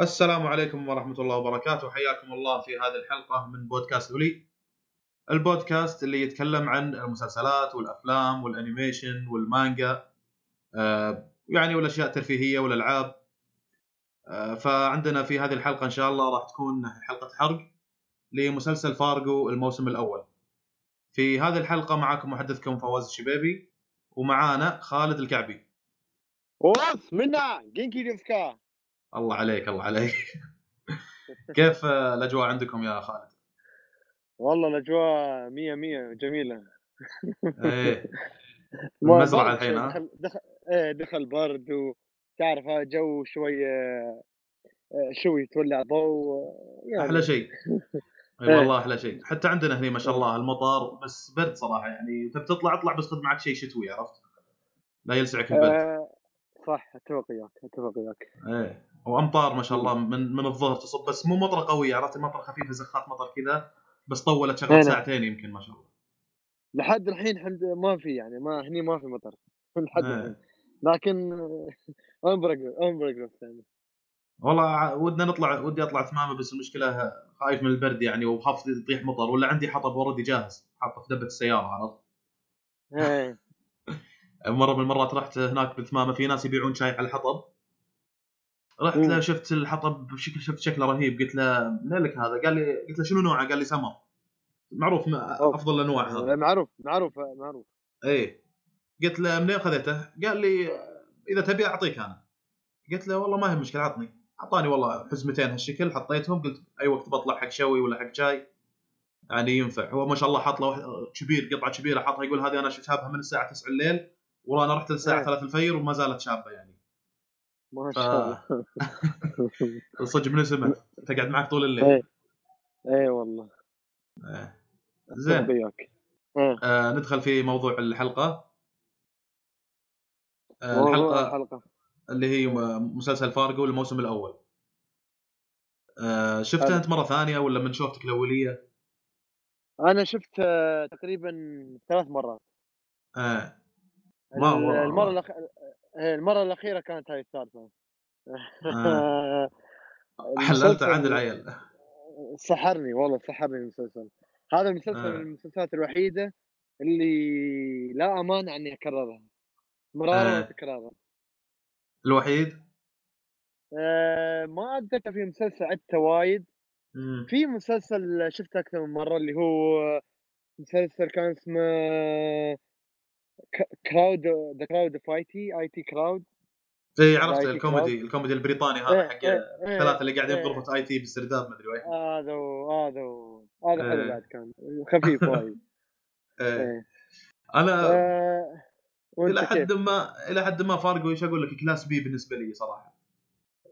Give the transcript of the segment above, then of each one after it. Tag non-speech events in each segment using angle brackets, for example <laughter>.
السلام عليكم ورحمة الله وبركاته. حياكم الله في هذه الحلقة من بودكاست أولي. البودكاست اللي يتكلم عن المسلسلات والأفلام وال animation والمانجا آه، يعني والأشياء الترفيهية والألعاب. آه، فعندنا في هذه الحلقة إن شاء الله راح تكون حلقة حرق لمسلسل فارجو الموسم الأول. في هذه الحلقة معكم محدثكم فواز الشبيبي ومعانا خالد الكعبي. اوف منا جينكي ديسكا الله عليك الله عليك. <laughs> كيف الأجواء عندكم يا خالد؟ والله الأجواء مية مية جميلة. إيه. <laughs> برد الحين، شوي، ها؟ دخل دخل إيه دخل برد وتعرف جو شوية آه، شوي تولع ضوء يعني. أحلى شيء. <laughs> إي إيه. والله أحلى شيء. حتى عندنا هنا ما شاء الله المطر بس برد صراحة يعني. تبي تطلع اطلع بس خذ معك شيء شتوي عرفت؟ لا يلسعك البرد. آه صح أتفق وياك أتفق وياك إيه وأمطار ما شاء الله من من الظهر تصب بس مو مطرة قوية عرفت؟ مطرة خفيفة زخات مطر كذا بس طولت شغله. ساعتين يمكن ما شاء الله. لحد الحين ما في يعني ما هني ما في مطر. <laughs> لحد إيه. الحين. لكن <laughs> أمبرق أمبرق يعني. والله ودنا نطلع ودي أطلع ثمامة بس المشكلة خايف من البرد يعني وخاف يطيح مطر ولا عندي حطب أوريدي جاهز حاطه في دبة السيارة عرفت؟ إيه. <laughs> مرة من المرات رحت هناك بالثمامة في ناس يبيعون شاي على الحطب رحت. له شفت الحطب بشكل شفت شكله رهيب قلت له منين لك هذا؟ قال لي قلت له شنو نوعه؟ قال لي سمر معروف. أفضل الانواع هذا معروف معروف معروف اي قلت له منين خذيته؟ قال لي إذا تبي أعطيك أنا قلت له والله ما هي مشكلة عطني اعطاني والله حزمتين هالشكل حطيتهم قلت أي وقت بطلع حق شوي ولا حق شاي يعني ينفع هو ما شاء الله حاط له كبير قطعة كبيرة حاطها يقول هذه أنا شابها من الساعة 9 الليل وأنا رحت الساعة إيه. 3 الفجر وما زالت شابة يعني ما شاء الله <laughs> صدق من اسمه تقعد معك طول الليل. إيه. إيه والله. إيه. زين. وياك إيه. آه ندخل في موضوع الحلقة. آه الحلقة الحلقة. اللي هي مسلسل فارجو الموسم الأول. آه شفته. أنت مرة ثانية ولا من شوفتك الأولية؟ أنا شفت آه، تقريبا ثلاث مرات. ما والله- المرة الأخ... إيه، المرة الأخيرة كانت هاي الثالثه آه. <laughs> حللت عند العيال سحرني والله سحرني المسلسل هذا المسلسل آه. من المسلسلات الوحيدة اللي لا امانع أني أكررها مرارا آه. وتكرارا الوحيد آه ما أتذكر في مسلسل عدته وايد. في مسلسل شفته أكثر من مرة اللي هو مسلسل كان اسمه crowd the crowd of IT IT Crowd اي عرفت الكوميدي الكوميدي البريطاني هذا حق إيه، الثلاثة اللي قاعدين إيه. بغرفه IT بالسرداب مدري وين هذا هو هذا هو هذا حلو إيه. بعد كان خفيف وايد <laughs> إيه. إيه. أنا آه، إلى؟ حد ما إلى حد ما فارجو إيش أقول لك class B بالنسبة لي صراحة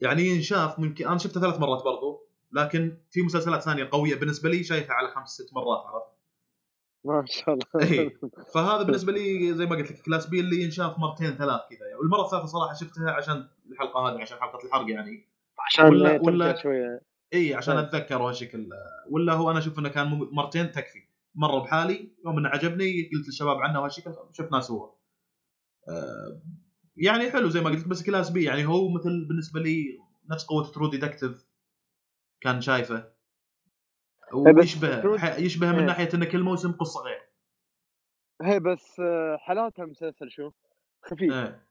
يعني ينشاف ممكن أنا شفته ثلاث مرات برضو لكن في مسلسلات ثانية قوية بالنسبة لي شايفها على خمس ست مرات عرفت ما شاء الله. إيه. <laughs> فهذا بالنسبة لي زي ما قلت لك class B اللي ينشاف مرتين ثلاث كذا. يعني. والمرة الثالثة صراحة شفتها عشان الحلقة هذه عشان حلقة الحرق يعني. عشان ولا- ولا- شوية. اي عشان إيه. أتذكر وهالشكل ولا هو أنا أشوف إنه كان مرتين تكفي. مرة بحالي يوم إنه عجبني قلت للشباب عنه وهالشكل شفناه سوا. آه، يعني حلو زي ما قلت بس class B يعني هو مثل بالنسبة لي نفس قوة True Detective كان شايفه. ويشبه True- ح- يشبه من إيه. ناحية ان كل موسم قصة غير. هي بس آه، حالاتها المسلسل شو؟ خفيف. إيه.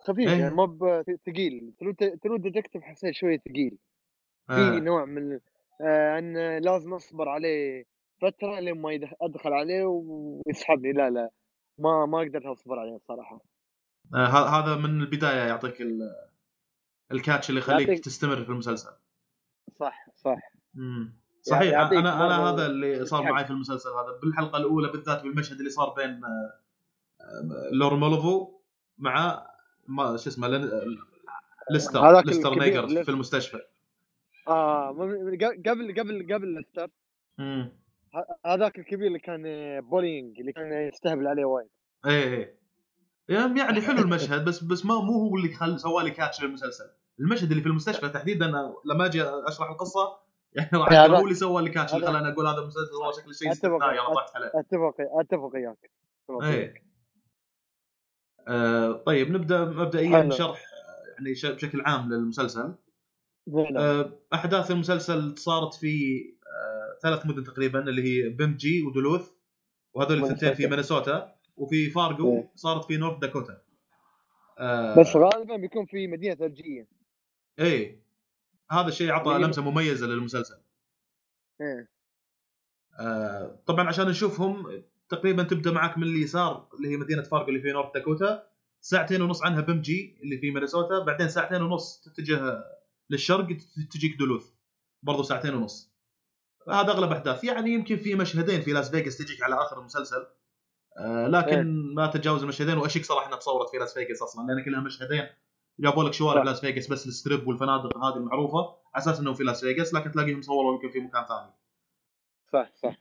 خفيف إيه. يعني مو ثقيل True Detective حسيت شوية ثقيل في. نوع من آه إن لازم أصبر عليه فترة لين ما أدخل عليه ويسحبني. لا لا. ما ما قدرت أصبر عليه الصراحه آه، هذا من البداية يعطيك ال- ال catch اللي يخليك تستمر في المسلسل. صح صح. إمم. صحيح يعطيك أنا أنا هذا اللي صار. معي في المسلسل هذا. بالحلقة الأولى بالذات بالمشهد اللي صار بين آه، لورن مالفو مع ما شو اسمه لن- ليستر هذاك ليستر نايجارد في المستشفى. آه قبل قبل قبل ليستر. هذاك الكبير اللي كان bullying اللي كان يستهبل عليه وايد. إيه إيه. يعني يعني حلو المشهد بس بس ما مو هو اللي خل سوى لي catch للمسلسل المشهد اللي في المستشفى تحديدا لما أجي أشرح القصة يعني راح هو اللي سوى catch اللي خلاني أقول هذا المسلسل والله شكله شيء استثنائي أنا طحت عليه اتفق أتفق وياك. إيه آه طيب نبدأ مبدئيا. شرح يعني بشكل عام للمسلسل. آه، أحداث المسلسل صارت في آه، ثلاث مدن تقريبا اللي هي بمجي ودلوث وهذول الثنتين في مينيسوتا وفي فارجو إيه. صارت في نورث داكوتا آه، بس غالبا بيكون في مدينة ثلجية إيه هذا الشيء اعطى هي- لمسة مميزة للمسلسل. إيه. آه، طبعا عشان نشوفهم تقريبا تبدأ معك من اليسار اللي هي مدينة فارجو اللي في نورث داكوتا ساعتين ونص عنها بيميدجي اللي في مينيسوتا. بعدين ساعتين ونص تتجه للشرق تجيك دلوث. برضو ساعتين ونص. هذا أغلب أحداث. يعني يمكن في مشهدين في لاس فيغاس تجيك على آخر المسلسل. آه، لكن إيه. ما تتجاوز المشهدين واشك صراحة إنها تصورت في لاس فيغاس أصلا لأن كلها مشهدين. جابوا لك شوارع. لاس فيغاس بس ال Strip والفنادق هذه المعروفة. على أساس إنه في لاس فيغاس لكن تلاقيهم صوروا يمكن في مكان ثاني. صح صح.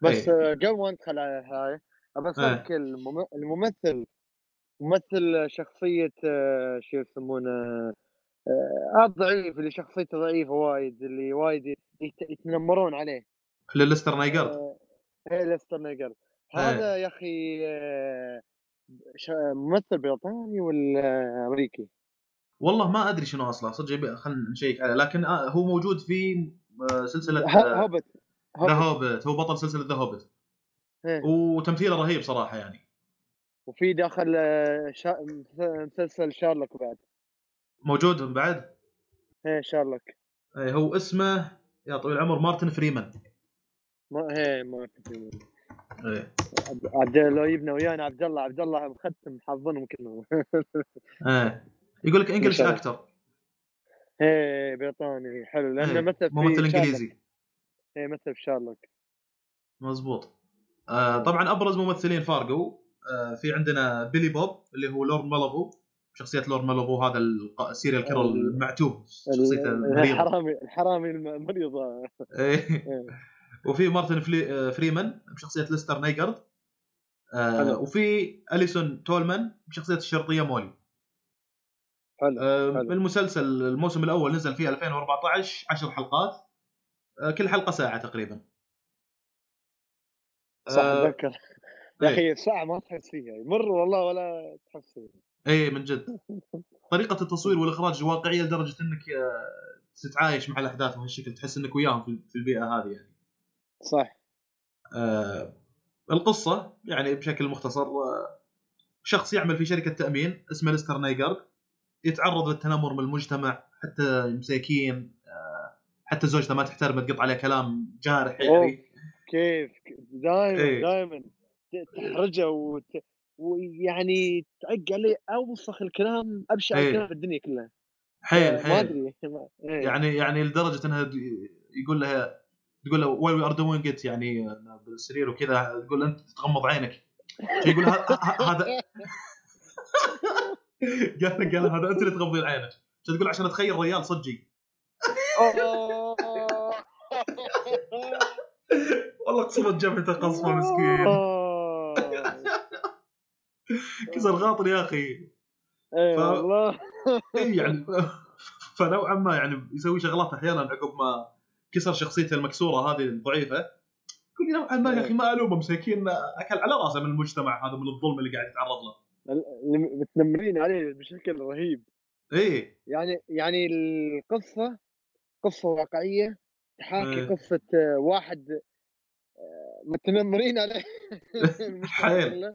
بس إيه. آه، قبل ما ندخل على هاي ابى اسالك المم- الممثل ممثل شخصية آه، شو يسمونه آه، هذا ضعيف اللي شخصيته ضعيفة وايد اللي وايد يت- يتنمرون عليه. ليستر نايجارد آه، إيه ليستر نايجارد. هذا يا أخي آه، ممثل بريطاني ولا أمريكي؟ والله ما أدري شنو أصلا صدق خلينا نشيك عليه لكن آه، هو موجود في آه، سلسلة Hobbit The Hobbit Hobbit هو بطل سلسلة The Hobbit إيه. وتمثيله رهيب صراحة يعني. وفي داخل آه، شا... مسلسل شيرلوك بعد. موجود بعد؟ إيه شيرلوك. إيه، هو اسمه يا طويل العمر مارتن فريمان. ما إيه ما في إيه. عبد- لو يبنى ويانا عبد الله عبد الله مختم حافظنهم كلهم. <laughs> إيه. يقول لك English. أكتر إيه بريطاني حلو لأنه إيه، مثل في ممثل شيرلوك. إنجليزي إيه مثل في شيرلوك مزبوط آه طبعا أبرز ممثلين فارجو آه في عندنا بيلي بوب اللي هو لورن مالفو شخصية لورن مالفو هذا ال serial killer ال- المعتوه ال- شخصيته المريضه الحرامي الحرامي المريضة إيه. إيه. وفي مارتن فلي... آه، فريمان بشخصية ليستر نيجارد آه. وفي أليسون تولمان بشخصية الشرطيه مولي حلو آه حلو. المسلسل الموسم الأول نزل في 2014 10 حلقات. آه كل حلقة ساعة تقريبا. صح آه، اتذكر يا إيه. أخي الساعة ما تحس فيها يمر والله ولا تحس فيها. اي من جد. طريقة التصوير والإخراج واقعية لدرجة إنك آه، تتعايش مع الأحداث بهالشكل تحس إنك وياهم في- البيئة هذه يعني. صح. آه القصة يعني بشكل مختصر آه شخص يعمل في شركة تأمين اسمه ليستر نايجارد يتعرض للتنمر من المجتمع حتى مساكين آه حتى زوجته ما تحترمه تقط عليه كلام جارح يعني. كيف دائما إيه. دائما تحرجه وت... ويعني تعق عليه أوسخ الكلام أبشع إيه. الكلام في الدنيا كلها. حيل ما حيل. أدري ما- إيه. يعني يعني لدرجة إنها يقول لها تقول له why we are doing it يعني بالسرير وكذا. تقول أنت تغمض عينك. يقول هذا <laughs> <laughs> قال قال هذا أنت اللي تغمضين عينك. عشان تقول عشان أتخيل ريال صجي. <laughs> والله قصبت جبهته قصفة مسكين. كسر خاطر يا أخي. ف- والله. اي يعني <laughs> فنوعا ما يعني يسوي شغلات أحيانا عقب ما كسر شخصيته المكسورة هذه الضعيفة. لي نوعا ما يا أخي ما ألومه مساكين. أكل على راسه من المجتمع هذا من الظلم اللي قاعد يتعرض له. متنمرين عليه بشكل رهيب اي يعني يعني القصة قصة واقعية تحاكي إيه. قصة آه، واحد آه، متنمرين عليه <laughs> حيل.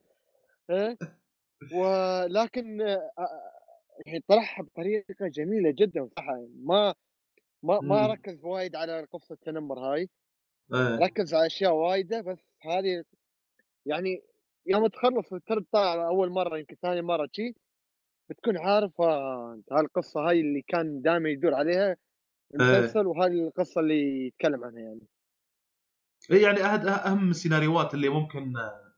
إيه؟ ولكن آه، يعني طرحها بطريقة جميلة جدا صح ما ما ما مم. ركز وايد على قصة التنمر هاي إيه. ركز على أشياء وايدة بس هذه يعني يوم تخلص الترد طالع أول مرة يمكن ثاني مرة شي بتكون عارف آه، أنت هالقصة هاي اللي كان دائما يدور عليها المسلسل وهذه القصة اللي يتكلم عنها يعني. إيه يعني أحد أهم السيناريوهات اللي ممكن آه،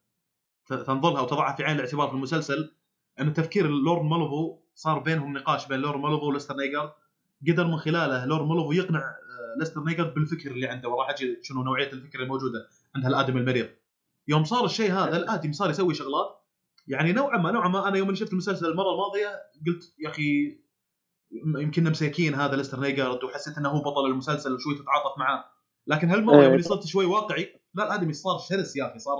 تنظرها وتضعها في عين الاعتبار في المسلسل إن تفكير لورن مالفو صار بينهم نقاش بين لورن مالفو وليستر نايجارد قدر من خلاله لورن مالفو يقنع ليستر نايجارد بالفكر اللي عنده وراح أجي شنو نوعية الفكر الموجودة عند الادمي المريض. يوم صار الشيء هذا الادمي صار يسوي شغلات. يعني نوعا ما نوعا ما أنا يوم شفت المسلسل المرة الماضية قلت يا أخي يمكن مساكين هذا ليستر نايجارد وحسيت إنه هو بطل المسلسل وشوي تتعاطف معاه لكن هالمره إيه. يوم صرت شوي واقعي؟ لا الادمي صار شرس يا أخي صار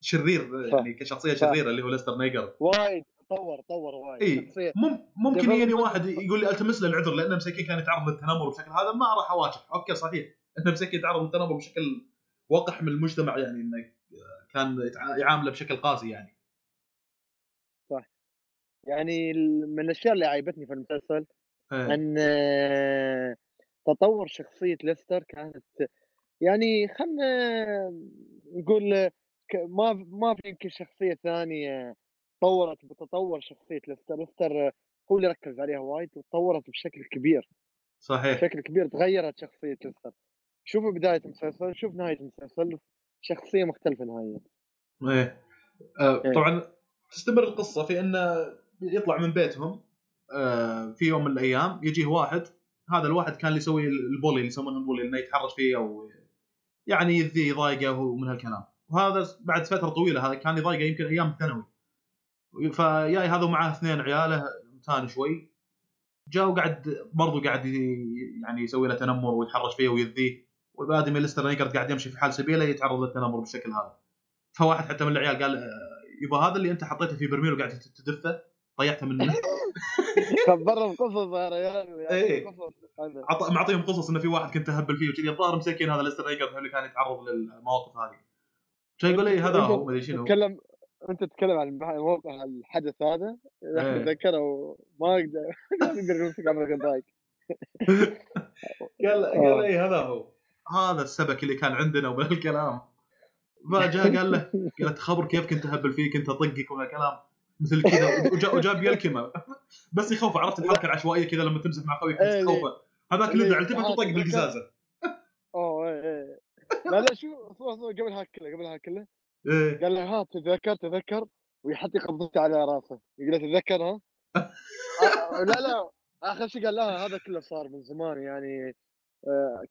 شرير. يعني كشخصية. شريرة اللي هو ليستر نيجارد. وايد طور طور وايد. مم ممكن يجيني واحد يقول لي ألتمس له العذر لأن مسكين كان يتعرض للتنمر بشكل هذا ما راح أواجه. أوكي صحيح. انه مسكين يتعرض للتنمر بشكل وقح من المجتمع يعني إنه كان يتع- يعامله بشكل قاسي يعني. يعني ال- من الأشياء اللي عيبتني في المسلسل إيه. أن آه، تطور شخصية ليستر كانت يعني خلنا نقول آه، ما ما في يمكن شخصية ثانية طورت بتطور شخصية ليستر. ليستر آه، هو اللي ركز عليها وايد وتطورت بشكل كبير. صحيح. بشكل كبير تغيرت شخصية ليستر. شوف بداية المسلسل شوف نهاية المسلسل شخصية مختلفة نهائيا. إيه. آه إيه. طبعا تستمر القصة في إنه يطلع من بيتهم آه في يوم من الأيام يجيه واحد هذا الواحد كان اللي يسوي البولي اللي يسمونه البولي إنه يتحرش فيه أو يعني يذيه يضايقه ومن هالكلام. وهذا بعد فترة طويلة هذا كان يضايقه يمكن أيام الثانوي فجاي هذا ومعاه اثنين عياله متان شوي. جاء وقعد برضو قاعد يعني يسوي له تنمر ويتحرش فيه ويذيه والادمي ليستر نيجرد قاعد يمشي في حال سبيله يتعرض للتنمر بالشكل هذا. فواحد حتى من العيال قال يبا هذا اللي انت حطيته في برميل وقاعد تدفه طيحته منه. <laughs> خبرهم قصص يا ريال. عط... معطيهم قصص إنه في واحد كنت أهبل فيه وكذي. الظاهر مسكين هذا ليستر هو اللي كان يتعرض للمواقف هذه. شيء يقول لي؟ هذا هو ما أدري شنو تتكلم أنت تتكلم عن موقع الحدث هذا؟ إيه. أتذكره وما أقدر ما أقدر امسك عمرك ضايق قال. قال اي هذا هو. هذا السبك اللي كان عندنا ومن الكلام فجاء قال له قال له تخبر كيف كنت أهبل فيه كنت أطقك ومن الكلام مثل كذا. وجا- وجاب يلكمه. بس يخوفه عرفت؟ الحركه العشوائية كذا لما تمزح مع خويك إيه، تخوفه هذاك اللي التفت تعال وطق. بالقزازة. أوه إيه إيه. لا لا شو صور صور قبل هاك كله قبل هاك كله. قال له ها تتذكر تذكر. ويحط قبضته على راسه. يقول له تتذكر ها؟ <laughs> آه، لا لا. آخر شيء قال لا هذا كله صار من زمان يعني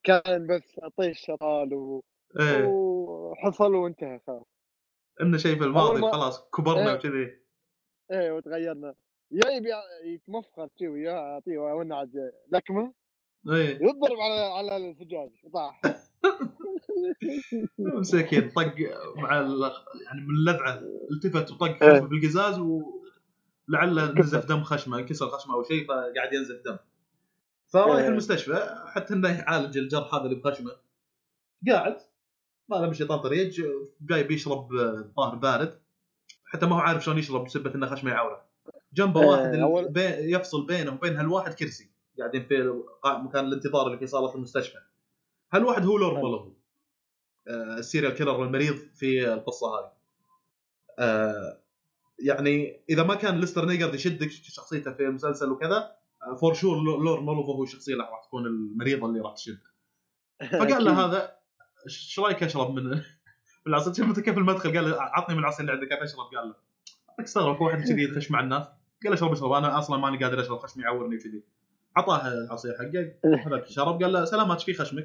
كان بس طيش طال و- إيه. وحصل وانتهى خلاص. انه شيء في الماضي ما- خلاص كبرنا إيه. وكذي. إيه وتغيرنا. يا يبي يتمفخر شي وياه أعطيه ونعد لكمه إيه. يضرب على على الزجاج طاح. <laughs> مسكين طق مع يعني من اللذعة التفت وطق إيه. خشمه بالقزاز ولعله نزف دم خشمه انكسر خشمه أو شيء فقاعد ينزف دم. فرايح إيه. المستشفى حتى إنه يعالج الجرح هذا اللي بخشمه. قاعد ما له مشي طريق جاي بيشرب آه، ظاهر بارد. حتى ما هو عارف شلون يشرب بسبة إنه خشمه يعوره. جنبه إيه، واحد أول- بي- يفصل بينه وبين هالواحد كرسي. قاعدين في مكان الانتظار اللي في صالة المستشفى. هالواحد هو لورد آه، ال serial killer المريض في القصة هذه. آه، يعني إذا ما كان ليستر نيجارد يشدك شخصيته في المسلسل وكذا for sure لورن مالفو هو الشخصيه اللي راح تكون المريضة اللي راح تشد <laughs> فقال له هذا إيش رأيك أشرب من <laughs> العصير شفت كيف المدخل؟ قال له عطني من العصير اللي عندك أشرب؟ قال له استغرب واحد كذي يخش مع الناس. قال له أشرب أشرب أنا أصلا ماني قادر أشرب خشمي يعورني كذي أعطاه العصير حقه <laughs> هذاك شرب قال له سلامات إيش في خشمك؟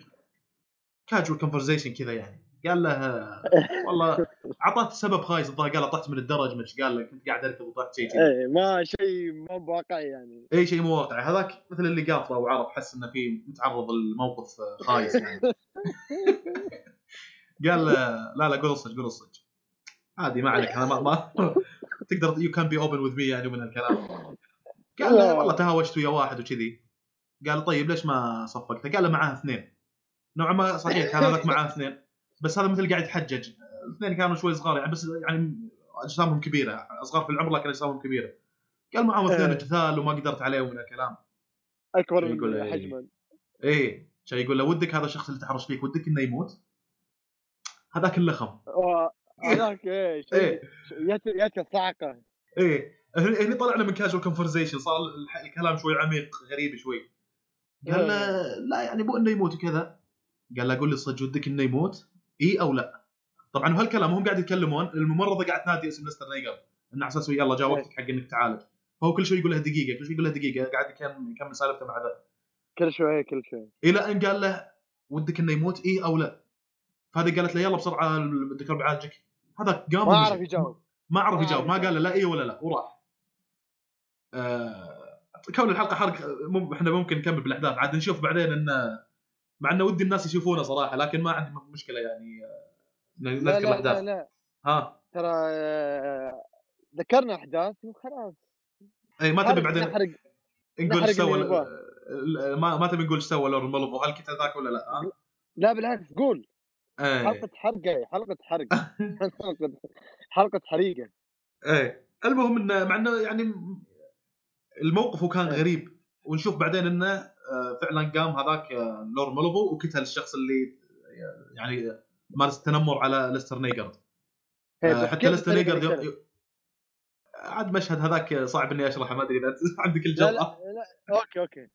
casual conversation كذا يعني. قال له <laughs> والله اعطاه سبب خايس. الظاهر قال له طحت من الدرج. مش قال له كنت قاعد اركض وطحت شيء كذي. إيه ما شيء ما بواقعي يعني. اي شيء مو واقعي. هذاك مثل اللي قافله وعرف حس إنه في متعرض لموقف خايس يعني. <laughs> قال له لا لا قول الصج قول الصج عادي ما عليك أنا ما, ما <laughs> تقدر you can be open with me يعني من الكلام قال له والله تهاوشت ويا واحد وكذي. قال طيب ليش ما صفقته؟ قال له معاه اثنين. نوعا ما صحيح كان هذاك معاه اثنين. بس هذا مثل قاعد يتحجج. الاثنين كانوا شوي صغار يعني بس يعني أجسامهم كبيرة صغار في العمر لكن أجسامهم كبيرة. قال معاهم اثنين إيه. جثال وما قدرت عليهم من الكلام. أكبر من إيه. حجما. إيه شيء يقول له ودك هذا الشخص اللي تحرش فيك ودك إنه يموت؟ هذاك اللخم. هذاك إيه <laughs> إيه. الصعقه إيه. هني هني طلعنا من كاجوال كونفرزيشن صار الح- الكلام شوي عميق غريب شوي. قال له لا يعني مو إنه يموت وكذا. قال له قول لي صدق ودك إنه يموت؟ اي أو لا؟ طبعا وهالكلام هم قاعد يتكلمون الممرضة قاعد تنادي اسم ليستر نيجارد إنه على أساس يلا جاء وقتك حق إنك تعالج. فهو كل شوي يقول له دقيقة كل شوي يقول له دقيقة قاعد يكمل يكمل سالفته مع ذا كل شوي كل شوي. إلى إن قال له ودك إنه يموت اي أو لا. فهذه قالت له يلا بسرعة الدكتور بعالجك. هذا قام ما. عرف يجاوب. ما عرف يجاوب ما. قال له لا اي ولا لا وراح. آه كون الحلقة حرق إحنا ممكن نكمل بالأحداث عاد نشوف بعدين إنه مع إنه ودي الناس يشوفونه صراحة لكن ما عندي مشكلة يعني نذكر لا لا الأحداث. لا. ها؟ ترى آه، ذكرنا أحداث وخلاص. اي ما تبي بعدين نحرق نقول إيش سوى ما ما تبي نقول إيش سوى لورن مالوفو هل كنت ذاك ولا لا؟ ها؟ لا بالعكس قول. إيه. حلقة حرقه حلقة حرق. <laughs> حلقه حلقة حريقة. إيه. المهم انه مع إنه يعني الموقف كان إيه. غريب ونشوف بعدين إنه فعلا قام هذاك آه، لورن مالفو وقتل الشخص اللي يعني مارس التنمر على ليستر نيجارد. إيه، آه، حتى ليستر نيجارد عاد مشهد هذاك صعب إني أشرحه ما أدري إذا <laughs> عندك لا الجرأة. لا لا أوكي أوكي. إيه.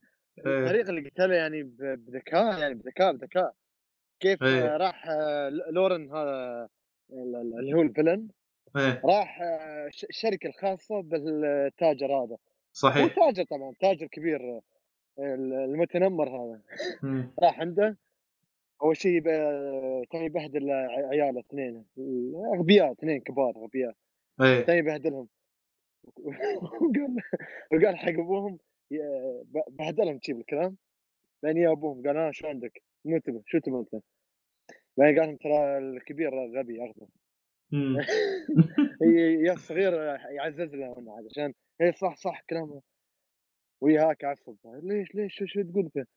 الطريقة اللي قتلها يعني بذكاء يعني بذكاء بذكاء. كيف إيه. آه، راح لورن هذا ال- ال- اللي هو ال villain إيه. راح الشركة الخاصة بالتاجر هذا. هو صحيح تاجر طبعا تاجر كبير. المتنمر هذا. <laughs> راح عنده أول شيء كان يبهدل عياله اثنين اغبياء اثنين كبار أغبياء. كان يبهدلهم. <laughs> وقال وقال حق أبوهم بهدلهم شي بالكلام. بعدين يا أبوهم قال ها شو عندك؟ مو تبي؟ شو تبي أنت؟ بعدين قال لهم ترى الكبير غبي أغبى. <laughs> يا الصغير يعزز له عشان اي صح صح كلامه. وياك عصب ليش ليش شو, شو تقول انت؟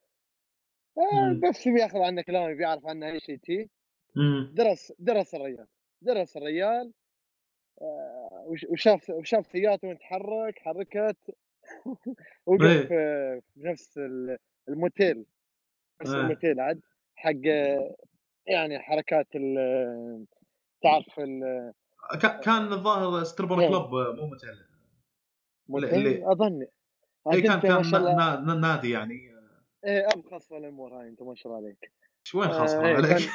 آه. بس بياخذ عنه كلام بيعرف عنه أي شيء تي. درس درس الرجال درس الرجال آه، وش- وشاف وشاف سيارته وين تحرك حركت <laughs> وقف إيه. في نفس ال- الموتيل نفس إيه. الموتيل عاد حق يعني حركات ال- تعرف كان الظاهر ستربر. كلوب مو موتيل اللي- اظن اي كان كان نادي يعني. إيه، ابخص الأمور هاي أنت ما شاء الله عليك. شو وين خاص آه، إيه، عليك؟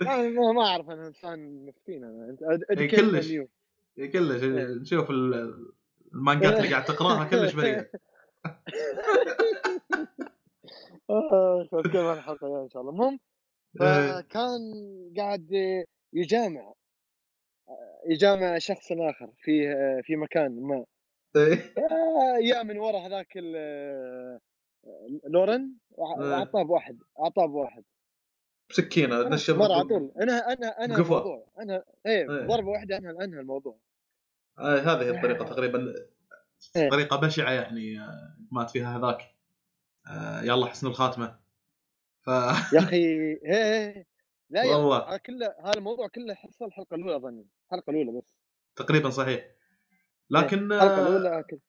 كان- ما أعرف أنا إنسان مسكين أنا. أنت إيه، كلش. إيه، كلش. نشوف ال- المانجات اللي قاعد تقراها كلش بريئه <laughs> آه، نتكلم عن الحلقة إن شاء الله؟ المهم. فكان قاعد يجامع يجامع شخص آخر في في مكان ما. يا من ورا هذاك ال- لورن وع- إيه. بواحد اعطاه بواحد. بسكينة نشب مرة على طول أنا أنا أنا قفا. الموضوع. أنا إيه إيه. ضربة واحدة انهى انهى الموضوع. آه هذه هي الطريقة تقريبا. إيه. طريقة بشعة يعني آه، مات فيها هذاك. آه يلا حسن الخاتمة. ف <laughs> يا أخي إيه. لا والله. هذا كله هذا الموضوع كله حصل الحلقة الأولى أظن. الحلقة الأولى بس. تقريبا صحيح. لكن الحلقة آه الاولى كذا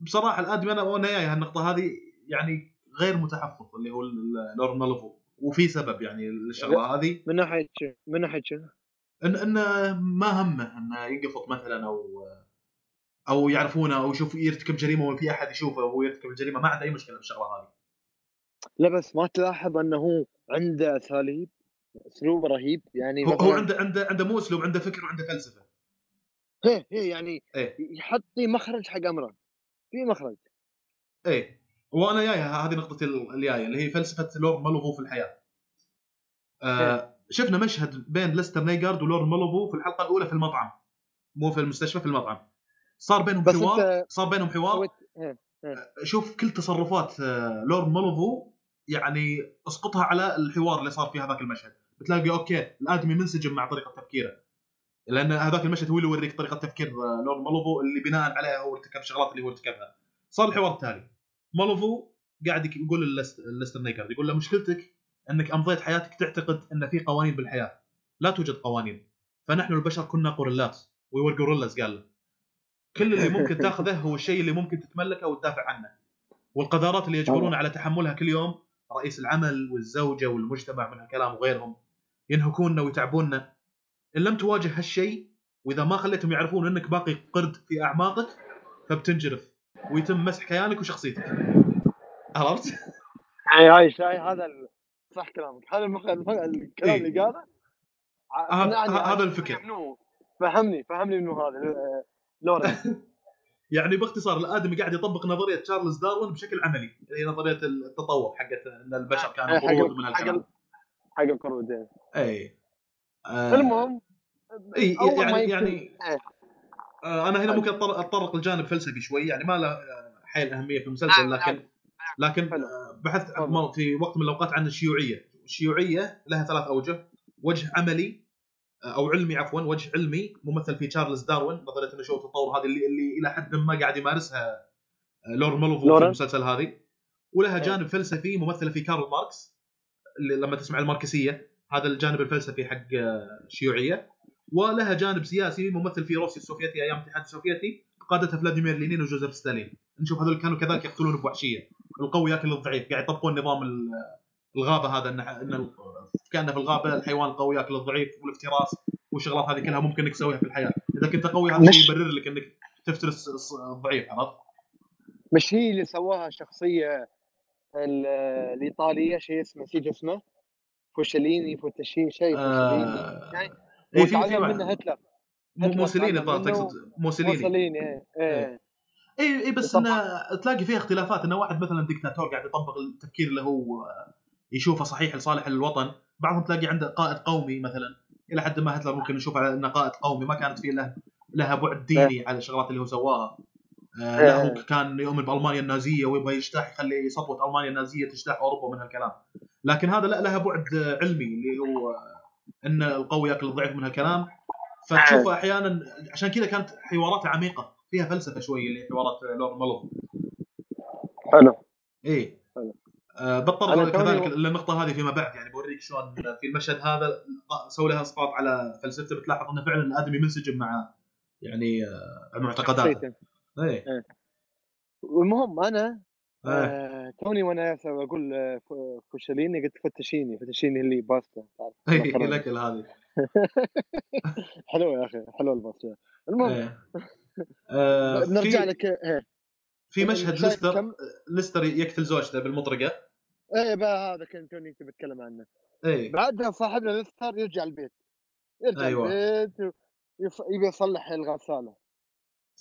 بصراحة الادمي أنا وأنا جاي هالنقطة هذه يعني غير متحفظ اللي هو ال- لورن مالوفو وفي سبب يعني للشغله هذه. من ناحيه؟ من ناحيه؟ ان انه ما همه انه ينقفط مثلا أو أو يعرفونه أو يشوف يرتكب جريمة وفي أحد يشوفه وهو يرتكب الجريمة ما عنده أي مشكلة بالشغلة هذه. لا بس ما تلاحظ إنه هو عنده أساليب أسلوب رهيب يعني هو, هو عنده عنده عنده مو أسلوب عنده فكر وعنده فلسفة. هي هي يعني إيه. يحط مخرج حق امره في مخرج. إيه. وأنا جاي هذه نقطتي الجاية اللي هي فلسفة لورد مالوفو في الحياة. آه شفنا مشهد بين ليستر نيجارد ولورن مالفو في الحلقة الأولى في المطعم. مو في المستشفى في المطعم. صار بينهم حوار أنت صار بينهم حوار. سويت إيه. شوف كل تصرفات آه، لورن مالفو يعني اسقطها على الحوار اللي صار في هذاك المشهد. بتلاقي أوكي الآدمي منسجم مع طريقة تفكيره. لأن هذاك المشهد هو اللي يوريك طريقة تفكير آه، لورن مالفو اللي بناء عليها هو ارتكب الشغلات اللي هو ارتكبها. صار الحوار التالي. مالفو قاعد يقول لليستر نيجارد يقول له مشكلتك إنك أمضيت حياتك تعتقد إن في قوانين بالحياة. لا توجد قوانين. فنحن البشر كنا قوريلات we were gorillas قال له. كل اللي ممكن <laughs> تاخذه هو الشيء اللي ممكن تتملكه وتدافع عنه. والقذارات اللي يجبرون على تحملها كل يوم رئيس العمل والزوجة والمجتمع من هالكلام وغيرهم ينهكوننا ويتعبوننا إن لم تواجه هالشيء وإذا ما خليتهم يعرفون إنك باقي قرد في أعماقك فبتنجرف ويتم مسح كيانك وشخصيتك عرفت؟ هاي هاي شاي هذا صح كلامك هذا الكلام إيه. اللي قاله ع- هذا- الفكر. فهمني فهمني منو هذا آه، لورن <laughs> يعني باختصار الآدمي قاعد يطبق نظرية تشارلز داروين بشكل عملي هي نظرية التطور حقت إن البشر كانوا قرود من حق هالكلام ال- حق القرود إيه. اي آه المهم إي يعني يعني. آه أنا هنا ممكن أتطر- اتطرق لجانب فلسفي شوي يعني ما له آه، حيل أهمية في المسلسل نعم، لكن لكن حلو. آه، بحثت في وقت من الأوقات عن الشيوعية، الشيوعية لها ثلاث أوجه، وجه عملي أو علمي عفوا وجه علمي ممثل فيه تشارلز داروين نظرية النشوء والتطور هذه اللي اللي إلى حد ما قاعد يمارسها لورن مالفو في. المسلسل هذه ولها إيه. جانب فلسفي ممثلة فيه كارل ماركس اللي لما تسمع الماركسية هذا الجانب الفلسفي حق آه، الشيوعيه ولها جانب سياسي ممثل فيه روسيا السوفيتي أيام الاتحاد السوفيتي قادتها فلاديمير لينين وجوزيف ستالين. نشوف هذول كانوا كذلك يقتلون بوحشية. القوي ياكل الضعيف قاعد يطبقون نظام ال- الغابة هذا إن إن كأنه في الغابة الحيوان القوي ياكل الضعيف والافتراس والشغلات هذه كلها ممكن إنك تسويها في الحياة. إذا كنت قوي هذا الشيء يبرر لك إنك تفترس الضعيف عرفت؟ مش هي اللي سواها شخصية ال- الإيطالية شيء اسمه نسيت اسمه فوشليني فوتشين شيء فوشليني آه... يعني إيه في في منه هتلر مو- هتلر موسوليني تعلم منه تقصد موسوليني. موسوليني إيه إيه. اي اي بس طبعاً. انه تلاقي فيها اختلافات انه واحد مثلا دكتاتور قاعد يطبق التفكير اللي هو يشوفه صحيح لصالح الوطن بعضهم تلاقي عنده قائد قومي مثلا. إلى حد ما هتلر ممكن نشوف على إنه قائد قومي ما كانت فيه له لها بعد ديني على الشغلات اللي هو سواها. آه إيه. كان يؤمن بألمانيا النازية ويبغى يجتاح يخلي سطوه ألمانيا النازية تجتاح أوروبا من هالكلام. لكن هذا لا لها بعد آه، علمي اللي هو آه، إن القوي يأكل الضعيف من هالكلام. فتشوفه أحيانا عشان كذا كانت حواراتها عميقة فيها فلسفة شوية اللي حوارات آه، لور مالوف حلو. إيه. حلو. آه بضطر كذلك و- للنقطة هذه فيما بعد يعني بوريك شلون في المشهد هذا سووا لها اسقاط على فلسفته بتلاحظ إنه فعلا الادمي منسجم مع يعني آه معتقداته. شخصيته. إيه. والمهم أنا إيه. آه توني وأنا أقول آه، ف- فوشليني قلت fettuccine fettuccine اللي باستا. تعرف مكرونة. الاكل هذه حلو يا أخي حلو الباستا. المهم. إيه. <laughs> آه نرجع لك في مشهد ليستر كم- ليستر يقتل زوجته بالمطرقة؟ إيه بقى هذا كنت توني كنت بتكلم عنه. إيه. بعدها صاحبنا ليستر يرجع البيت. يرجع أيوة. البيت يف- يبي يصلح الغسالة.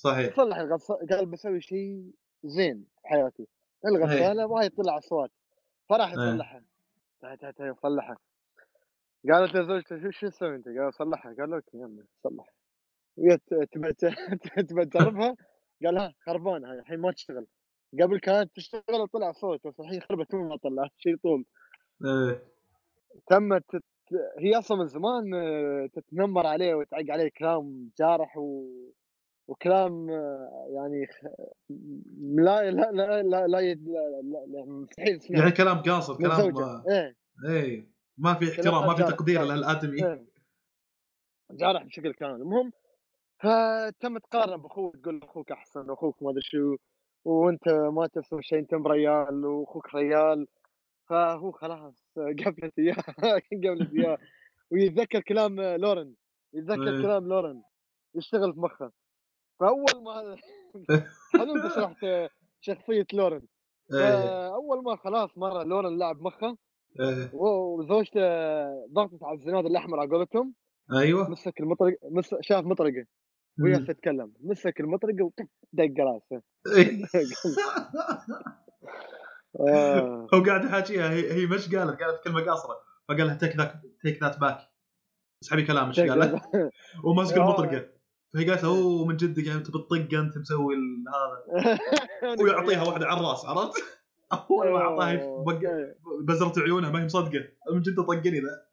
صحيح. يصلح الغساله قال بسوي شيء زين في حياتي الغسالة ما يطلع أصوات فراح إيه. يصلحها. تعال تعال تعال يصلحها قالت لزوجته شو شو تسوي أنت؟ قال صلحها. قال أوكي يلا صلح. وهي ت- تبى تجربها <laughs> قال ها خربانة هاي الحين ما تشتغل. قبل كانت تشتغل وطلع صوت بس الحين خربت ما طلع شيء طول إيه. تمت. هي أصلا من زمان تتنمر عليه وتعق عليه كلام جارح و... وكلام يعني لا لا لا لا لا, لا, مستحيل يعني كلام قاصر كلام آه، إيه. إيه. ما في احترام ما في. تقدير للآدمي. إيه. جارح بشكل كامل. المهم فتم تقارن بأخوك تقول أخوك أحسن واخوك ما أدري شو وأنت ما تسوي شيء أنت بريال وأخوك ريال. فهو خلاص قفلت وياه <laughs> قفلت وياه. ويتذكر كلام لورن يتذكر إيه. كلام لورن. يشتغل في مخه. فأول ما <laughs> حلو أنت شرحت شخصية لورن. إيه. فأول ما خلاص مرة لورن لعب مخه إيه. وزوجته ضغطت على الزناد الأحمر على قولتهم. أيوه. مسك المطرقة مس... شاف مطرقة وهي. تتكلم مسك المطرقة وطق دق راسه. إيه. <laughs> آه. هو قاعد يحاكيها هي, هي مش قالت قالت كلمة قاصرة. فقال لها تيك ذاك تيك ذات باك اسحبي كلام إيش قال لها وماسك آه. المطرقة. فهي قالت له أوه من جدك يعني أنت بتطق أنت مسوي هذا. <laughs> ويعطيها واحدة على الرأس عرفت؟ <laughs> اول ما أعطاها بزرت عيونها ما هي مصدقة. من جد طقني ذا؟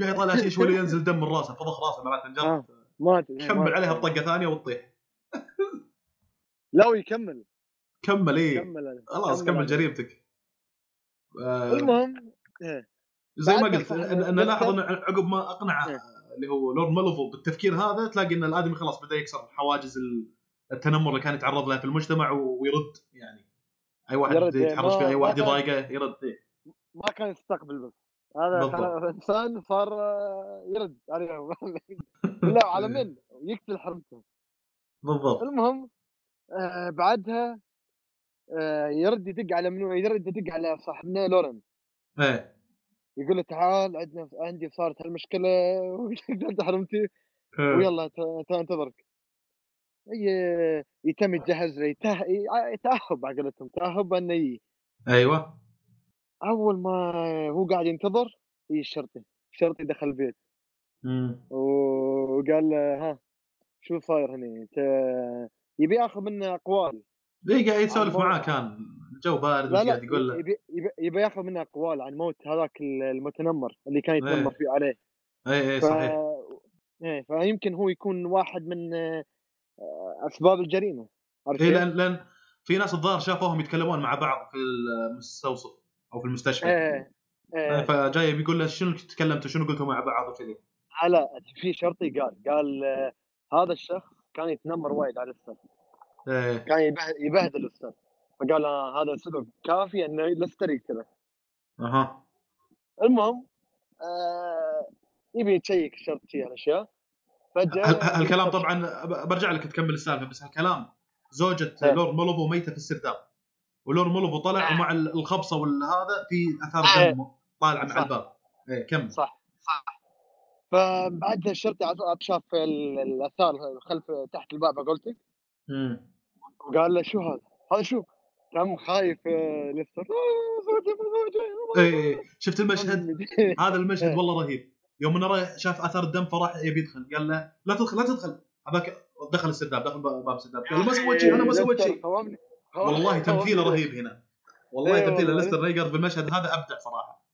قاعد يطلع شيء شوي ينزل دم من راسه فضخ راسه معناته انجرح آه. مات كمل عليها بطقة ثانية وتطيح <laughs> لا ويكمل كمل إيه. كمل خلاص كمل. جريمتك. آه، المهم إيه. زي ما قلت صح- ان إن لاحظ عقب ما اقنع إيه. اللي هو لورد مالوفو بالتفكير هذا تلاقي إن الآدمي خلاص بدأ يكسر حواجز التنمر اللي كان يتعرض له في المجتمع ويرد يعني. أي واحد يرد، إيه، يتحرش فيه أي واحد يضايقه يرد إيه. ما كان يستقبل بس. هذا انسان صار آه، يرد. <laughs> لا على من يقتل حرمته. بالضبط. المهم آه بعدها آه يرد يدق على منو؟ يرد يدق على صاحبنا لورن. إيه. يقول له تعال عندنا عندي صارت هالمشكلة <laughs> وقتلت حرمتي إيه. ويلا انتظرك. يتم يتجهز له يتأهب على قولتهم تأهب إنه يجي أيوه. أول ما هو قاعد ينتظر يجي الشرطي الشرطي دخل البيت. مم. وقال له ها شو صاير انت يبي ياخذ منه أقوال. إيه قاعد يسولف معاه كان. الجو بارد لا لا يقول له. يبي يبي, ياخذ منه أقوال عن موت هذاك المتنمر اللي كان يتنمر إيه. فيه عليه. اي اي ف... صحيح. إيه فيمكن هو يكون واحد من آه، أسباب الجريمة. اي؟ لأن لأن في ناس الظاهر شافوهم يتكلمون مع بعض في المستوصف أو في المستشفى. إيه إيه. فجاي بيقول له شنو تكلمتوا شنو قلتوا مع بعض وكذي. لا في شرطي قال قال آه، هذا الشخص كان يتنمر وايد على الأستاذ. إيه. كان يبه- يبهدل الأستاذ. فقال آه، هذا سبب كافي انه لستر يقتله أها المهم آه يبي يتشيك الشرطي على أشياء فجأة هال- هالكلام طبعا برجع لك تكمل السالفة بس هالكلام زوجة. لور مولوفو ميته في السرداب ولور مولوفو طلع آه. ومع ال- الخبصة والهذا في آثار آه. دم طالعه مع. الباب إيه كمل صح صح فبعدها الشرطي شاف ال- الآثار خلف تحت الباب قلتك. وقال له شو هذا؟ هذا شو؟ كان خايف آه، ليستر آه، زوجي زوجي إيه إيه. شفت المشهد؟ <laughs> هذا المشهد إيه. والله رهيب. يوم انه رايح شاف آثار الدم فراح يبي يدخل. قال له لا تدخل لا تدخل. هذاك دخل السرداب دخل باب السرداب. قال ما سويت شيء أنا ما <laughs> سويت شيء. والله تمثيله رهيب هنا. والله إيه والله. ليستر ريجر بالمشهد هذا أبدع صراحة.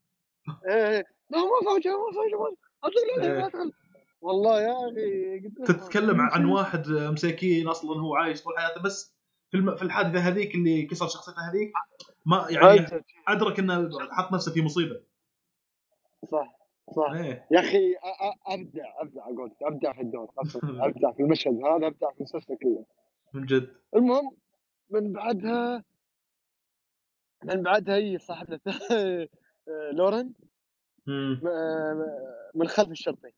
إيه لا ما زوجي ما زوجي ما ادخل إيه. ادخل والله يا أخي تتكلم عن واحد مساكين أصلا هو عايش طول حياته بس في الحادثة هذيك اللي كسر شخصيته هذيك ما يعني أدرك إنه حط نفسه في مصيبة. صح صح. إيه. يا أخي أبدع أبدع أقول أبدع في الدور. أبدع في المشهد هذا أبدع في المسلسل كله. من جد. المهم من بعدها من بعدها هي صاحبنا <laughs> لورن. من خلف الشرطي.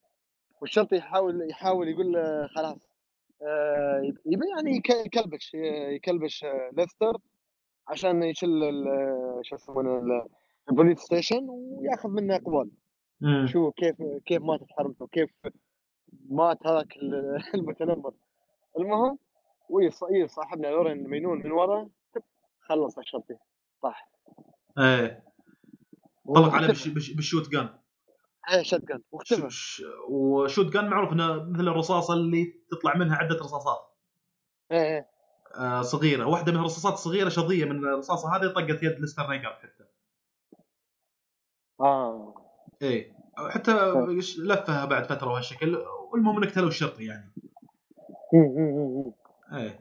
والشرطي يحاول يحاول يقول له خلاص يبي يعني يك- يكلبش يكلبش آه، ليستر عشان يشل شو يسمونه ال- ال police station وياخذ منه اقوال. مم. شو كيف كيف ماتت حرمته كيف مات هذاك ال- <laughs> المتنمر المهم وي صاحبنا لورن مالفو من ورا خلص الشرطي طاح. إيه. طلق عليه بال shotgun. إيه shotgun واختفى. و shotgun معروف إنه مثل الرصاصة اللي تطلع منها عدة رصاصات. إيه إيه. آه صغيرة واحدة من الرصاصات الصغيرة شظية من الرصاصة هذه طقت يد ليستر نيجر حتى. آه. إيه حتى لفها بعد فترة وهالشكل والمهم إنك تلو الشرطي يعني. مم. إيه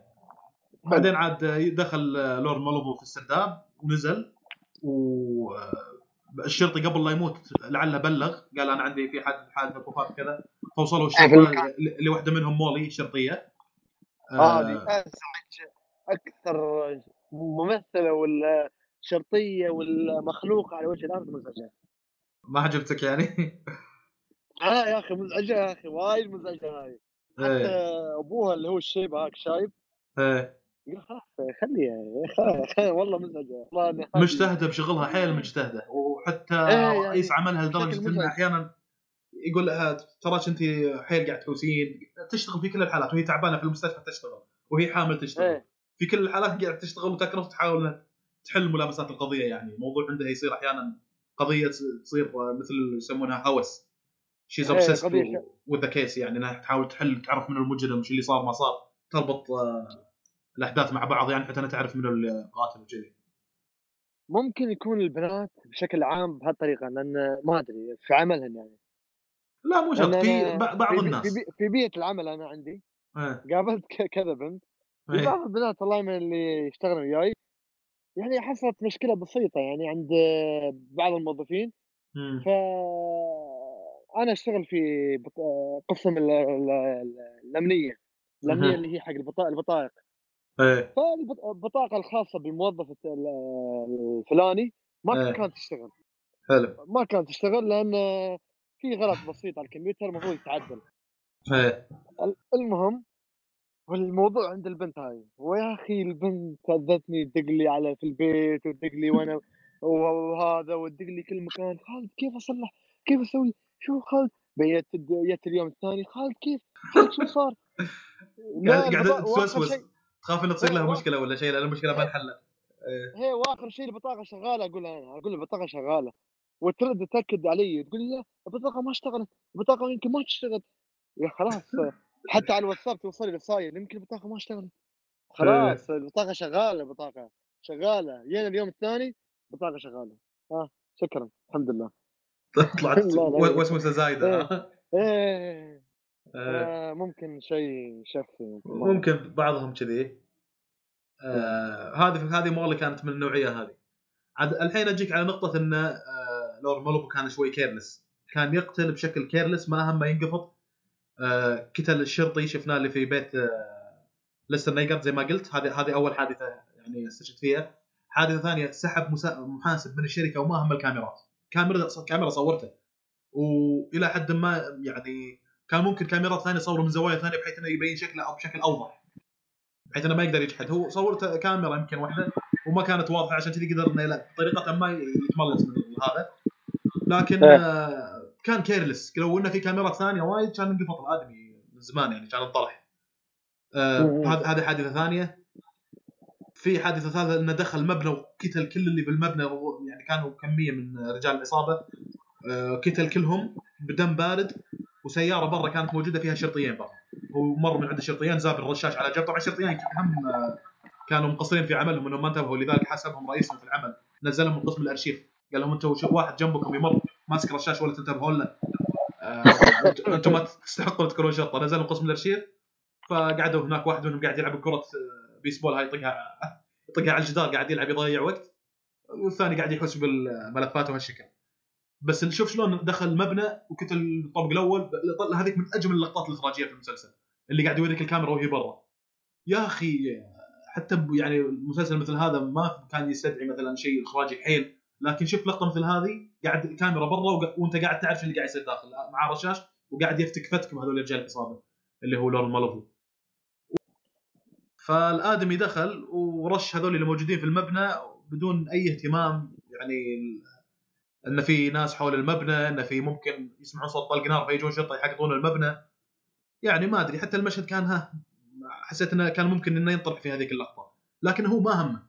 بعدين عاد دخل لورد مولوفو في السرداب ونزل والشرطي قبل لا يموت لعله بلغ قال أنا عندي في حادث حادث وفاه كذا. فوصلوا في الشرطة المكان. ل- لواحده منهم مولي شرطية. هذه آه. أزعج أكثر ممثلة ولا شرطية ولا مخلوقة على وجه الأرض مزعجة. ما عجبتك يعني؟ آه يا أخي مزعجة يا أخي وايد مزعجة هاي حتى أبوها اللي هو الشيب هاك شايب. إيه. خلاص خليها <laughs> والله مزعجه والله مجتهدة بشغلها حيل مجتهدة. وحتى إيه يعني رئيس عملها لدرجة انه. أحيانا يقول لها تراك أنت حيل قاعد تحوسين. تشتغل في كل الحالات وهي تعبانة في المستشفى تشتغل وهي حامل تشتغل. إيه. في كل الحالات قاعد تشتغل وتكرف تحاول تحل ملابسات القضية يعني. الموضوع عندها يصير أحيانا قضية تصير مثل يسمونها هوس. she's إيه، obsessed with case يعني إنها تحاول تحل تعرف من المجرم شو اللي صار ما صار تربط آه، الأحداث مع بعض يعني حتى انها تعرف من القاتل وكذي. ممكن يكون البنات بشكل عام بهالطريقة لأن ما أدري في عملهن يعني. لا مو شرط. في بعض في, الناس. في, بي- في بيئة العمل أنا عندي. إيه. قابلت كذا بنت. في إيه. بعض البنات والله من اللي يشتغلوا وياي. يعني حصلت مشكلة بسيطة يعني عند بعض الموظفين. ف أنا أشتغل في قسم ال- ال- ال- الأمنية. الأمنية. اللي هي حق البطا- البطائق إيه. فالبطاقه الخاصة بالموظف الفلاني ما إيه. كانت تشتغل. حلو. ما كانت تشتغل لأن في غلط بسيط على الكمبيوتر المفروض يتعدل. إيه. ال- المهم والموضوع عند البنت هاي. ويا أخي البنت أذتني تدق لي على في البيت وتدق لي وأنا <laughs> وهذا وتدق لي كل مكان. خالد كيف أصلح؟ كيف أسوي؟ شو خالد؟ بيت جت اليوم الثاني خالد كيف؟ خالد شو صار؟ <laughs> قاعد تسوسوس تخاف إنه تصير لها إيه، مشكلة ولا شيء لأن المشكلة ما انحلت. إيه. هي واخر شيء البطاقه شغالة أقول لها أنا أقول لها البطاقه شغالة. وترد تأكد علي تقول لي لا البطاقة ما اشتغلت البطاقة يمكن ما تشتغل. يا خلاص حتى على الواتساب توصل لي رسائل يمكن البطاقة ما اشتغلت. خلاص البطاقة شغالة البطاقة شغالة. جينا اليوم الثاني البطاقة شغالة. ها شكرا الحمد لله. <laughs> طلعت. <laughs> وسوسة زايدة؟ إيه. آه، ممكن شيء شخصي ممكن ممكن بعضهم كذي. آه هذه هذه مولي كانت من النوعية هذه. عاد الحين أجيك على نقطة إن آه لورن مالفو كان شوي careless كان يقتل بشكل careless ما هم ما ينقبض آه قتل الشرطي شفناه اللي في بيت آه ليستر نيجر زي ما قلت. هذه هذه أول حادثة يعني استشهد فيها. حادثة ثانية سحب محاسب من الشركة وما هم الكاميرات. كاميرا كاميرا صورته. وإلى حد ما يعني كان ممكن كاميرات ثانية تصوره من زوايا ثانية بحيث إنه يبين شكله أو بشكل أوضح. بحيث إنه ما يقدر يجحد. هو صورته كاميرا يمكن واحدة وما كانت واضحة عشان كذا قدر انه لا بطريقه ما يتملص من هذا. لكن إيه. آه كان كيرلس لو إنه في كاميرات ثانية وايد كان انقفط الآدمي من زمان يعني كان انطرح آه. هذه حادثة ثانية. في حادثة ثالثة إنه دخل مبنى وقتل كل اللي بالمبنى يعني كانوا كمية من رجال العصابة. آه، قتل كلهم بدم بارد. وسيارة برا كانت موجودة فيها شرطيين برا. هو مر من عند الشرطيين زاب الرشاش على جنب. طبعا الشرطيين هم كانوا مقصرين في عملهم إنهم ما انتبهوا لذلك حسبهم رئيسهم في العمل. نزلهم من قسم الأرشيف. قال لهم أنتم واحد جنبكم يمر ماسك رشاش ولا تنتبهون له. آه، أنتم ما تستحقون تكونون شرطه. نزلوا قسم الأرشيف فقعدوا هناك واحد منهم قاعد يلعب كرة آه، بيسبول. هاي يطقها يطقها على الجدار قاعد يلعب يضيع وقت. والثاني قاعد يحوس بالملفات وهالشكل. بس شوف شلون دخل المبنى وقتل الطابق الأول هذيك من أجمل اللقطات الإخراجية في المسلسل اللي قاعد يوريك الكاميرا وهي برا. يا أخي حتى يعني مسلسل مثل هذا ما كان يستدعي مثلا شيء إخراجي حيل لكن شوف لقطة مثل هذه قاعد الكاميرا برا وأنت قاعد تعرف اللي قاعد يصير داخل مع رشاش وقاعد يفتك فتك بهذول رجال العصابه اللي هو لورن مالوفو فالآدمي دخل ورش هذول اللي موجودين في المبنى بدون أي اهتمام يعني إن في ناس حول المبنى إن في ممكن يسمعون صوت طلق نار فيجون شرطة يحققون المبنى. يعني ما أدري حتى المشهد كان ها حسيت إنه كان ممكن إنه ينطرح في هذيك اللقطه لكن هو ما همه.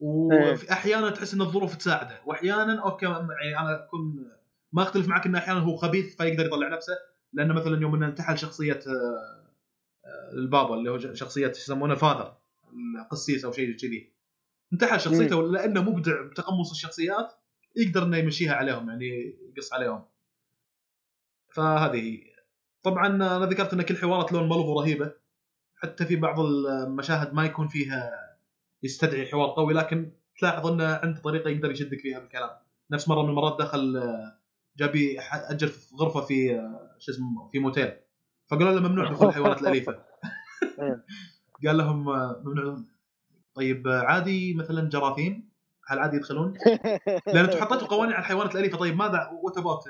وفي أحيانا تحس إن الظروف تساعده. واحيانا أوكي يعني أنا أكون ما أختلف معك إنه أحيانا هو خبيث فيقدر يطلع نفسه. لأنه مثلا يوم إنه انتحل شخصية آه، البابا اللي هو شخصية يسمونه فاذر القسيس أو شيء كذي. انتحل شخصيته لأنه مبدع بتقمص الشخصيات. يقدر إنه يمشيها عليهم يعني يقص عليهم. فهذه. هي. طبعا أنا ذكرت إن كل حوارات لون مالوفو رهيبة. حتى في بعض المشاهد ما يكون فيها يستدعي حوار قوي لكن تلاحظ انه عنده طريقة يقدر يشدك فيها بالكلام. نفس مرة من المرات دخل جابي أجر في غرفة في شو اسمه في موتيل. فقالوا له ممنوع دخول الحيوانات <laughs> الأليفة. قال لهم ممنوع. طيب عادي مثلا جراثيم. هل عادي يدخلون؟ <laughs> لأن أنتم حطيتوا قوانين على الحيوانات الأليفة. طيب ماذا what about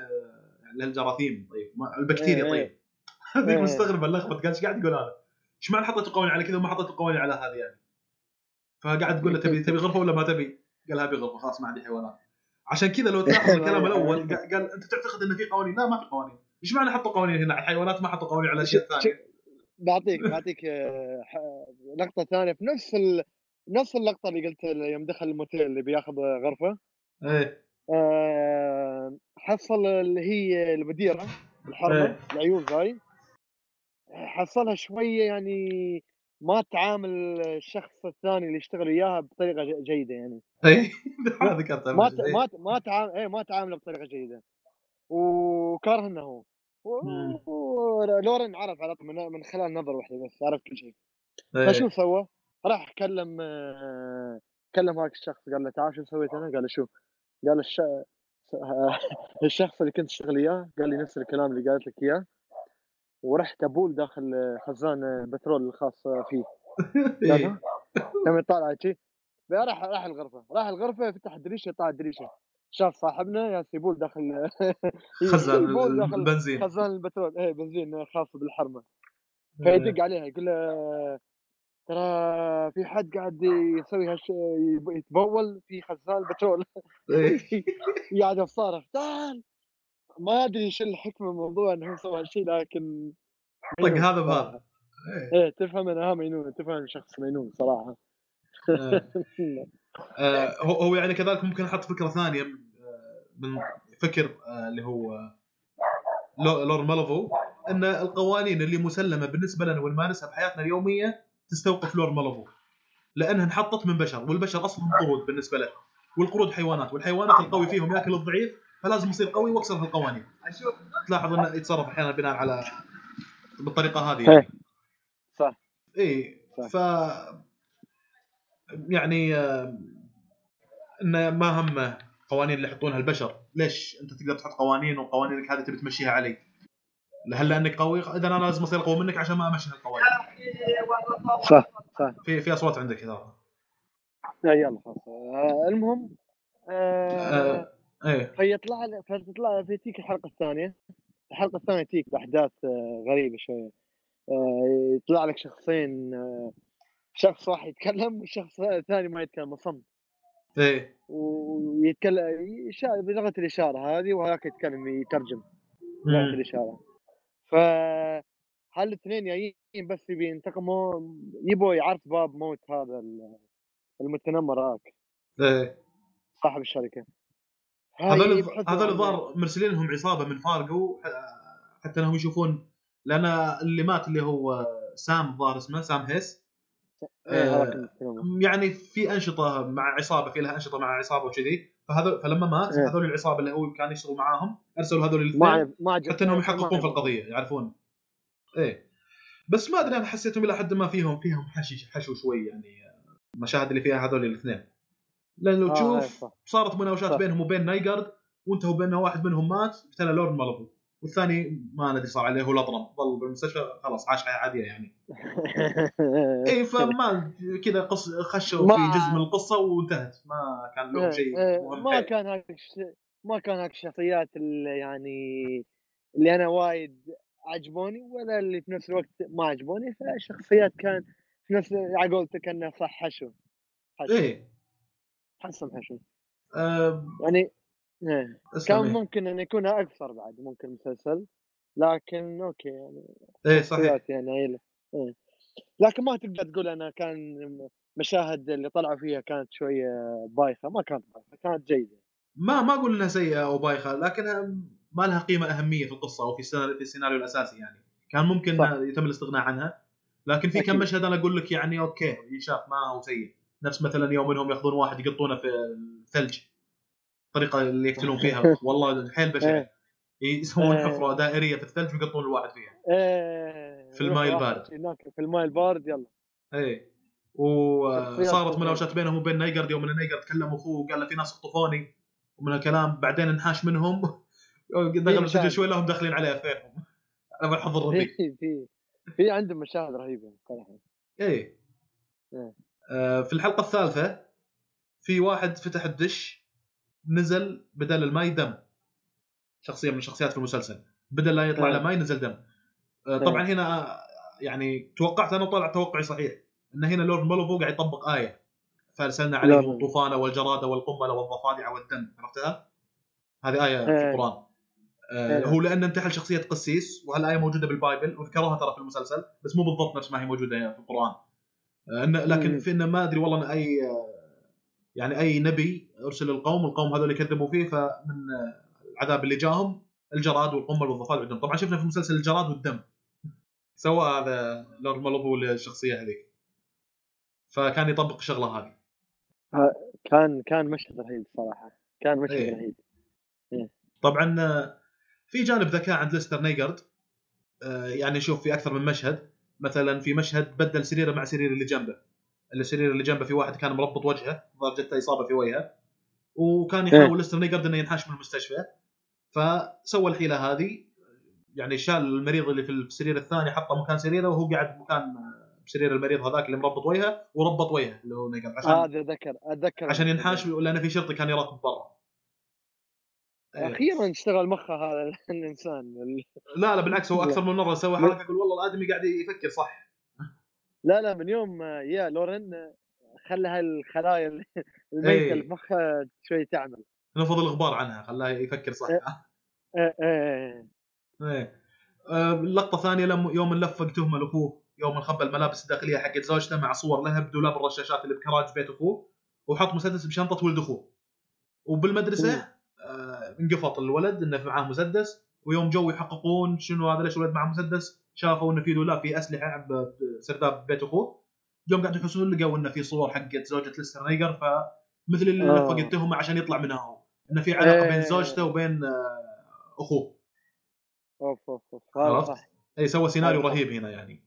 للجراثيم طيب ما- البكتيريا إيه، طيب. هذيك إيه. مستغرب اللخبط. قال إيش قاعد يقول هذا؟ إيش معنى حطيتوا قوانين على كذا وما حطيتوا قوانين على هذه يعني؟ فقاعد تقول له تبي تبي غرفة ولا ما تبي؟ قال ابي غرفة خلاص ما عندي حيوانات. عشان كذا لو تلاحظ <laughs> الكلام الأول قال أنت تعتقد إن في قوانين؟ لا ما في قوانين. إيش معنى حطوا قوانين هنا؟ على الحيوانات ما حطوا قوانين على الاشياء الثانية بعطيك بعطيك آه، لقطه ثانية. في نفس ال... نفس اللقطة اللي قلت يوم دخل الموتيل اللي بياخذ غرفة إيه آه، حصل اللي هي المديرة الحرمه إيه. العيون ذاي حصلها شوية يعني ما تعامل الشخص الثاني اللي يشتغل وياها بطريقة جيدة يعني إيه ذكرته <laughs> ما إيه. ما ت- ما تعامل إيه ما تعامله بطريقة جيدة وكره انه هو. ولورن عرف على من, من خلال نظر واحدة بس عرف كل شيء إيه. فشو سوى؟ راح كلم آه، كلم هاك الشخص قال له تعال شو سويت أنا؟ قال له شو؟ قال الش... <laughs> الشخص اللي كنت اشتغل إياه قال لي نفس الكلام اللي قالت لك إياه ورحت أبول داخل خزان آه، بترول الخاص فيه <laughs> قال إيه. ها؟ كم يطالع شي راح راح الغرفة راح الغرفة فتح الدريشة طلع الدريشة شاف صاحبنا يا يبول داخل <laughs> خزان البنزين خزان البترول إيه بنزين خاص بالحرمة إيه. فيدق عليها يقول له ترى في حد قاعد يسوي هالش يب- يتبول في خزان البترول إيه. <laughs> قاعد يصارخ تعال ما أدري إيش الحكمة من الموضوع إنه هو سوى هالشيء لكن طق هذا. بهذا إيه. إيه تفهم إنه مجنون تفهم شخص مجنون صراحة إيه. <laughs> آه، هو يعني كذلك ممكن أحط فكرة ثانية آه، من فكر آه، اللي هو لو- لورن مالفو إن القوانين اللي مسلمة بالنسبة لنا ونمارسها بحياتنا اليومية تستوقف لورن مالفو لانها انحطت من بشر والبشر أصلا قرود بالنسبة له والقرود حيوانات والحيوانات القوي فيهم يأكل الضعيف فلازم يصير قوي واكسر هالقوانين تلاحظ انه يتصرف أحيانا بناء على بالطريقة هذه. يعني صح. إي. ف يعني آه، انه ما همه قوانين اللي يحطونها البشر. ليش أنت تقدر تحط قوانين وقوانينك هذه تبي تمشيها علي؟ هل لأنك قوي؟ إذا أنا لازم أصير اقوى منك عشان ما أمشي هالقوانين. صح صح. في في أصوات عندك كذا لا يلا خلاص. آه، المهم آه آه، إيه. فيطلع فتطلع في تيك الحلقة الثانية. الحلقة الثانية تيك بأحداث غريبة شوية. يطلع لك شخصين شخص واحد يتكلم والشخص الثاني ما يتكلم صمت إيه. ويتكلم بلغة الإشارة هذه وهذاك يتكلم يترجم. بلغة. الإشارة. ف هالاثنين جايين بس يبي ينتقموا يبوا يعرف باب موت هذا ال- المتنمر هذاك إيه. صاحب الشركة. هذول هذول عن- الظاهر مرسلين لهم عصابة من فارجو حتى إنهم يشوفون لأن اللي مات اللي هو سام الظاهر اسمه سام هيس. إيه، آه،. يعني في أنشطة مع عصابة في لها أنشطة مع عصابة وكذي. فهذول فلما مات إيه. هذول العصابة اللي هو كان يشتغل معاهم أرسلوا هذول الاثنين حتى إنهم يحققون في. القضية يعرفون. إيه. بس ما أدري أنا حسيتهم إلى حد ما فيهم فيهم حشي حشو شوي يعني المشاهد اللي فيها هذول الاثنين. لأن لو آه، تشوف إيه، صح. صارت مناوشات. بينهم وبين نايجارد وانتهوا بين واحد منهم مات قتله لورد مالبو والثاني ما ندري صار عليه هو الاطرم ظل بالمستشفى خلاص عاش حياة عادية يعني. <laughs> اي فما كذا قص خشوا ما- في جزء من القصة وانتهت. ما كان لهم شيء إيه، ما. كان هاك ما كان هاك الشخصيات اللي يعني اللي أنا وايد عجبوني ولا اللي في نفس الوقت ما عجبوني فالشخصيات كان في نفس على قولتك انه صح حشو حشو إيه حسن حشو آه يعني إيه. كان إيه. ممكن انه يكون أكثر بعد ممكن المسلسل لكن أوكي يعني إيه صحيح يعني. إيه. لكن ما تقدر تقول انها كان مشاهد اللي طلعوا فيها كانت شوية بايخة ما كانت بايخة كانت جيدة ما ما أقول إنها سيئة أو بايخة لكنها ما لها قيمة أهمية في القصة أو في السيناريو, الأساسي يعني. كان ممكن صح. يتم الاستغناء عنها لكن في كم. مشهد أنا أقول لك يعني أوكي ينشاف ما هو سيء. نفس مثلا يوم إنهم يأخذون واحد يقطونه في الثلج الطريقة اللي يقتلون فيها. <laughs> والله حيل بشع إيه. يسوون إيه. حفرة دائرية في الثلج ويقطون الواحد فيها. إيه. في واحد البارد. هناك في الماء البارد يلا. إيه. وصارت مناوشات بينهم وبين نايجرد يوم ان نايجرد كلم أخوه وقال له في ناس خطفوني ومن الكلام بعدين انحاش منهم. <laughs> دخلوا. السجن شوي لهم داخلين عليه اثنينهم أنا بالحظ الرديء في <laughs> في في عندهم مشاهد رهيبة صراحة إيه إيه. آه في الحلقة الثالثة في واحد فتح الدش نزل بدل الماي دم شخصية من الشخصيات في المسلسل بدل لا يطلع إيه. له ماي نزل دم آه طبعا هنا آه، يعني توقعت أنا وطلع توقعي صحيح إن هنا لورن مالفو قاعد يطبق آية فأرسلنا عليهم. الطوفان والجراد والقنبلة والضفادع والدم عرفتها؟ هذه آية في إيه. القرآن آه إيه. هو لأن انتحل شخصية قسيس وهالايه موجودة بال Bible؟ وذكروها ترى في المسلسل بس مو بالضبط نفس ما هي موجودة في القرآن. آه إن لكن. في انه ما أدري والله إن أي آه، يعني أي نبي أرسل القوم والقوم هذول يكذبوا فيه فمن آه، العذاب اللي جاهم الجراد والقنبل والضفادع والدم. طبعا شفنا في المسلسل الجراد والدم سوى هذا لورد مالوفو للشخصيه هذيك. فكان يطبق الشغلة هذه. كان كان مشهد رهيب صراحة. كان مشهد إيه. رهيب. طبعا آه، في جانب ذكاء عند ليستر نيجارد. آه، يعني شوف في أكثر من مشهد. مثلا في مشهد بدل سريره مع سرير اللي جنبه. السرير اللي جنبه في واحد كان مربط وجهه ظهر جته إصابة في وجهه. وكان يحاول إيه. ليستر نيجارد إنه ينحاش من المستشفى. فسوى الحيلة هذه. يعني شال المريض اللي في السرير الثاني حطه مكان سريره وهو قاعد مكان آه، بسرير المريض هذاك اللي مربط وجهه وربط وجهه اللي هو نيجارد عشان هذا ذكر أتذكر. عشان ينحاش لأن في شرطي كان يراقب برا. أخيرا اشتغل مخه هذا <laughs> الإنسان ال- لا لا بالعكس هو. <laughs> أكثر من مرة سوى حركة يقول والله الآدمي قاعد يفكر صح لا لا من يوم يا لورن خلى هالخلايا ال- <laughs> الميته إيه. اللي في مخه شوي تعمل نفض الغبار عنها خلاه يفكر صح إيه. إيه، إيه. إيه آه، اللقطه الثانية لما يوم نلفق تهمه لاخوه يوم خبى الملابس الداخلية حقت زوجته مع صور لها بدولاب الرشاشات اللي بكراج بيت أخوه وحط مسدس بشنطة ولد أخوه وبالمدرسة انقفط الولد إنه معاه مسدس ويوم جو يحققون شنو هذا ليش الولد معاه مسدس شافوا إنه في دولاب في أسلحة بسرداب بيت أخوه يوم قاعد يحسون لقوا إنه في صور حقت زوجة ليستر نيجارد فمثل اللي آه. لفق التهمه عشان يطلع منها هو إنه في علاقة إيه. بين زوجته وبين آه، أخوه أوف أوف أوف هذا؟ صح أي سوى سيناريو. رهيب هنا يعني.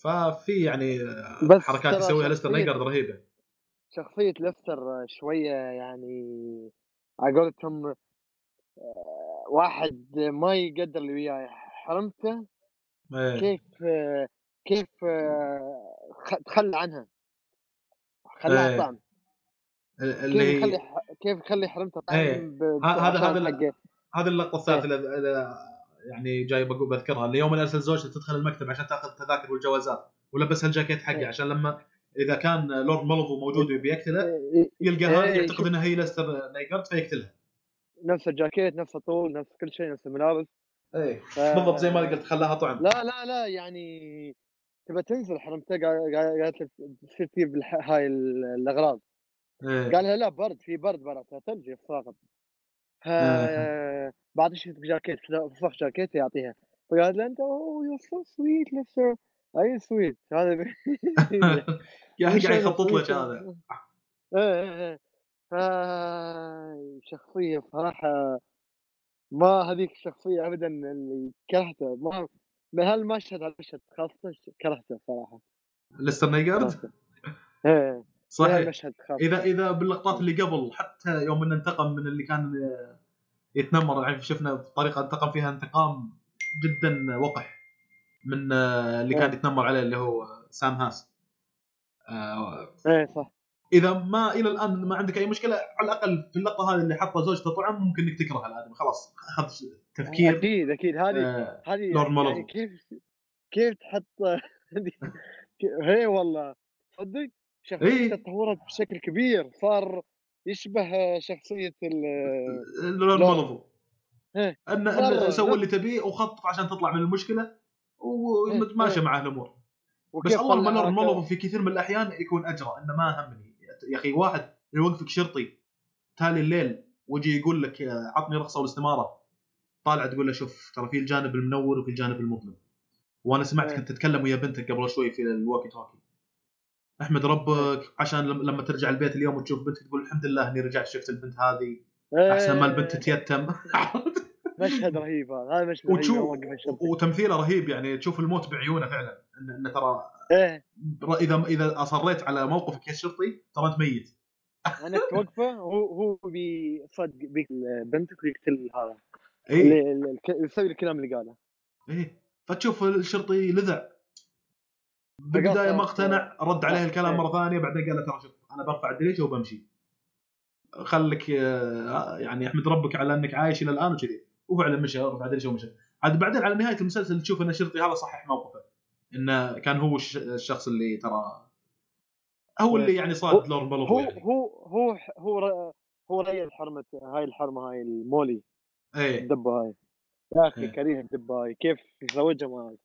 ففي يعني بس حركات يسويها ليستر نيجارد رهيبة شخصية ليستر شوية يعني على قولتهم آه، واحد ما يقدر اللي وياه حرمته إيه. كيف كيف تخلى عنها خلاها إيه. طعم اللي كيف يخلي كيف يخلي حرمته طعم إيه. هذا- هذا. هذه اللقطة الثالثه اللي- يعني جاي بقول بذكرها اللي يوم ارسل زوجته تدخل المكتب عشان تاخذ التذاكر والجوازات ولبسها الجاكيت حقه إيه. عشان لما إذا كان لورد مولوفو موجود ويبي يقتله إيه، يلقى إيه، هذه يعتقد. انها هي ليستر نيجارد فيقتلها. نفس الجاكيت نفس الطول نفس كل شيء نفس الملابس. إيه. ف- بالضبط زي ما قلت خلاها طعم. لا لا لا يعني تبى تنزل حرمته قال- قال- قالت له تصير تجيب هاي ال- الأغراض. إيه. قال لها لا برد في برد برا ثلج ساقط ف آه. بعد إيش جاكيت؟ فصخ جاكيت يعطيها. فقالت له أنت oh you so sweet لسه اي sweet هذا ب- <laughs> <laughs> يا مش قاعد يخطط لك. هذا. إيه إيه إيه. ف شخصية صراحة ما هذيك الشخصية ابدا اللي كرهته ما بهالمشهد هالمشهد خاصة؟ كرهته صراحة. ليستر نيجارد. إيه صحيح. بهالمشهد خاصة إذا إذا باللقطات اللي قبل حتى يوم إنه انتقم من اللي كان يتنمر يعني شفنا بطريقه انتقم فيها انتقام جدا وقح. من آه، اللي كان إيه. يتنمر عليه اللي هو سام هاس آه، إيه صح إذا ما إلى الآن ما عندك أي مشكلة على الأقل في اللقطة هذه اللي حطها زوجته طعم ممكن إنك تكره الادمي خلاص اخذ تفكير أكيد أكيد هذه آه، هذه. يعني كيف كيف تحط <laughs> هي والله صدق إيه. شخصيته تطورت بشكل كبير صار يشبه شخصية ال لورد لا. مالفو إيه. أن مرة. ان سوي اللي تبيه وخطط عشان تطلع من المشكلة وماشي إيه. مع الأمور. بس طلع لورد هذا- مالفو في كثير من الأحيان يكون أجرأ إنه ما همني. يا أخي واحد يوقفك شرطي تالي الليل ويجي يقول لك عطني رخصة والاستمارة. طالع تقول له شوف ترى في الجانب المنور وفي الجانب المظلم. وأنا سمعت إيه. كنت تتكلم ويا بنتك قبل شوي في ال walkie talkie أحمد ربك عشان لم- لما ترجع البيت اليوم وتشوف بنتك تقول الحمد لله إني رجعت شفت البنت هذه. أحسن ما البنت إيه. تتيتم. <laughs> مشهد رهيب هذا مشهد وتشوف الشرطي. وتمثيله رهيب يعني تشوف الموت بعيونه فعلا. ان إن ترى إيه. اذا إذا أصريت على موقفك يا شرطي ترى أنت ميت. <laughs> انك توقفه هو هو بيصدق بيقتل بنتك ويقتل هذا. اي يسوي الكلام اللي قاله. إيه. فتشوف الشرطي لذع. بالبداية ما اقتنع رد عليه الكلام إيه. مرة ثانية بعدين قال له ترى شوف أنا برفع الدريشه وبمشي. خليك آه، يعني أحمد ربك على أنك عايش إلى الآن وكذي. وفعلا مشى رفع الدريشه ومشى عاد بعدين على نهاية المسلسل تشوف إن الشرطي هذا صحح موقفه. إنه كان هو الش- الشخص اللي ترى هو اللي يعني صاد لورد هو يعني. هو هو هو هو ريال حرمة هاي الحرمة هاي المولي. إيه. الدبة هاي. يا أخي إيه. كريه الدبة هاي. كيف يزوجها معاي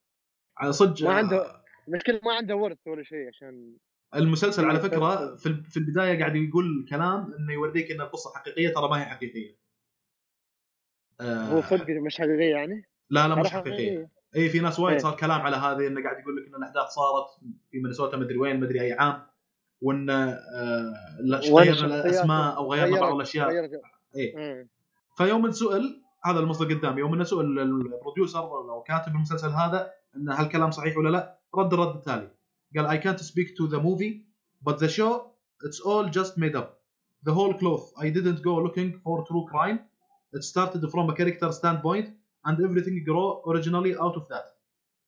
على صدق ما عنده- المشكلة ما عنده ورث ولا شيء عشان المسلسل على فكرة في البداية قاعد يقول كلام إنه يوريك إن القصة حقيقية ترى ما هي حقيقية. آه، هو صدق مش حقيقية يعني؟ لا لا مش حقيقيه. اي في ناس وايد إيه. صار كلام على هذه إنه قاعد يقول لك إن الأحداث صارت في مينيسوتا مدري وين مدري أي عام وإن آه، غيرنا الأسماء أو غيرنا بعض الأشياء. غيرت- إيه. فيوم انسئل هذا المصدر قدامي يوم إنه سئل البروديوسر أو كاتب المسلسل هذا إن هالكلام صحيح ولا لا رد الرد التالي قال I can't speak to the movie but the show it's all just made up. The whole cloth. I didn't go looking for true crime. It started from a character standpoint and everything grew originally out of that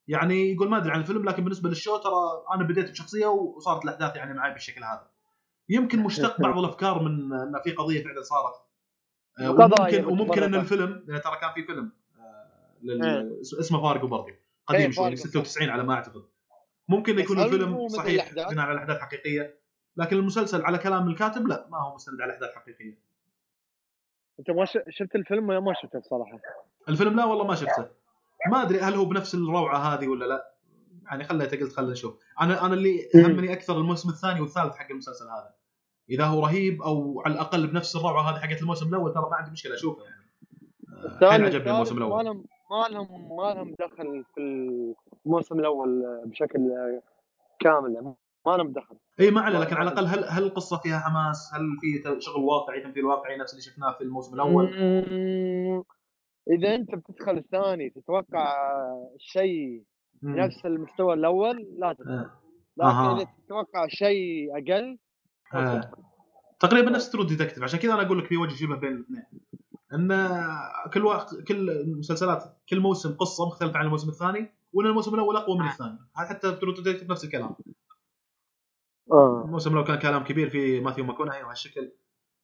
يعني يقول ما أدري عن الفيلم لكن بالنسبة للشو ترى أنا بديت بشخصية وصارت الأحداث يعني معي بالشكل هذا يمكن مشتق بعض الأفكار من ان في قضية فعلا صارت آه، وممكن وممكن إن. الفيلم لأن ترى كان في فيلم آه، لل- إيه. اسمه فارجو برضه قديم إيه، شوي فارجو، 96 على ما أعتقد ممكن يكون الفيلم صحيح؟ بناء على احداث حقيقية لكن المسلسل على كلام الكاتب لا ما هو مستند على احداث حقيقية أنت ما شفت الفيلم ولا ما شفته بصراحة؟ الفيلم لا والله ما شفته. ما أدري هل هو بنفس الروعة هذه ولا لا. يعني خليته قلت خلينا نشوف. أنا أنا اللي. همني أكثر الموسم الثاني والثالث حق المسلسل هذا. إذا هو رهيب أو على الأقل بنفس الروعة هذه حقت الموسم الأول ترى ما عندي مشكلة أشوفه يعني. آه، الثاني عجبني الموسم ما الأول. لهم ما لهم ما لهم دخل في الموسم الأول بشكل كامل. ما لهم دخل إي ما عليه لكن على الأقل هل هل القصة فيها حماس؟ هل في شغل واقعي تمثيل واقعي نفس اللي شفناه في الموسم الأول؟ إذا أنت بتدخل الثاني تتوقع شيء. نفس المستوى الأول لا تدخل آه. لكن. إذا تتوقع شيء أقل. تدخل. تقريبا نفس True Detective عشان كذا أنا أقول لك في وجه شبه بين الاثنين إن كل وقت كل المسلسلات كل موسم قصة مختلفة عن الموسم الثاني وإن الموسم الأول أقوى من الثاني حتى True Detective نفس الكلام آه الموسم الأول كان كلام كبير في ماثيو ماكونهي وهالشكل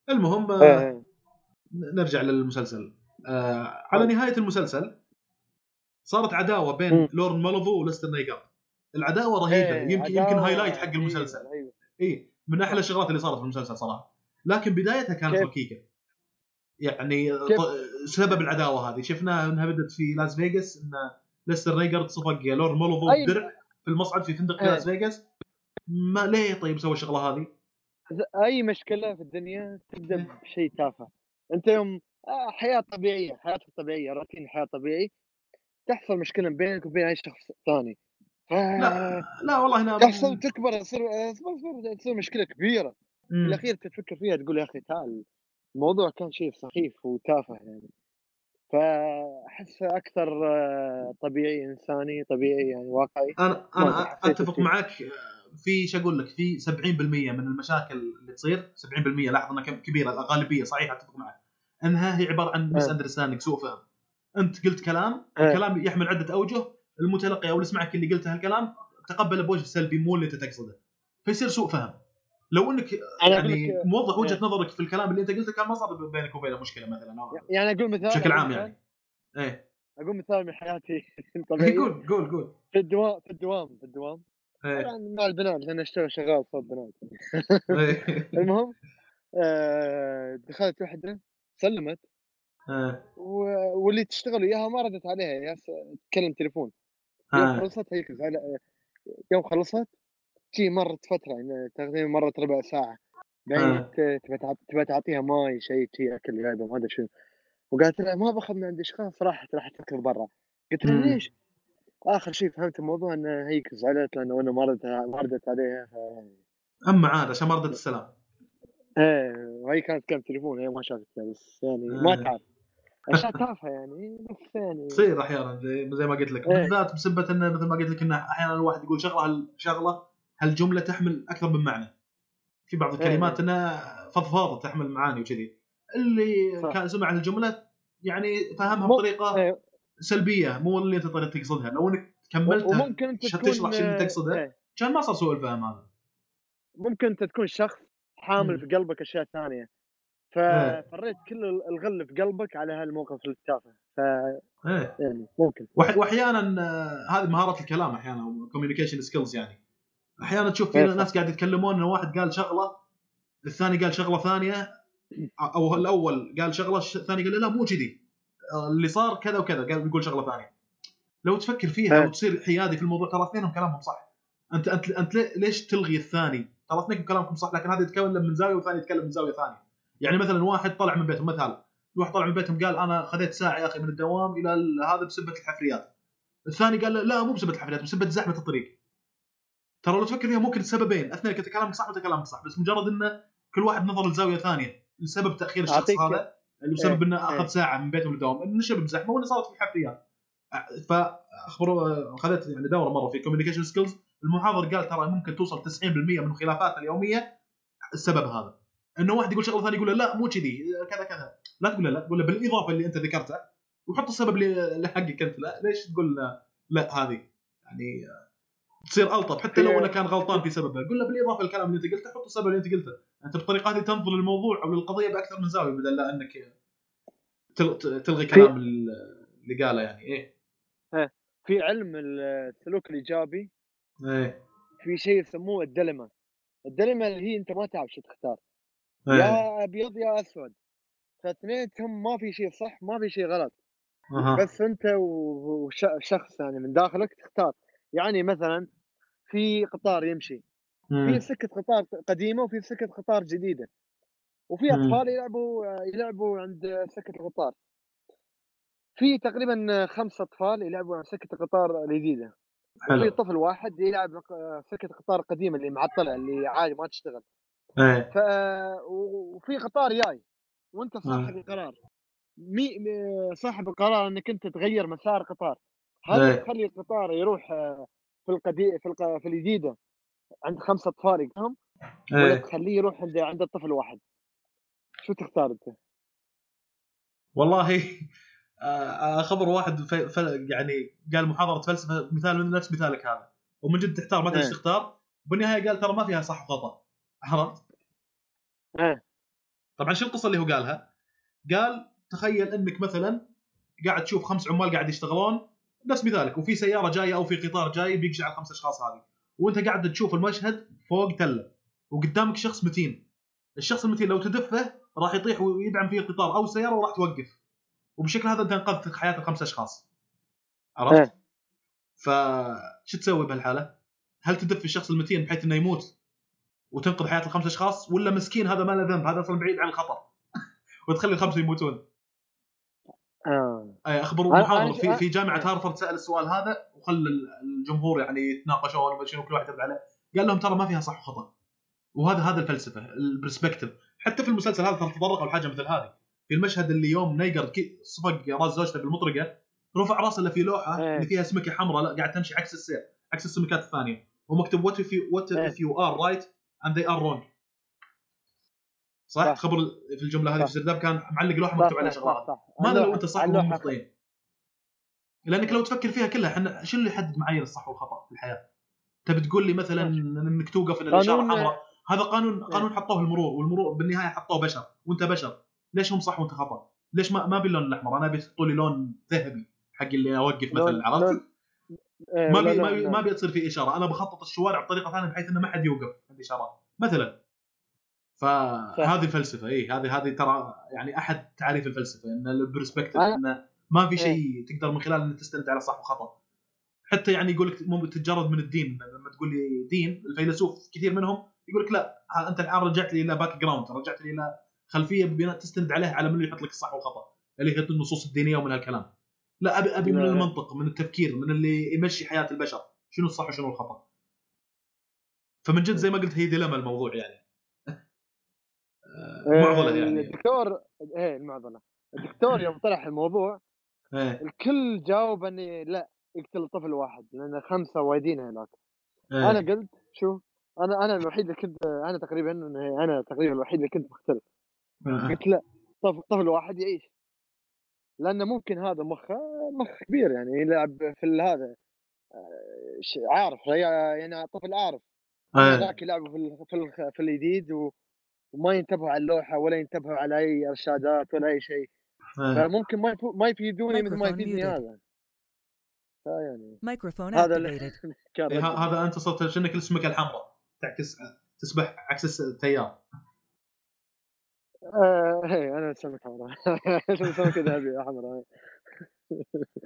المهم آه،. نرجع للمسلسل آه على نهاية المسلسل صارت عداوة بين مم. لورن مالفو ولستر نيجارد العداوة رهيبة إيه، يمكن يمكن highlight حق المسلسل. اي من أحلى الشغلات اللي صارت في المسلسل صراحة لكن بدايتها كانت؟ ركيكة يعني كيف؟ سبب العداوة هذه شفناها إنها بدأت في لاس فيغاس إن ليستر نيجر صفق لورن مالفو أي- بدرع في المصعد في فندق في إيه. لاس فيغاس ما ليه طيب سوى الشغلة هذه؟ أي مشكلة في الدنيا تبدأ بشيء تافه أنت يوم آه، حياة طبيعية حياتك طبيعية روتين حياة طبيعي تحصل مشكلة بينك وبين أي شخص ثاني ف... لا لا والله هنا تحصل تكبر تصير تصير- تصير- مشكلة كبيرة مم. الأخير تفكر فيها تقول يا أخي تعال الموضوع كان شيء سخيف وتافه يعني فاحسه أكثر آه، طبيعي إنساني طبيعي يعني واقعي أنا أنا أتفق. معك في شو أقول لك في 70% من المشاكل اللي تصير 70% لاحظ أنها كبيرة الغالبيه صحيح أتفق معك إنها هي عبارة عن مس آه. اندرستاندينج سوء فهم. أنت قلت كلام آه. الكلام يحمل عدة أوجه المتلقي أو اللي سمعك اللي قلته هالكلام تقبله بوجه سلبي مو اللي أنت تقصده. فيصير سوء فهم. لو إنك يعني موضح وجهة إيه. نظرك في الكلام اللي أنت قلته كان ما صار بينك وبينه مشكلة مثلا أو يعني أقول مثال بشكل عام يعني. إيه. أقول مثال من حياتي. <laughs> قول قول قول. في الدوام في الدوام في الدوام. مع البنات لأن أشتغل شغال صوت بنات إيه. <laughs> المهم آه، دخلت واحدة سلمت إيه. و- واللي تشتغل وياها ما ردت عليها يا تكلم تليفون يوم آه. خلصت هيك زعل- يوم خلصت جي مرت فترة يعني تقريبا مرت ربع ساعة بعدين تبى تعط- تبى تعطيها ماي شيء شيء أكل ما أدري شنو وقالت لها ما باخذ من عندي خلاص راحت راحت تاكل برا قلت لها. ليش؟ آخر شيء فهمت الموضوع ان هيك زعلت لأنه أنا ما ردت ما ردت عليها ف... اما عاد عشان ما ردت السلام إيه وهي كانت كم تليفون هي ما شافتها بس يعني ما آه. تعرف اشياء تافهة يعني بس يعني تصير أحيانا زي, ما قلت لك إيه. بالذات بسبه إنه مثل ما قلت لك إنه أحيانا الواحد يقول شغلة هالشغله هالجملة تحمل أكثر من معنى في بعض الكلمات إيه. انها فضفاضة تحمل معاني وكذي اللي صح. كان سمع الجمله يعني فهمها بطريقة إيه. سلبية مو اللي أنت تقصدها. لو إنك كملتها وممكن أنت تكون تشرح شو اللي تقصده؟ إيه. كان ما صار سوء الفهم هذا ممكن أنت تكون شخص حامل مم. في قلبك أشياء ثانية. إيه. ففريت كل الغل في قلبك على هالموقف التافه ف إيه. يعني ممكن. واحيانا آه، هذه مهاره الكلام أحيانا communication skills يعني. أحيانا تشوف في إيه. ناس قاعد يتكلمون ان واحد قال شغلة الثاني قال شغلة ثانية أو الأول قال شغلة الثاني قال لا مو كذي. اللي صار كذا وكذا قال بيقول شغلة ثانية. لو تفكر فيها. وتصير حيادي في الموضوع ترى اثنينهم كلامهم صح. انت انت أنت ليش تلغي الثاني؟ ترى اثنينكم كلامكم صح لكن هذا يتكلم من زاوية والثاني يتكلم من زاوية ثانية. يعني مثلا واحد طلع من بيتهم مثال واحد طلع من بيتهم قال أنا خذيت ساعه يا أخي من الدوام إلى ال- هذا بسبة الحفريات. الثاني قال لا مو بسبة الحفريات بسبة زحمة الطريق. ترى لو تفكر فيها ممكن السببين اثنين كلامك صح وانت كلامك صح بس مجرد انه كل واحد نظر لزاوية ثانية لسبب تأخير الشخص هذا. اللي بسبب إيه، إنه إيه. اخذ ساعة من بيته للدوام إنه شبه بزحمة وانه صارت في حفريات فأخبروا اخذت يعني دورة مرة في communication skills المحاضر قال ترى ممكن توصل 90% من خلافاتنا اليومية السبب هذا. إنه واحد يقول شغلة ثانية يقول له لا مو كذي كذا كذا. لا تقول له لا تقول له بالإضافة اللي أنت ذكرته وحط السبب اللي حقك أنت. لا ليش تقول له لا هذه يعني تصير ألطف حتى لو إنه كان غلطان في سببها. قول له بالإضافة للكلام اللي أنت قلته حط السبب اللي أنت قلته. أنت بالطريقة هذه تنظر للموضوع أو للقضية بأكثر من زاوية بدل لا أنك تل- تلغي كلام اللي قاله يعني إيه. في علم السلوك الإيجابي. إيه. في شيء يسموه الدلمة. الدلمة اللي هي أنت ما تعرف شو تختار. إيه. يا أبيض يا أسود. فاثنينهم ما في شيء صح ما في شيء غلط. أها. بس أنت وشخص يعني من داخلك تختار. يعني مثلا في قطار يمشي. في سكة قطار قديمة وفي سكة قطار جديدة. وفي. أطفال يلعبوا يلعبوا عند سكة القطار في تقريبا خمس أطفال يلعبوا عند سكة القطار الجديدة. وفي حلو. طفل واحد يلعب ق- سكة القطار القديمه اللي معطلة اللي عادي ما تشتغل. إيه. ف وفي قطار جاي وأنت صاحب آه. القرار. مي صاحب القرار إنك أنت تغير مسار قطار هل إيه. تخلي القطار يروح آه، في القدي في الق... في الجديدة. عند خمسة أطفال يقدرهم ولا إيه. تخليه يروح عند عند الطفل واحد شو تختار أنت؟ والله <laughs> آه، خبر واحد. يعني قال محاضرة فلسفه مثال من نفس مثالك هذا ومن جد تحتار ما تدري إيش إيه. تختار بالنهاية قال ترى ما فيها صح وخطا عرفت؟ إيه طبعا شو القصة اللي هو قالها؟ قال تخيل إنك مثلا قاعد تشوف خمس عمال قاعد يشتغلون نفس مثالك وفي سيارة جاية أو في قطار جاي بيقشع على الخمس أشخاص هذه وانت قاعد تشوف المشهد فوق تله وقدامك شخص متين الشخص المتين لو تدفه راح يطيح ويدعم فيه القطار أو السياره وراح توقف وبالشكل هذا أنت انقذت حياة الخمس أشخاص عرفت؟ إيه. فشو تسوي بهالحالة؟ هل تدف الشخص المتين بحيث إنه يموت وتنقذ حياة الخمس أشخاص ولا مسكين هذا ما له ذنب هذا أصلا بعيد عن الخطر وتخلي الخمسه يموتون آه. أي اخبر أنا- محاضر أنا- في في جامعة هارفرد سأل السؤال هذا وخلى الجمهور يعني يتناقشون وشنو كل واحد يرد عليه قال لهم ترى ما فيها صح وخطأ وهذا هذا الفلسفة ال perspective حتى في المسلسل هذا ترى تطرقوا لحاجة مثل هذه في المشهد اللي يوم نيجارد صفق راس زوجته بالمطرقة رفع راسه اللي في لوحة إيه. اللي فيها سمكة حمراء لا قاعد تمشي عكس السير عكس السمكات الثانية ومكتوب وات if you what إيه. if you are right and they are wrong صح؟ صح. خبر في الجملة هذه. في السرداب كان معلق لوحة مكتوب عليها شغلات ماذا لو أنت صح وهم مخطئين؟ لأنك لو تفكر فيها كلها إحنا شنو اللي يحدد معايير الصح والخطأ في الحياة؟ تبي تقول لي مثلا أنك توقف إن الإشارة حمراء هذا قانون قانون حطوه المرور والمرور بالنهاية حطوه بشر وأنت بشر ليش هم صح وأنت خطأ؟ ليش ما ما باللون الأحمر أنا أبي تحطوا لي لون ذهبي حق اللي أوقف مثلا لون- عرفت؟ إيه، ما بي ما, بي. ما بيصير في إشارة أنا بخطط الشوارع بطريقة ثانية بحيث إنه ما حد يوقف عند اشارات مثلا فهذه الفلسفة اي هذه هذه ترى يعني أحد تعريف الفلسفة إن ال perspective انه ما في شيء تقدر من خلاله إنك تستند على صح وخطا حتى يعني يقول لك مو تتجرد من الدين لما تقول لي دين الفيلسوف كثير منهم يقول لك لا أنت الآن رجعت لي إلى background رجعت لي إلى خلفية بناء تستند عليها على من اللي يحط لك الصح والخطأ اللي هي النصوص الدينية ومن هالكلام. لا أبي أبي من لا. المنطق من التفكير من اللي يمشي حياة البشر شنو الصح وشنو الخطأ. فمن جد زي ما قلت هي dilemma الموضوع يعني. معضلة يعني. الدكتور إيه المعضلة. الدكتور يوم طرح الموضوع إيه الكل جاوب إني لا يقتل طفل واحد لأن خمسة وايدين هناك إيه. أنا قلت شوف أنا أنا الوحيد اللي كنت أنا تقريبا أنا تقريبا الوحيد اللي كنت مختلف آه. قلت لا طفل, طفل واحد يعيش لأنه ممكن هذا مخه مخ كبير يعني يلعب في هذا آه، عارف يعني طفل عارف إيه. هذاك يلعبوا في في في الجديد وما ينتبهوا على اللوحة ولا ينتبهوا على أي إرشادات ولا أي شيء إيه. فممكن ما ما يفيدوني مثل ما يفيدني. هذا. فيعني Microphone هذا <laughs> إيه،. هذا أنت صرت شنك السمكه الحمراء. تعكس تسبح عكس التيار. آه، إيه أنا سمك حمراء. <laughs> سمك ذهبي حمراء.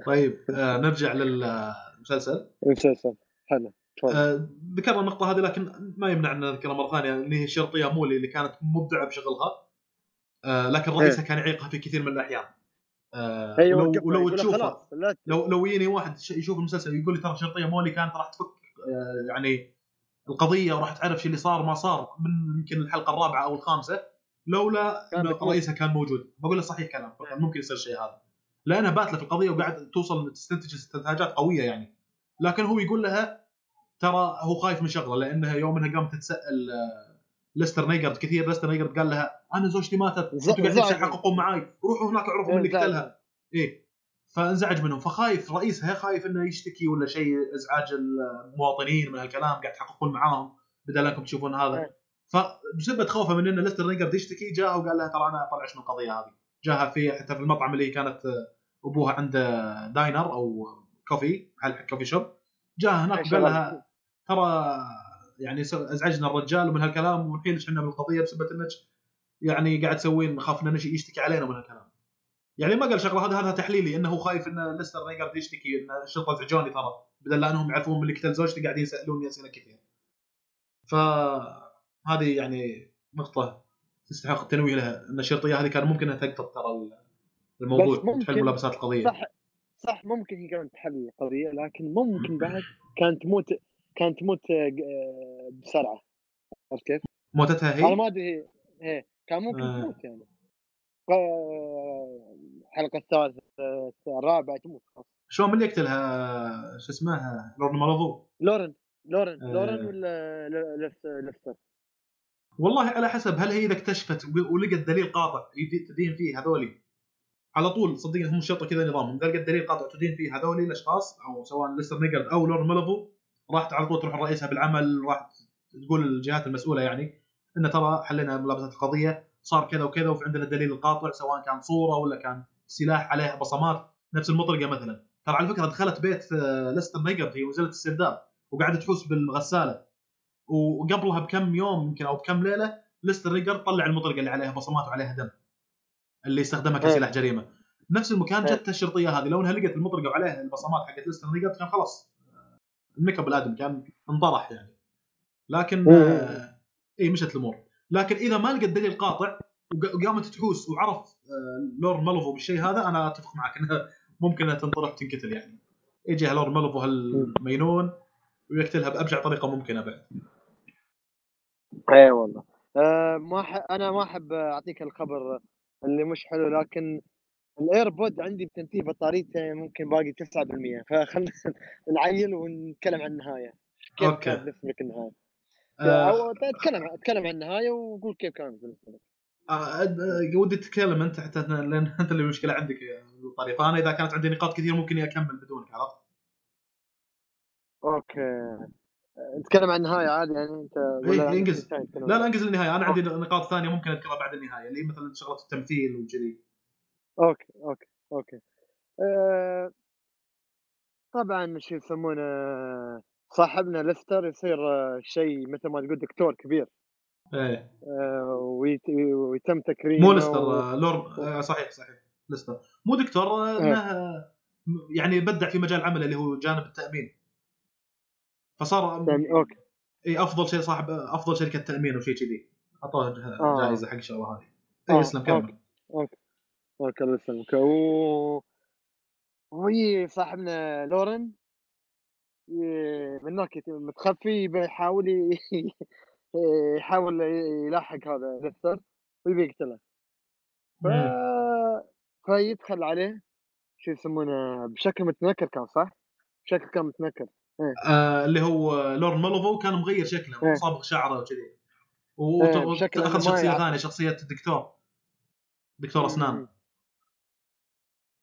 طيب آه نرجع للمسلسل. المسلسل حلو. آه ذكرنا النقطة هذه لكن ما يمنع ان نذكرها مرة ثانية اللي هي الشرطيه مولي اللي كانت مبدعة بشغلها. آه لكن رئيسها كان يعيقها في كثير من الأحيان. آه أيوه ولو, وقفنا، ولو يقول له تشوفه خلاص لا ت- لو لو يجيني واحد يشوف المسلسل يقول لي ترى شرطية مولي كانت راح تفك آه، يعني القضية وراح تعرف شو اللي صار ما صار من يمكن الحلقة الرابعة أو الخامسة لولا ان. رئيسها كان موجود. بقول له صحيح كلام كان ممكن يصير شيء هذا. لأنها باتلة في القضية وقاعد توصل تستنتج استنتاجات قوية يعني. لكن هو يقول لها ترى هو خايف من شغلة لأنها يوم انها قامت تتساءل آه، ليستر نيجرد كثير ليستر نيجرد قال لها أنا زوجتي ماتت أنتوا قاعدين. تحققون معاي. روحوا هناك اعرفوا من اللي. قتلها. إيه. فانزعج منهم. فخايف رئيسها خايف إنه يشتكي ولا شيء. إزعاج المواطنين من هالكلام قاعد تحققون معاهم. بدل أنكم تشوفون هذا. إيه. فبسبب خوفه من ان ليستر نيجرد يشتكي جاء وقال لها ترى أنا طلع شنو القضية هذه. جاها في حتى في المطعم اللي كانت آه، أبوها عنده داينر أو كوفي كوفي شوب. جاء هناك وقال لها ترى يعني أزعجنا الرجال ومن هالكلام ونحيل إحنا بالقضية بسبب إنك يعني قاعد تسوين خاف إنه يشي- يشتكي علينا من هالكلام. يعني ما قال شغلة هذا هذا تحليلي إنه خايف إن ليستر نيجرد يشتكي إن الشرطة ازعجوني ترى بدل لا إنهم يعرفون من اللي قتل زوجتي قاعدين يسالوني اسئله كثير. فهذه يعني نقطة تستحق التنويه لها إن الشرطية هذه كان ممكن إنها تقطع ترى الموضوع وتحل ملابسات القضية. صح صح ممكن هي كانت تحل القضية لكن ممكن بعد كانت تموت كانت تموت آه، آه، بسرعة. عرفت كيف؟ موتتها أنا هي ما أدري هي- كان ممكن آه. تموت يعني. آه، الحلقة الثالثة الرابعة تموت خلاص. شلون من اللي يقتلها؟ شو اسمه لورد مالوفو لورن لورن آه. لورن ولا ل- لف- لفتر والله على حسب هل هي إذا اكتشفت ولقت دليل قاطع تدين فيه هذولي؟ على طول صدقني هم الشرطه كذا نظامهم. إذا لقت دليل قاطع تدين فيه هذولي الأشخاص أو سواء ليستر نيجرد أو لورد مالوفو راح على طول تروح لرئيسها بالعمل راح تقول الجهات المسؤولة يعني ان ترى حلينا ملابسات القضية صار كذا وكذا وفي عندنا الدليل القاطع سواء كان صورة ولا كان سلاح عليه بصمات نفس المطرقة مثلا. ترى على فكرة دخلت بيت آه، ليستر نيجرد هي وزيرة السرداب وقاعدة تحوس بالغسالة. وقبلها بكم يوم يمكن أو بكم ليلة ليستر نيجرد طلع المطرقة اللي عليها بصمات وعليها دم اللي استخدمها كسلاح جريمة. نفس المكان إيه. جت الشرطية هذه لو إنها لقت المطرقة وعليها البصمات حقت ليستر نيجرد كان خلاص. النكب الادم كان انطرح يعني. لكن. آه اي مشت الأمور. لكن إذا ما لقت دليل قاطع وق- وقامت تحوس وعرف آه لورد مالوفو بالشيء هذا أنا أتفق معك إنها ممكن أنها تنطرح وتنقتل يعني. يجيها لورد مالوفو هالمينون ويقتلها بأبشع طريقة ممكنة بعد. اي والله. آه ما ح... أنا ما أحب أعطيك الخبر اللي مش حلو لكن ال AirPod عندي بتنتهي بطاريته ممكن باقي 9% فخلنا <laughs> نعيل ونتكلم عن النهاية. كيف okay. كانت بالنسبة لك النهاية؟ آه. أو أتكلم أتكلم عن النهاية وقول كيف كانت بالنسبة لك. آه، آه، ودي تتكلم أنت حتى لأن أنت اللي المشكلة عندك يا طارق فأنا إذا كانت عندي نقاط كثير ممكن أكمل بدونك عرفت؟ okay. نتكلم عن النهاية عادي يعني أنت ولا إيه، انقز. لا لا انقز للنهايه أنا عندي نقاط ثانية ممكن اذكرها بعد النهاية اللي مثلا شغلة التمثيل وكذي okay okay okay. أه طبعا شو يسمونه صاحبنا ليستر يصير آه، شيء مثل ما تقول دكتور كبير. إيه. أه ويت- ويتم تكريمه مو ليستر و- آه، آه، صحيح صحيح ليستر. مو دكتور آه، إيه. إنه آه، يعني بدع في مجال عمله اللي هو جانب التأمين. فصار يعني okay. إي أفضل شيء صاحب أفضل شركة تأمين وشيء كذي. أعطوه آه. جائزه حق الشغلة هذه. آه، اي اسلم كمل okay. okay الله يسلمك و وهي صاحبنا لورن من هناك متخفي بيحاول ي- <laughs> يحاول يلاحق هذا ليستر ويبي يقتله ف... فيدخل عليه شو يسمونه بشكل متنكر كان صح؟ بشكل كان متنكر آه اللي هو لورد مالوفو كان مغير شكله إيه. صابغ شعره وكذي إيه، ما شخصية. ثانية شخصية الدكتور دكتور أسنان.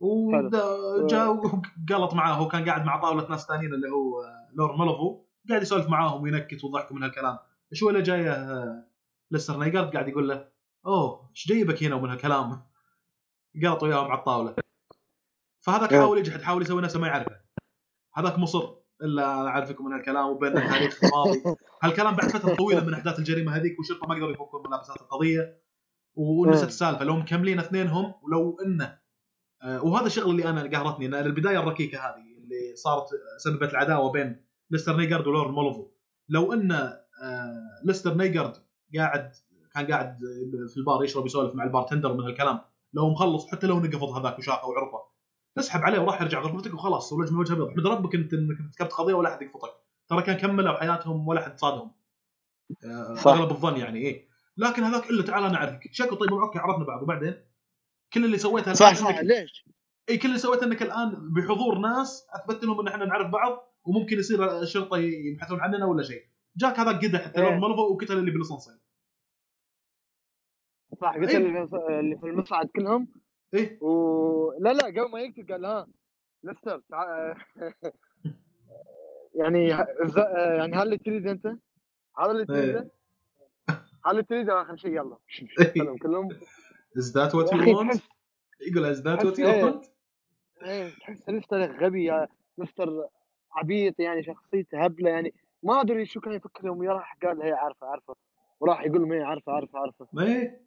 وجاء وقلط معاه هو كان قاعد مع طاولة ناس ثانيين اللي هو آه، لورد مالوفو قاعد يسولف معاهم وينكت ويضحكوا من هالكلام. شوي اللي جاية آه، ليستر نيجارد قاعد يقول له أوه إيش جايبك هنا ومن هالكلام؟ قلط وياهم على الطاولة. فهذاك إيه. حاول يجحد حاول يسوي نفسه ما يعرفه. هذاك مصر إلا أنا أعرفكم من هالكلام وبين تاريخ <laughs> ماضي هالكلام بعد فترة طويلة من أحداث الجريمة هذيك والشرطه ما قدروا يفكون ملابسات القضية ونست إيه. السالفة. لو مكملين اثنينهم ولو إنه آه، وهذا الشغل اللي أنا قهرتني إن البداية الركيكة هذه اللي صارت سببت العداوة بين ليستر نيجارد ولورد مولوفو. لو إن آه، ليستر نيجارد قاعد كان قاعد في البار يشرب يسولف مع ال bartender من هالكلام لو مخلص حتى لو نقفض هذاك وشافه وعرفه اسحب عليه وراح يرجع غرفتك وخلاص ولجم وجه أبيض. احمد ربك إنت إنك ارتكبت قضية ولا أحد يقفطك. ترى كان كملوا حياتهم ولا أحد صادهم. آه،. أغلب الظن يعني إيه. لكن هذاك إلا تعال نعرفك شكو طيب okay عرفنا بعض. وبعدين؟ كل اللي سويته صح صح إنك ليش؟ إي كل اللي سويته أنك الآن بحضور ناس أثبت لهم إن إحنا نعرف بعض وممكن يصير الشرطه يبحثون عننا ولا شيء جاك هذاك قدح حتى إيه. لورد مالفو وقتل اللي بالاسانسير صح قلت إيه. اللي في المصعد كلهم إيه و لا لا قبل ما يقتل قال ها ليستر تع- <laughs> يعني يعني هل اللي تريده أنت؟ هذا اللي تريده؟ هذا اللي تريده آخر شيء يلا. <laughs> كلهم كلهم يا يو أخي وانت تحس يقول ذات تحس وات يو إيه. وانت إيه تحس ليستر غبي يا ليستر عبيط يعني شخصيته هبلة يعني ما أدري شو كان يفكر يوم راح قال هي عارفة عارفة. وراح يقول لهم هي عارفة عارفة. عارفه إيه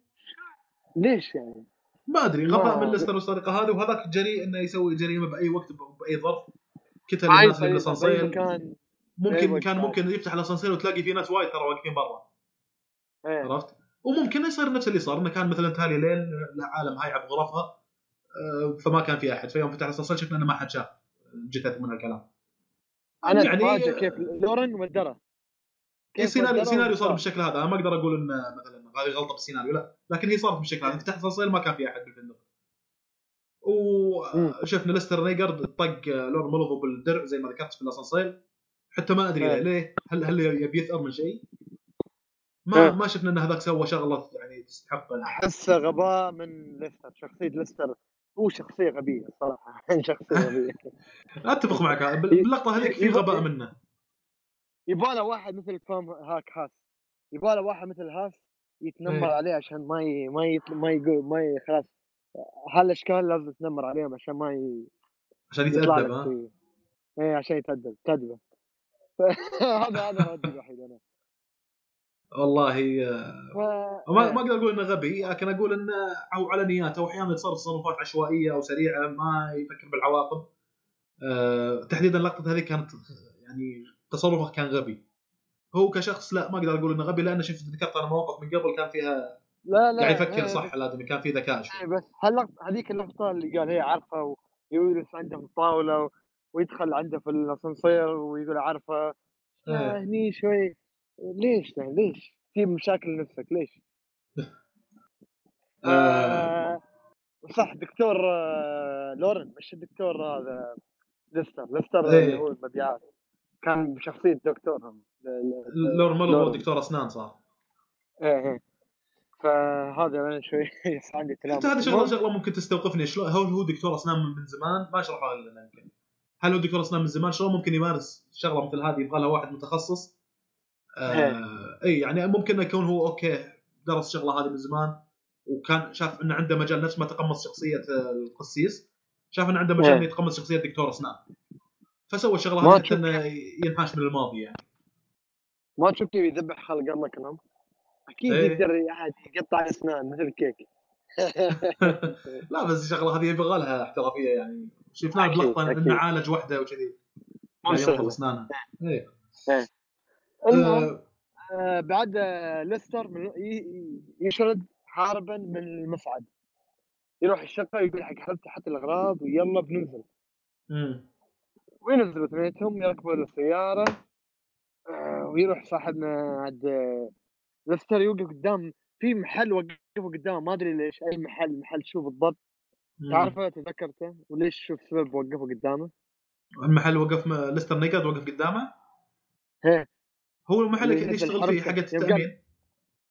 ليش يعني؟ ما أدري ما- غباء من ليستر والسرقه هذه وهذاك جريء إنه يسوي جريمة بأي وقت بأي ظرف. قتل الناس بالاسانسير مكان. ممكن كان. ممكن يفتح الأسانسير وتلاقي في ناس وايد ترى واقفين برا. إيه. عرفت؟ وممكن يصير نفس اللي صار. انه كان مثلا تالي ليل العالم هايعه بغرفها آه، فما كان في أحد. فيوم فتح الاسانسير شفنا إنه ما حد شاف. جثث من الكلام. أنا يعني كيف لورن ودره إيه سيناريو ودره سيناريو صار. بالشكل هذا. أنا ما أقدر أقول ان مثلا هذه غلطة بالسيناريو لا. لكن هي صارت بالشكل هذا. فتحت الاسانسير ما كان في أحد بالفندق. وشفنا ليستر نيجر طق لور مولوفو بالدرع زي ما ذكرت في الأسانسير. حتى ما أدري. ليه. هل هل يبي يثأر من شيء؟ ما إيه. ما شفنا إن هذاك سوى شغلة يعني تستحق احسه غباء من ليستر شخصية ليستر. هو شخصية غبية صراحة <laughs> شخصية غبية. <laughs> أتفق معك. بال- باللقطة هذيك في غباء منه. يبغى له واحد مثل توم هاك هاس. يبغى له واحد مثل هاس يتنمر. عليه عشان ما ي... ما ي... ما يقول ما ي... خلاص. هالاشكال لازم تنمر عليهم عشان ما ي... عشان يتأدب ها؟ إيه عشان يتأدب. تأدبه <laughs> هذا هذا ردي الوحيد أنا. والله آه، ف... ما إيه. ما أقدر أقول إنه غبي لكن أقول إنه أو على نياته. واحيانا يتصرف تصرفات عشوائية أو سريعة ما يفكر بالعواقب. أه تحديدا لقطة هذه كانت يعني تصرفه كان غبي. هو كشخص لا ما أقدر أقول إنه غبي لأنه شفت ذكرت أنا مواقف من قبل كان فيها لا لا قاعد يفكر إيه، صح الادمي كان في ذكاء شوي. إيه، بس هاللقطة هذيك اللقطة اللي قال هي عارفة ويجلس عنده في الطاولة و- ويدخل عنده في الأسانسير ويقول عارفة إيه. هني شوي ليش يعني؟ ليش؟ في مشاكل لنفسك ليش؟ <laughs> آه، آه صح دكتور آه لورن مش الدكتور هذا؟ ليستر ليستر إيه. اللي هو المبيعات. كان بشخصية دكتور هم ل- ل- لور مولو لورن. دكتور أسنان صار. إيه إيه. فهذا أنا شوي <laughs> عندي كلام. حتى هذا شغلة شغلة ممكن تستوقفني. شلون هو هو دكتور أسنان من زمان؟ ما شرحوها لنا يمكن. هل هو دكتور أسنان من زمان؟ شلون ممكن يمارس شغلة مثل هذه؟ يبغى لها واحد متخصص؟ آه اي يعني ممكن يكون هو okay درس الشغله هذه من زمان وكان شاف إنه عنده مجال نفس ما تقمص شخصية آه، القسيس شاف إنه عنده مجال إيه. انه يتقمص شخصية دكتور أسنان. فسوى الشغله ما هذه حتى إنه ينحاش من الماضي يعني. ما تشوف كيف يذبح خلق الله كلام؟ أكيد إيه. يقدر عادي يقطع أسنان مثل الكيك <laughs> لا بس الشغلة هذه يبغى لها احترافية يعني. شفناها بلقطه. إنه عالج وحدة وكذي. مو يعني ينظف سهلة. اسنانها إيه. المهم آه، آه بعد ليستر يشرد هاربا من المصعد. يروح الشقة يقول حق حبيبتي حط الأغراض ويلا بننزل. وينزلوا اثنينهم يركبوا السيارة آه ويروح صاحبنا عند ليستر يوقف قدام. في محل وقفوا قدامه ما أدري ليش أي محل محل شو بالضبط. تعرفه؟ تذكرته؟ وليش شوف سبب وقفوا قدامه؟ المحل وقف م- ليستر نيجر وقف قدامه؟ هي هو المحل اللي يشتغل فيه يوم التأمين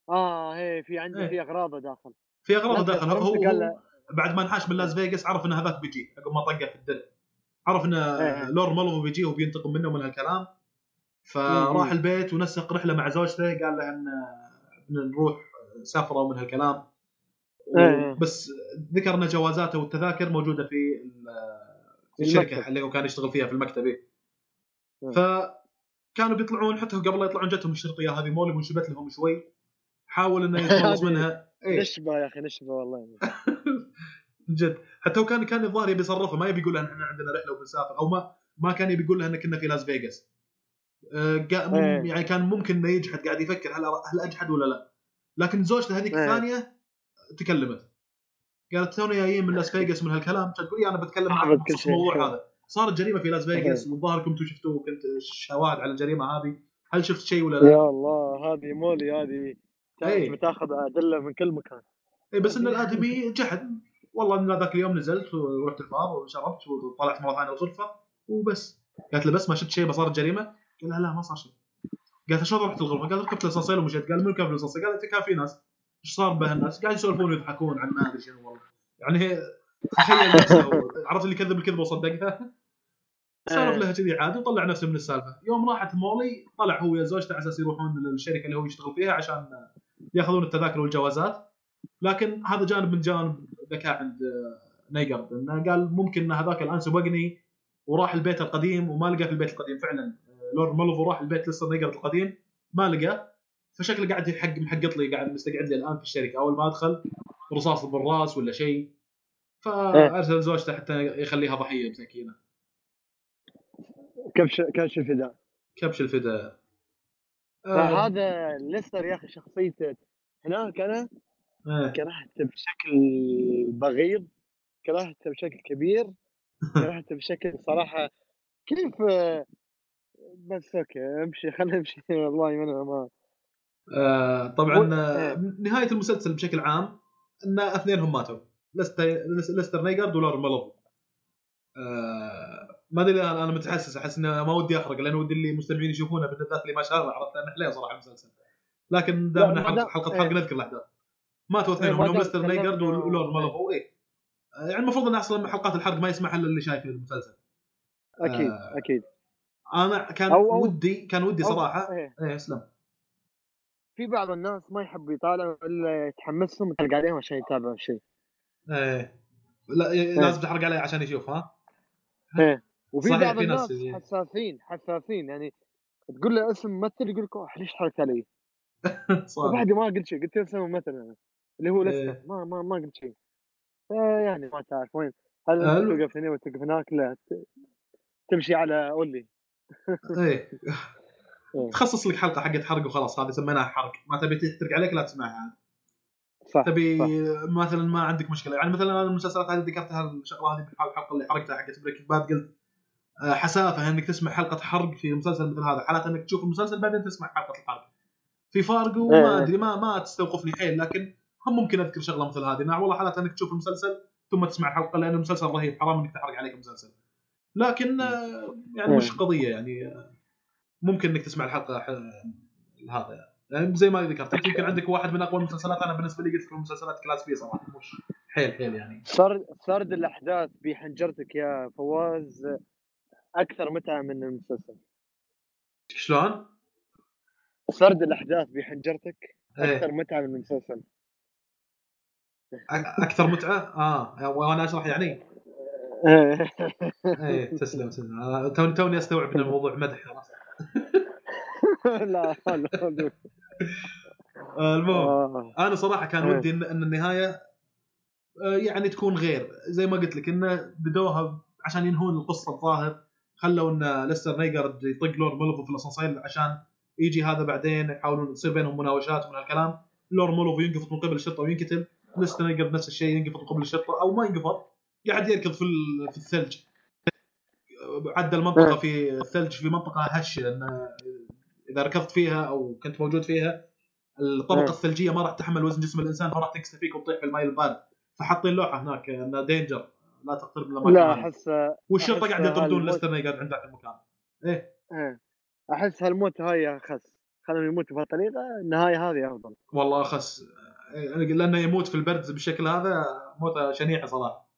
آه هي في عنده إيه. في أغراضه داخل في اغراض نزل داخل هو, هو بعد ما انحاش من لاس فيغاس عرف ان هذاك بيجي عقب ما طقه في الدرع عرف ان إيه. لور مالوفو بيجي وبينتقم منه ومن هالكلام فراح. البيت ونسق رحلة مع زوجته قال له ان نروح سفرة ومن هالكلام إيه. بس ذكر ان جوازاته والتذاكر موجودة في في الشركة. اللي هو كان يشتغل فيها في المكتب إيه. إيه. فكانوا بيطلعون حتى قبل لا يطلعون جتهم الشرطيه هذه مولي وانشبت لهم شوي حاول إنه <laughs> يتخلص منها. إيه. نشبة يا أخي نشبة والله. من <laughs> جد. حتى هو كان كان الظاهر يبي يصرفها ما يبي يقول لها إحنا عندنا رحلة وبنسافر أو ما ما كان يبي يقول لها ان كنا في لاس فيغاس. آه، إيه. يعني كان ممكن إنه يجحد قاعد يفكر هل هل أجحد ولا لا. لكن زوجته هذيك إيه. الثانية تكلمت. قالت تونا جايين من لاس <laughs> فيغاس من هالكلام. تقول لي أنا بتكلم شيء. الموضوع هذا. صارت جريمة في لاس فيغاس. والظاهر كنتوا شفتوا كنت شواهد على الجريمة هذه هل شفت شيء ولا لا؟ يا الله هذه مولي هذه إيه. بتاخذ أدلة من كل مكان اي بس إن الادمي جحد والله إن ذاك اليوم نزلت ورحت البار وشربت وطلعت مرة ثانية الغرفه وبس قالت له بس ما شفت شيء بس صارت جريمة قال لها لا ما صار شيء قالت له شلون رحت الغرفة؟ قال ركبت الاسانسير ومشيت قال من كان في الاسانسير؟ قالت كان في ناس إيش صار به الناس؟ قاعد يسولفون ويضحكون عن ما أدري شنو والله يعني هي تخيل نفسه. عرفت اللي كذب الكذبه وصدقها سولف إيه. لها كذي عادي وطلع نفسه من السالفة. يوم راحت مولي طلع هو ويا زوجته على أساس يروحون للشركة اللي هو يشتغل فيها عشان ياخذون التذاكر والجوازات. لكن هذا جانب من جانب ذكاء عند نيجر. إنه قال ممكن إن هذاك الآن سبقني وراح البيت القديم وما لقى في البيت القديم. فعلا لورن مالفو راح البيت ليستر نيجارد القديم ما لقى. فشكله قاعد يحق محقط لي قاعد مستقعد لي الآن في الشركة. أول ما أدخل رصاص بالرأس ولا شيء. فأرسل زوجته حتى يخليها ضحية مسكينه كبش كبش الفداء. كبش الفداء. آه، فهذا ليستر يا أخي شخصيته. هناك أنا آه. كرهته بشكل بغيض كرهته بشكل كبير <laughs> كرهته بشكل صراحة. كيف آه، بس أوكي أمشي خلينا نمشي. <laughs> والله أنا ما آه، طبعا و- آه، إيه. نهاية المسلسل بشكل عام إن اثنينهم ماتوا. لستر نيجارد ولور مالوفو آه ما أدري أنا متحسس أحس إنه ما ودي أحرق لأن ودي اللي المستمعين يشوفونه بالذات اللي ما شافه عرفت؟ لأن حلية صراحة المسلسل. لكن دامنا حلقه حلقه إيه. حرق نذكر الأحداث. ماتوا اثنين إيه، منهم لستر نيجارد تكلمنا- ولور مالوفو إيه. آه، يعني المفروض إن أصلا حلقات الحرق ما يسمح إلا اللي شايف المسلسل. أكيد آه. أكيد. أنا كان أو- أو- ودي كان ودي صراحة إيه. إيه اسلم في بعض الناس ما يحب يطالعوا إلا يتحمسهم وتلقى عليهم عشان يتابعوا الشيء إيه. لا إيه، لازم تحرق عليه عشان يشوف ها؟ إيه. وفي بعض الناس حساسين حساسين يعني تقول له اسم ممثل يقول لك "أوه، ليش حركت علي؟ <laughs> وبعدي ما قلت شيء قلت له اسم ممثل أنا. اللي هو إيه. لسه ما ما ما قلت شيء. يعني ما تعرف وين. هل توقف هنا وتوقف هناك؟ لا تمشي على أولي. إيه. <laughs> إيه. تخصص لك حلقة حقت حرق وخلاص هذه سميناها حرق. ما تبي تحرق عليك لا تسمعها. صح تبي صح. مثلا ما عندك مشكلة يعني مثلا أنا المسلسلات هذه ذكرتها الشغلة هذه بالحلقة اللي حرقتها حقت Breaking Bad قلت آه، حسافه إنك تسمع حلقة حرق في مسلسل مثل هذا حلاة إنك تشوف المسلسل بعدين تسمع حلقة الحرق في فرق وما إيه. أدري ما ما تستوقفني حيل لكن هم ممكن أذكر شغلة مثل هذه انها والله حلاة إنك تشوف المسلسل ثم تسمع الحلقة لأن المسلسل رهيب حرام إنك تحرق عليك المسلسل لكن آه، يعني مش إيه. قضية يعني آه، ممكن إنك تسمع الحلقة هذا يعني زي ما ذكرت يمكن عندك واحد من أقوى المسلسلات أنا بالنسبة لي قلت لكم مسلسلات class B صراحة مش حيل حيل يعني سرد سرد الأحداث بحنجرتك يا فواز أكثر متعة من المسلسل شلون؟ سرد الأحداث بحنجرتك إيه أكثر متعة من المسلسل أكثر متعة؟ آه وأنا أشرح يعني؟ إيه تسلم تسلم أنا توني أستوعب إن الموضوع مدح عرفت؟ <laughs> لا لا المهم آه. أنا صراحة كان إيه. ودي ان, إن النهاية آه، يعني تكون غير. زي ما قلت لك انه بدوها عشان ينهون القصة الظاهر خلوا إن ليستر نيجارد يطق لورن مالفو في الأسانسير عشان يجي هذا بعدين يحاولون تصير بينهم مناوشات من هالكلام. لورن مالفو ينقفط من قبل الشرطة وينقتل. ليستر نيجارد نفس الشيء ينقفط من قبل الشرطة أو ما ينقفط قاعد يركض في في الثلج. عدى المنطقة في الثلج في منطقة هشة ان إذا ركضت فيها أو كنت موجود فيها الطبقة إيه. الثلجية ما راح تحمل وزن جسم الإنسان فراح تكسر فيك وتطيح في الماء البارد. فحاطين لوحة هناك انه danger لا تقترب من الاماكن لا. احس والشرطة قاعد يطردون هالموت- ليستر نيجارد عند المكان. إيه. إيه. أحس هالموت هاي أخس. خلهم يموتوا بهالطريقه النهاية هذه أفضل. والله أخس. لأنه يموت في البرد بالشكل هذا موته شنيعة صراحة.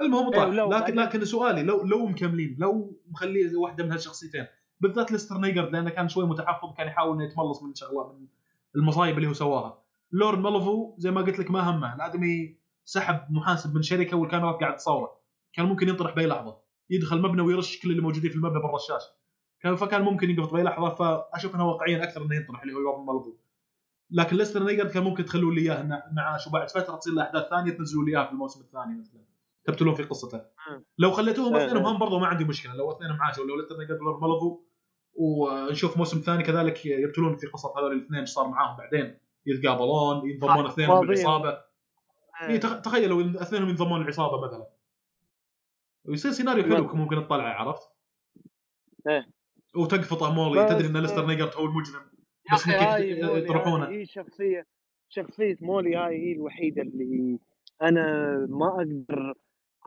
المهم إيه، ولو لكن بعدين- لكن سؤالي لو لو مكملين لو مخلي واحدة من هالشخصيتين بالذات ليستر لأنه كان شوي متحفظ كان يحاول إنه يتملص من شغلة من المصايب اللي هو سواها. لورد مالوفو زي ما قلت لك ما همه الآدمي سحب محاسب من شركة والكاميرات قاعد تصوره. كان ممكن ينطرح بأي لحظة. يدخل مبنى ويرش كل اللي موجودين في المبنى بالرشاش كان فكان ممكن ينقفط بأي لحظة فأشوف إنه واقعيا أكثر إنه ينطرح اللي هو لورد مالوفو. لكن ليستر نيجارد كان ممكن تخلوا لي إياه انه وبعد فترة تصير له أحداث ثانية تنزلوا لي إياه في الموسم الثاني مثلا. تبتلون في قصته. لو خليتوهم اثنينهم. هم برضو ما عندي مشكلة لو اثنينهم عاشوا لو ليستر نيجارد ولورد مالوفو ونشوف موسم ثاني كذلك يبتلون في قصه هذول الاثنين إيش صار معاهم بعدين يتقابلون ينضمون صح، اثنينهم. بالعصابة إيه. إيه تخ- تخيلوا اثنينهم ينضمون العصابه مثلا ويصير سيناريو حلو. ممكن تطلعه عرفت؟ إيه. وتقفطه مولي تدري إن ليستر نيجارد هو المجرم بس يطرحونه. هي شخصية شخصية مولي هاي هي الوحيدة اللي أنا ما أقدر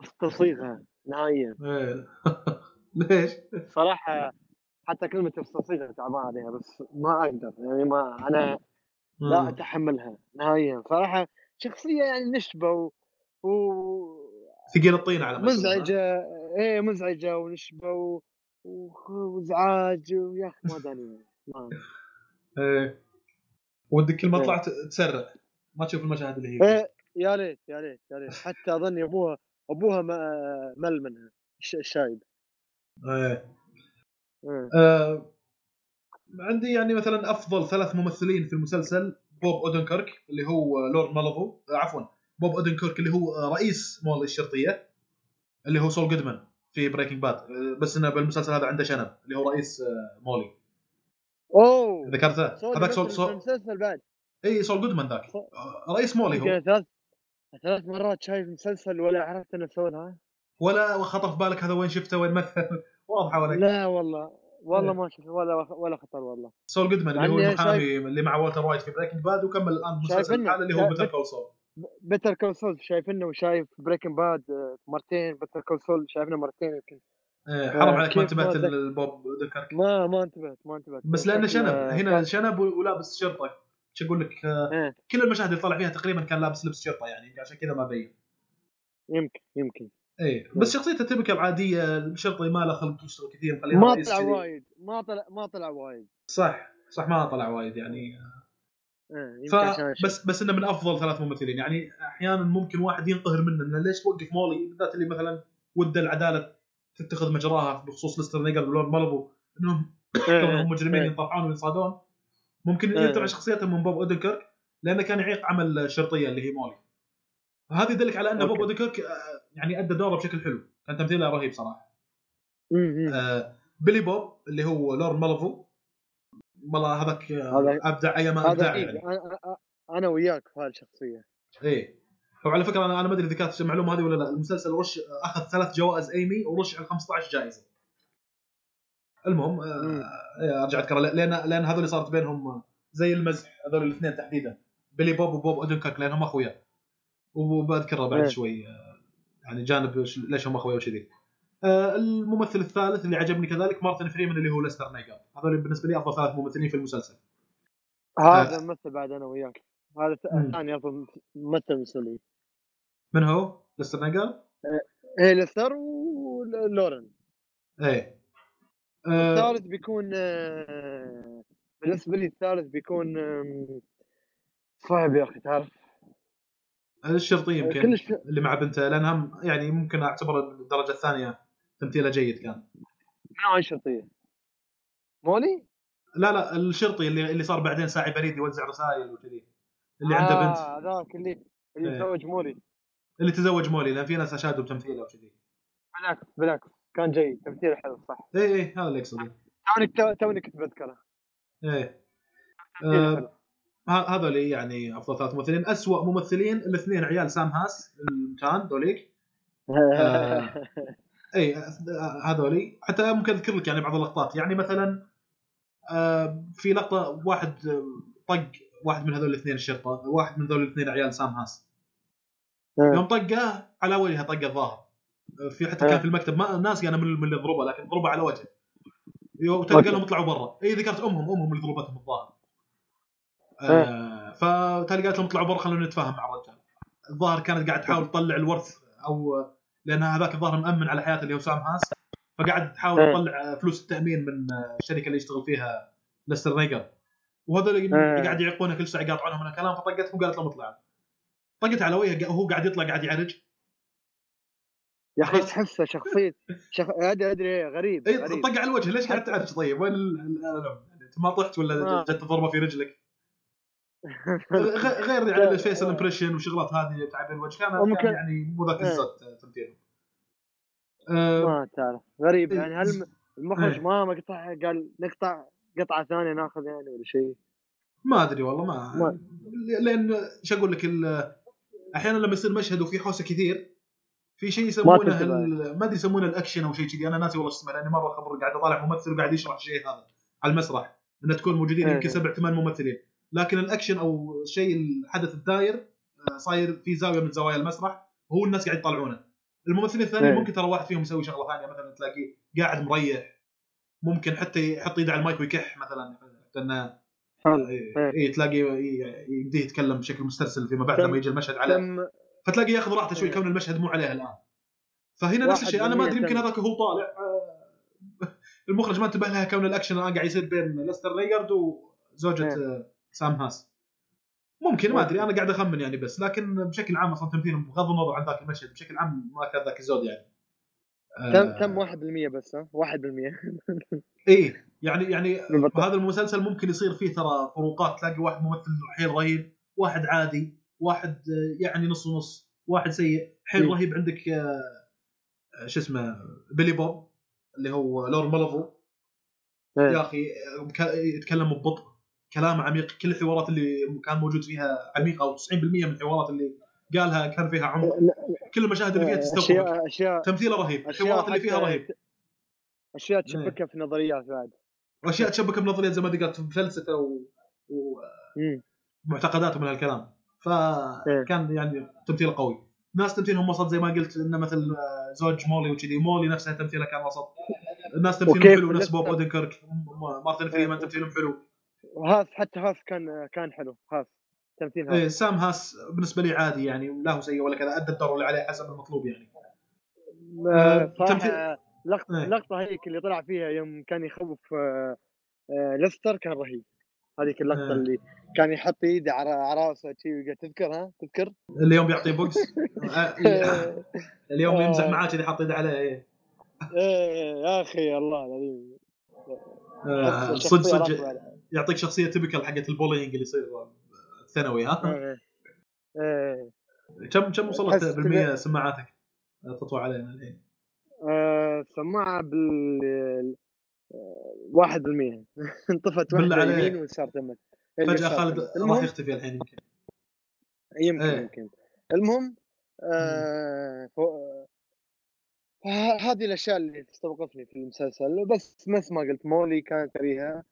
أستصيغها نهائيا إيه. <laughs> ليش؟ صراحة حتى كلمة استصيغها تعبان عليها بس ما أقدر يعني ما أنا لا مم. أتحملها نهائيا صراحة شخصية يعني نشبة و, و... ثقيل الطين على؟ مزعجة إيه مزعجة ونشبة و... وازعاج ويا أخي ما داني إيه ودك كل ما إيه. طلعت تسرع ما تشوف المشاهد اللي هي إيه يا ليت يا ليت يا ليت حتى أظني أبوها أبوها مل منها الش- الشايب إيه إيه. آه عندي يعني مثلا أفضل ثلاث ممثلين في المسلسل بوب اودنكرك اللي هو لورن مالفو آه عفوا بوب اودنكرك اللي هو آه، رئيس مولي الشرطيه اللي هو سول جودمان في Breaking Bad آه، بس إنه بالمسلسل هذا عنده شنب اللي هو رئيس مولي. أوه ذكرته؟ هذاك سول سول المسلسل بعد. إي سول جودمان ذاك. رئيس مولي هو. ثلاث ثلاث مرات شايف مسلسل ولا عرفت إنه سوى هاي ولا خطر في بالك هذا وين شفته وين مثل <laughs> واضحة ولا لا والله والله إيه. ما شفت ولا ولا خطر والله. سول جودمان اللي هو المحامي اللي مع والتر وايت في Breaking Bad وكمل الآن مسلسل لحاله اللي هو Better Call Saul Better Call Saul شايفينه وشايف Breaking Bad مرتين Better Call Saul شايفينه مرتين يمكن. إيه، حرام عليك ما انتبهت. للبوب ذكرك. ما ما انتبهت ما انتبهت. بس لأنه شنب هنا كان- شنب ولابس شرطة. شو أقول لك؟ آه، إيه، كل المشاهد اللي طلع فيها تقريبا كان لابس لبس شرطة يعني عشان كذا ما بين. يمكن يمكن. إيه بس شخصيته تبكى عادية الشرطي ما له خلق يشتغل كثير ما طلع. وايد ما طلع ما طلع وايد. صح صح ما طلع وايد يعني. إيه، يمكن ف بس بس إنه من أفضل ثلاث ممثلين. يعني أحيانا ممكن واحد ينقهر منه إنه ليش توقف مولي؟ بالذات اللي مثلا ود العدالة تتخذ مجراها بخصوص ليستر نيجارد ولورن مالفو إنهم كونهم مجرمين إيه. ينقفطون وينصادون. ممكن إيه. يتبع شخصيته من بوب أودنكيرك لأنه كان يعيق عمل الشرطيه اللي هي مولي. هذا يدلك على أن بوب okay. اودنكيرك آه، يعني أدى دوره بشكل حلو. كان تمثيله رهيب صراحة. آه، بيلي بوب اللي هو لورن مالفو. والله هذاك آه، أبدع أيام هذا أبدع إيه، يعني. أنا وياك في هذه الشخصية. إيه. وعلى فكرة أنا أنا ما أدري إذا كانت المعلومة هذه ولا لا. المسلسل رش أخذ ثلاث جوائز أيمي ورشح على 15 جائزة. المهم آه،. آه، أرجع أذكر. لأن لأن هذول صارت بينهم زي المزح هذول الاثنين تحديدا. بيلي بوب وبوب اودنكرك لأنهم أخويا. وبذكرها بعد إيه. شوي آه، يعني جانب ليش هم اخويا وكذي آه، الممثل الثالث اللي عجبني كذلك مارتن فريمان اللي هو ليستر نيجارد. هذول بالنسبة لي أفضل ثلاث ممثلين في المسلسل. هذا ممثل بعد أنا وياك. هذا مم. ثاني أفضل ممثل مسلي. من هو؟ ليستر نيجر؟ إيه ليستر ولورن إيه. آه، الثالث بيكون آه، بالنسبة لي الثالث بيكون صعب يا أخي تعرف. الشرطي يمكن كلش اللي مع بنته لأنها يعني ممكن اعتبره الدرجه الثانية تمثيله جيد كان. نوع شرطيه مولي؟ لا لا الشرطي اللي اللي صار بعدين ساعي بريد يوزع رسائل وكذي. اللي عنده بنت. آه ذاك اللي اللي إيه. تزوج مولي. اللي تزوج مولي لأن في ناس أشادوا بتمثيله وكذي. بالعكس بالعكس كان جيد تمثيل حلو صح. اي اي هذا اللي اقصده توني توني كنت بذكره. إيه. تمثيل آه، حلو. ه- هذول يعني أفضل ثلاث ممثلين. اسوء ممثلين الاثنين عيال سام هاس المكان ذوليك. آه. اي هذولي. حتى ممكن أذكر لك يعني بعض اللقطات. يعني مثلا آه، في لقطة واحد آه، طق واحد من هذول الاثنين الشرطة واحد من هذول الاثنين عيال سام هاس. يوم طقه على وجهه طقه الظاهر. آه، في حتى كان آه. في المكتب. ما الناس يعني من من اللي ضربه لكن ضربه على وجهه. يو- تلقى لهم طلعوا برا. اي ذكرت أمهم. أمهم اللي ضربتهم الظاهر. آه فتالي قالت لهم اطلعوا برا خلونا نتفاهم مع الرجال الظاهر كانت قاعد تحاول تطلع الورث أو لأن هذاك الظاهر مأمن على حياته اللي هو سام هاس فقاعد تحاول آه. تطلع فلوس التأمين من الشركة اللي يشتغل فيها ليستر نيجر وهذول آه. قاعد يعيقونه كل ساعة يقاطعونهم من الكلام فطقتهم وقالت لهم اطلعوا طقت على وجهه وهو قاعد يطلع قاعد يعرج يا أخي. تحسه شخصيه شخ... ادري أدري غريب اي غريب طق على الوجه ليش قاعد تعرج طيب وين ال- الالم ما طحت ولا آه. جت ضربه في رجلك غير <laughs> يعني ال face impression وشغلات هذه تعبير الوجه كان ممكن- كان يعني مو ذاك إيه. الزود تمثيلهم. آه، ما تعرف. غريب. إيه. يعني هل المخرج إيه. ما ما قطع قال نقطع قطعة ثانية ناخذ يعني ولا شيء. ما أدري والله ما, ما- لأن شو أقول لك أحيانا لما يصير مشهد وفي حوسة كثير في شيء يسمونه ما أدري يسمونه الأكشن أو شيء كذي. أنا ناسي والله اسمه لأني مرة خبر قاعد أطالع ممثل وقاعد يشرح الشيء هذا على المسرح إنه تكون موجودين. يمكن سبع ثمان ممثلين. لكن الأكشن أو الشيء الحدث الداير آه، صاير في زاوية من زوايا المسرح وهو الناس قاعد يطالعونه الممثلين الثانيين إيه. ممكن ترى واحد فيهم يسوي شغلة ثانية مثلا تلاقيه قاعد مريح ممكن حتى يحط إيده على المايك ويكح مثلا لأنه حلو. اي تلاقي ي- يبديه يتكلم بشكل مسترسل فيما بعد لما يجي المشهد عليه فتلاقي ياخذ راحته شوي إيه. كون المشهد مو عليه الآن فهنا نفس الشيء أنا ما أدري يمكن. هذاك هو طالع آه، <laughs> المخرج ما انتبه لها كون الأكشن الآن قاعد يصير بين ليستر ريجارد وزوجة آه، سام هاس. ممكن ما أدري أنا قاعد أخمن يعني بس لكن بشكل عام أصلا تمثيلهم بغض النظر عن ذاك المشهد بشكل عام ما كان ذاك الزود يعني. تم آه، تم 1% بس ها؟ 1% <laughs> إيه يعني يعني. هذا المسلسل ممكن يصير فيه ترى فروقات تلاقي واحد ممثل حيل رهيب واحد عادي واحد آه، يعني نص ونص واحد سيء. حيل مم. رهيب عندك آه، آه، شو اسمه بيلي بوب اللي هو لور مالفو يا إيه. أخي آه، كا- يتكلم ببطء. كلام عميق. كل الحوارات اللي كان موجود فيها عميقة أو 90% من الحوارات اللي قالها كان فيها عمق. كل المشاهد اللي فيها تستوعب اشياء اشياء تمثيله رهيب. أشياء الحوارات اللي فيها رهيب. أشياء تشبكها في نظريات بعد. واشياء تشبك بنظريات زي ما ذكرت فلسفة و... و... مم. معتقدات من هالكلام. فكان يعني تمثيل قوي. ناس تمثيلهم وسط زي ما قلت إنه مثل آه، زوج مولي وكذي. مولي نفسها تمثيلها كان وسط. الناس تمثيلهم حلو نفس بوب أودنكيرك. مارتن فريمان إيه. تمثيلهم حلو. وهاس حتى هاس كان كان حلو هاس تمثيل هاس إيه سام هاس بالنسبة لي عادي يعني لا هو سيء ولا كذا أدى الدور اللي عليه حسب المطلوب يعني صراحة لقطة إيه. هيك اللي طلع فيها يوم كان يخوف آه، آه، ليستر كان رهيب هذيك اللقطة إيه. اللي كان يحط إيده على رأسه شي ويقعد تذكرها تذكر؟ اليوم بيعطيه بوكس <laughs> آه، إيه، اليوم يمزح. معاه كذي حاط إيده عليه إيه. إيه، يا أخي الله العظيم صدق صدق. يعطيك شخصية typical حقت ال bullying اللي يصير الثانوي ها؟ إيه. إيه. كم كم وصلت بالمية سماعاتك؟ تطوى علينا الحين. آه، سماعة بال آه، واحد بالمية. <laughs> انطفت واحدة. يمين ويسار تمت فجأة اليسار خالد. راح يختفي الحين يمكن. يمكن إيه. يمكن. المهم آه هذه الأشياء اللي تستوقفني في المسلسل. بس مثل ما قلت مولي كانت كريهة.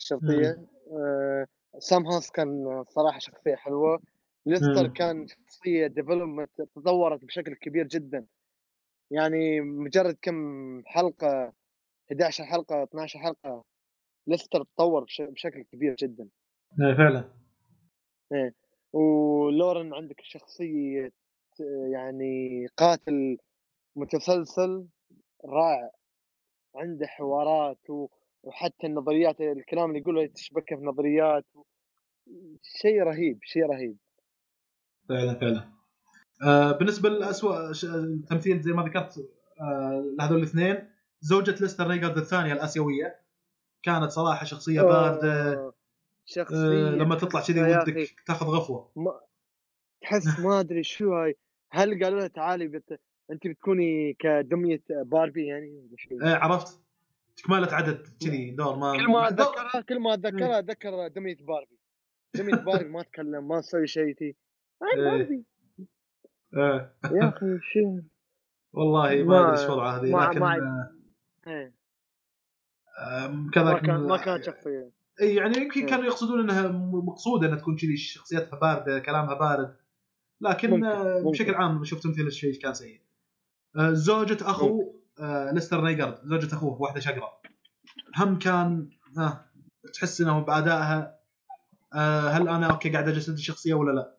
الشرطيه آه سام هاس كان صراحة شخصية حلوة. ليستر مم. كان شخصية development تطورت بشكل كبير جدا. يعني مجرد كم حلقة 11 حلقة 12 حلقة ليستر تطور بش- بشكل كبير جدا. إيه، فعلا. ولورن عندك شخصية يعني قاتل متسلسل رائع. عنده حوارات و... وحتى النظريات الكلام اللي يقوله تشبكه في نظريات شيء رهيب شيء رهيب. فعلا فعلا. آه بالنسبة لاسوء تمثيل زي ما ذكرت آه لهذول الاثنين زوجة ليستر ريجارد الثانية الآسيوية. كانت صراحة شخصية باردة. آه، شخصية آه لما تطلع كذي ودك تاخذ غفوة. ما... تحس ما أدري شو هاي. هل قالوا لها تعالي بت... أنت بتكوني كدمية باربي يعني؟ آه عرفت. كمالة عدد كذي دور ما كل ما أتذكرها كل ما أتذكرها اتذكر دمية باربي. دمية باربي ما تكلم ما تسوي شيء تي إيه. باربي. آه يا أخي شو؟ والله ما أدري إيش وضعها هذه لكن ما- آه إيه. ما كذاك كان ما كانت شخصية. اي يعني يمكن إيه. كانوا يقصدون إنها مقصودة إنها تكون كذي شخصيتها باردة كلامها بارد. لكن ممكن، آه، ممكن. بشكل عام شفت تمثيل الشيء كان سيء. آه، زوجة أخو ليستر نيجارد زوجة أخوه واحدة شقراء هم كان آه تحس إنه بأدائها آه، هل أنا okay قاعد اجسد الشخصيه ولا لا؟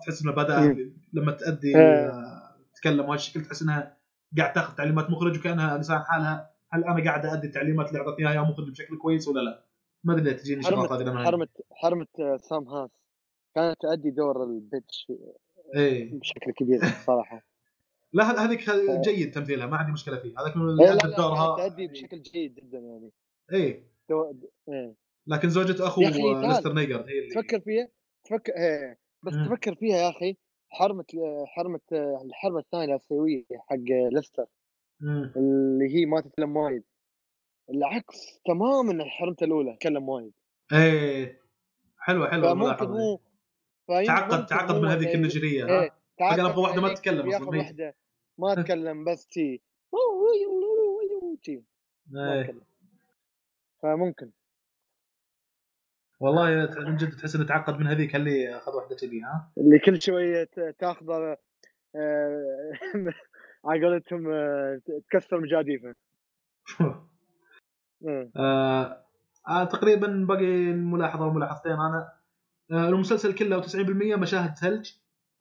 تحس إنه بأدائها لما تأدي إيه. آه، تتكلم وهالشكل تحس إنها قاعد تاخذ تعليمات مخرج وكأنها لسان حالها. هل أنا قاعد أدي التعليمات اللي اعطتني اياها مخرج بشكل كويس ولا لا؟ ما أدري تجيني حرمت هذه حرمت حرمت آه، سام هاس كانت تأدي دور ال bitch إيه. بشكل كبير صراحة. لا هذ- هذيك جيد تمثيلها ما عندي مشكلة فيه هذاك من دورها تأدي بشكل جيد جدا يعني إيه. إيه. لكن زوجة أخو. ليستر نيجر هي اللي تفكر فيها تفكر إيه. بس مم. تفكر فيها يا أخي حرمة حرمة الحربه الثانية الأسيوية حق ليستر. اللي هي ما تتكلم وايد العكس تماما حرمته الأولى تكلم وايد إيه حلوة حلوة فممكن هو. فيمكن تعقد تعقد من هذيك إيه، النجرية إيه أبغى واحدة ما تتكلم أصلا. واحدة. ما <laughs> تتكلم بس تي تي ما إيه. تتكلم فممكن. والله من جد تحس إنه تعقد من هذيك اللي أخذ واحدة كذي ها؟ اللي كل شوية تاخذه آه، <laughs> على قولتهم آه، تكسر مجاديفه. <laughs> إيه. آه آه تقريبا باقي الملاحظة وملاحظتين أنا. آه المسلسل كله 90% مشاهد ثلج.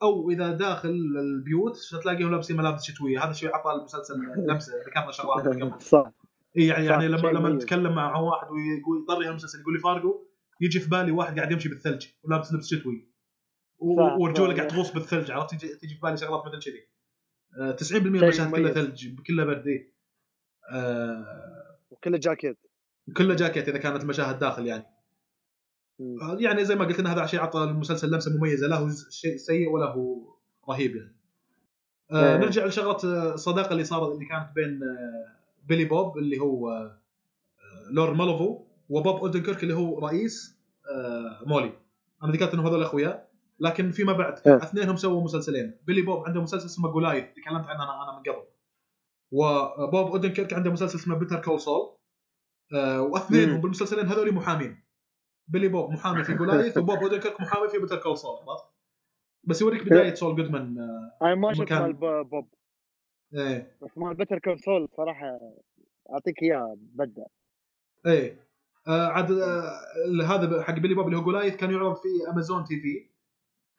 أو إذا داخل البيوت تلاقيهم لابسين ملابس شتوية. هذا الشيء عطى المسلسل لمسة. ذكرنا شغلات قبل صح. إيه يعني يعني لما لما. نتكلم مع واحد ويقول يطري المسلسل يقول لي فارجو يجي في بالي واحد قاعد يمشي بالثلج ولابس لبس شتوي. ورجوله. قاعد تغوص بالثلج عرفت؟ تجي, تجي في بالي شغلات مثل كذي. آه 90% شيء المشاهد كلها. ثلج كلها برد. آه. وكله جاكيت. كله جاكيت إذا كانت المشاهد داخل يعني. يعني زي ما قلت لنا هذا شيء عطى المسلسل لمسة مميزة لا هو شيء سيء ولا هو رهيب يعني. آه إيه. نرجع لشغلة آه، الصداقة اللي صارت اللي كانت بين آه بيلي بوب اللي هو آه لورن مالفو وبوب اودنكيرك اللي هو رئيس آه مولي. أنا ذكرت انه هذول أخويا لكن فيما بعد. اثنينهم سووا مسلسلين. بيلي بوب عنده مسلسل اسمه Goliath تكلمت عنه أنا أنا من قبل. وبوب اودنكيرك عنده مسلسل اسمه Better Call Saul. آه وأثنينهم. بالمسلسلين هذول محامين. بيلي بوب محامي في Goliath <laughs> وبوب اودنكيرك محامي في Better Call Saul عرفت؟ بس يوريك بداية سول جودمان آه، أنا ما شفت مكان- مال بوب. إيه. بس مال Better Call Saul صراحة أعطيك إياه بدع إيه. آه عاد آه هذا حق بيلي بوب اللي هو Goliath كان يعرض في Amazon TV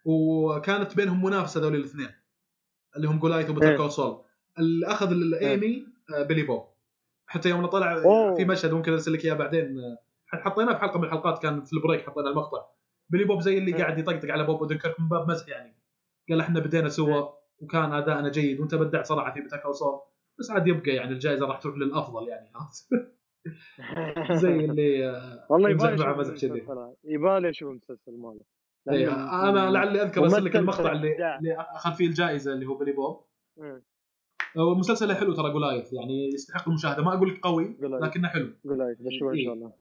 وكانت بينهم منافسة ذول الاثنين اللي هم Goliath و Better إيه. Call Saul. اللي أخذ الإيمي آه بيلي بوب. حتى يوم طلع أوه. في مشهد ممكن أرسل لك إياه بعدين آه، حطيناه في حلقه من الحلقات كان في ال break حطينا المقطع بيلي بوب زي اللي إيه. قاعد يطقطق على بوب ودنكرك من باب مزح يعني قال إحنا بدينا سوا إيه. وكان اداءنا جيد وأنت بدعت صراحة في Better Call Saul بس عاد يبقى يعني الجائزة راح تروح للأفضل يعني؟ <laughs> زي اللي آه، والله يبالي مع مزح كذي يبالي أشوف المسلسل ماله إيه، أنا لعلي أذكر ارسل لك المقطع اللي. اللي أخذ فيه الجائزة اللي هو بيلي بوب ومسلسله حلو ترى Goliath يعني يستحق المشاهدة ما أقول لك قوي Goliath. لكنه حلو قول لي بشوف إن. شاء الله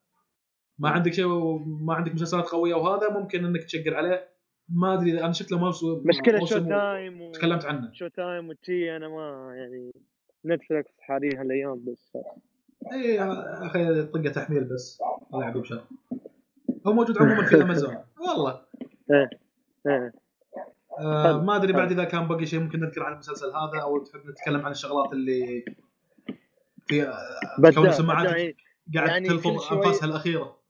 ما عندك شيء ما عندك مسلسلات قوية وهذا ممكن إنك تشقر عليه. ما أدري أنا شفت له موسم مشكلة Showtime و... تكلمت عنه. شو تايم وتشي أنا ما يعني Netflix حاليا هالأيام بس. اي أخي طقة تحميل بس. الله يعقب شر. هو موجود عموما في <laughs> أمازون. والله. إيه آه حلو، ما أدري. بعد إذا كان باقي شيء ممكن نذكر عن المسلسل هذا أو تحب نتكلم عن الشغلات اللي في كون بدع إيه. قاعد يعني تلفظ أنفاسها الأخيرة.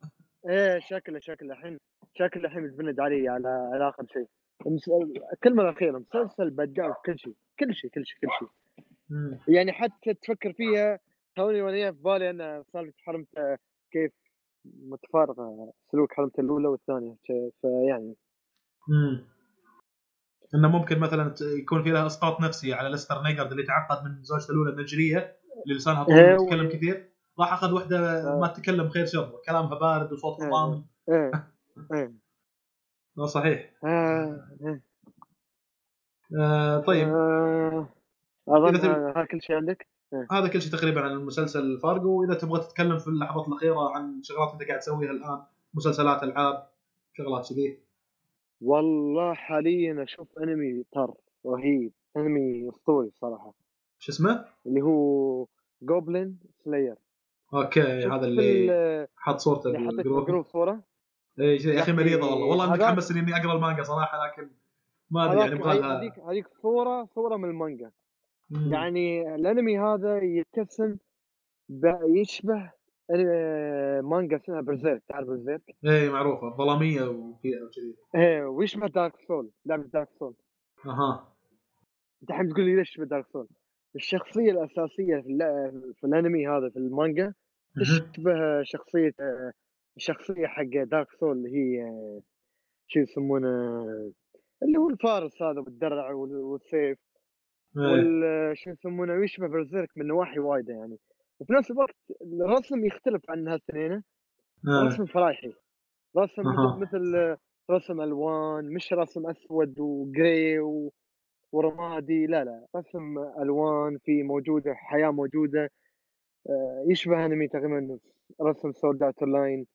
إيه شكله شكله الحين شكله الحين بتبند علي على على آخر شيء. الكلمة الأخيرة مسلسل بدع في كل شيء كل شيء كل شيء كل شيء. يعني حتى تفكر فيها توني وأنا في بالي أنا سالفة حرمته كيف متفارقة سلوك حرمته الأولى والثانية. فيعني مم. أنه ممكن مثلا يكون في لها إسقاط نفسي على ليستر نيجارد اللي تعقد من زوجته الأولى النيجيريه اللي لسانها طويل إيه، وتتكلم كثير. راح أخذ وحدة آه. ما تتكلم خير شر كلامها بارد وصوتها إيه. ضامن إيه إيه آه، <laughs> صحيح. آه،. آه. طيب. آه، أظن هذا كل شيء عندك؟ هذا كل شيء تقريبا عن المسلسل فارجو. واذا تبغى تتكلم في اللحظات الأخيرة عن شغلات أنت قاعد تسويها الآن مسلسلات ألعاب شغلات كذي. والله حاليا أشوف أنمي طر رهيب. أنمي أسطوري صراحة. شو اسمه؟ اللي هو Goblin Slayer okay هذا اللي حط صورته بال group. صورة؟ اي يا أخي مريضه والله. والله هذاك- متحمس إني أقرأ المانجا صراحة لكن ما أدري يعني يبغى هذيك هذيك صوره صورة من المانجا. مم. يعني الأنمي هذا يتسم يشبه أنمي- مانجا اسمها Berserk تعرف Berserk؟ إيه معروفة ظلامية وفيها وكذي. إيه ويشبه Dark Souls لعبة Dark Souls أها. أنت الحين تقول لي ليش يشبه Dark Souls؟ الشخصية الأساسية في, في الأنمي هذا في المانجا. تشبه شخصية الشخصيه حق دارك سول اللي هي شو يسمونه اللي هو الفارس هذا بالدرع وال- والسيف إيه. شو يسمونه ويشبه برزيرك من نواحي وايدة يعني وفي نفس الوقت الرسم يختلف عن هالسنين إيه. رسم فرايحي رسم مثل رسم ألوان مش رسم أسود وجري و... ورمادي لا لا رسم ألوان في موجودة حياة موجودة آه، يشبه أنمي تقريبا رسم solid outline.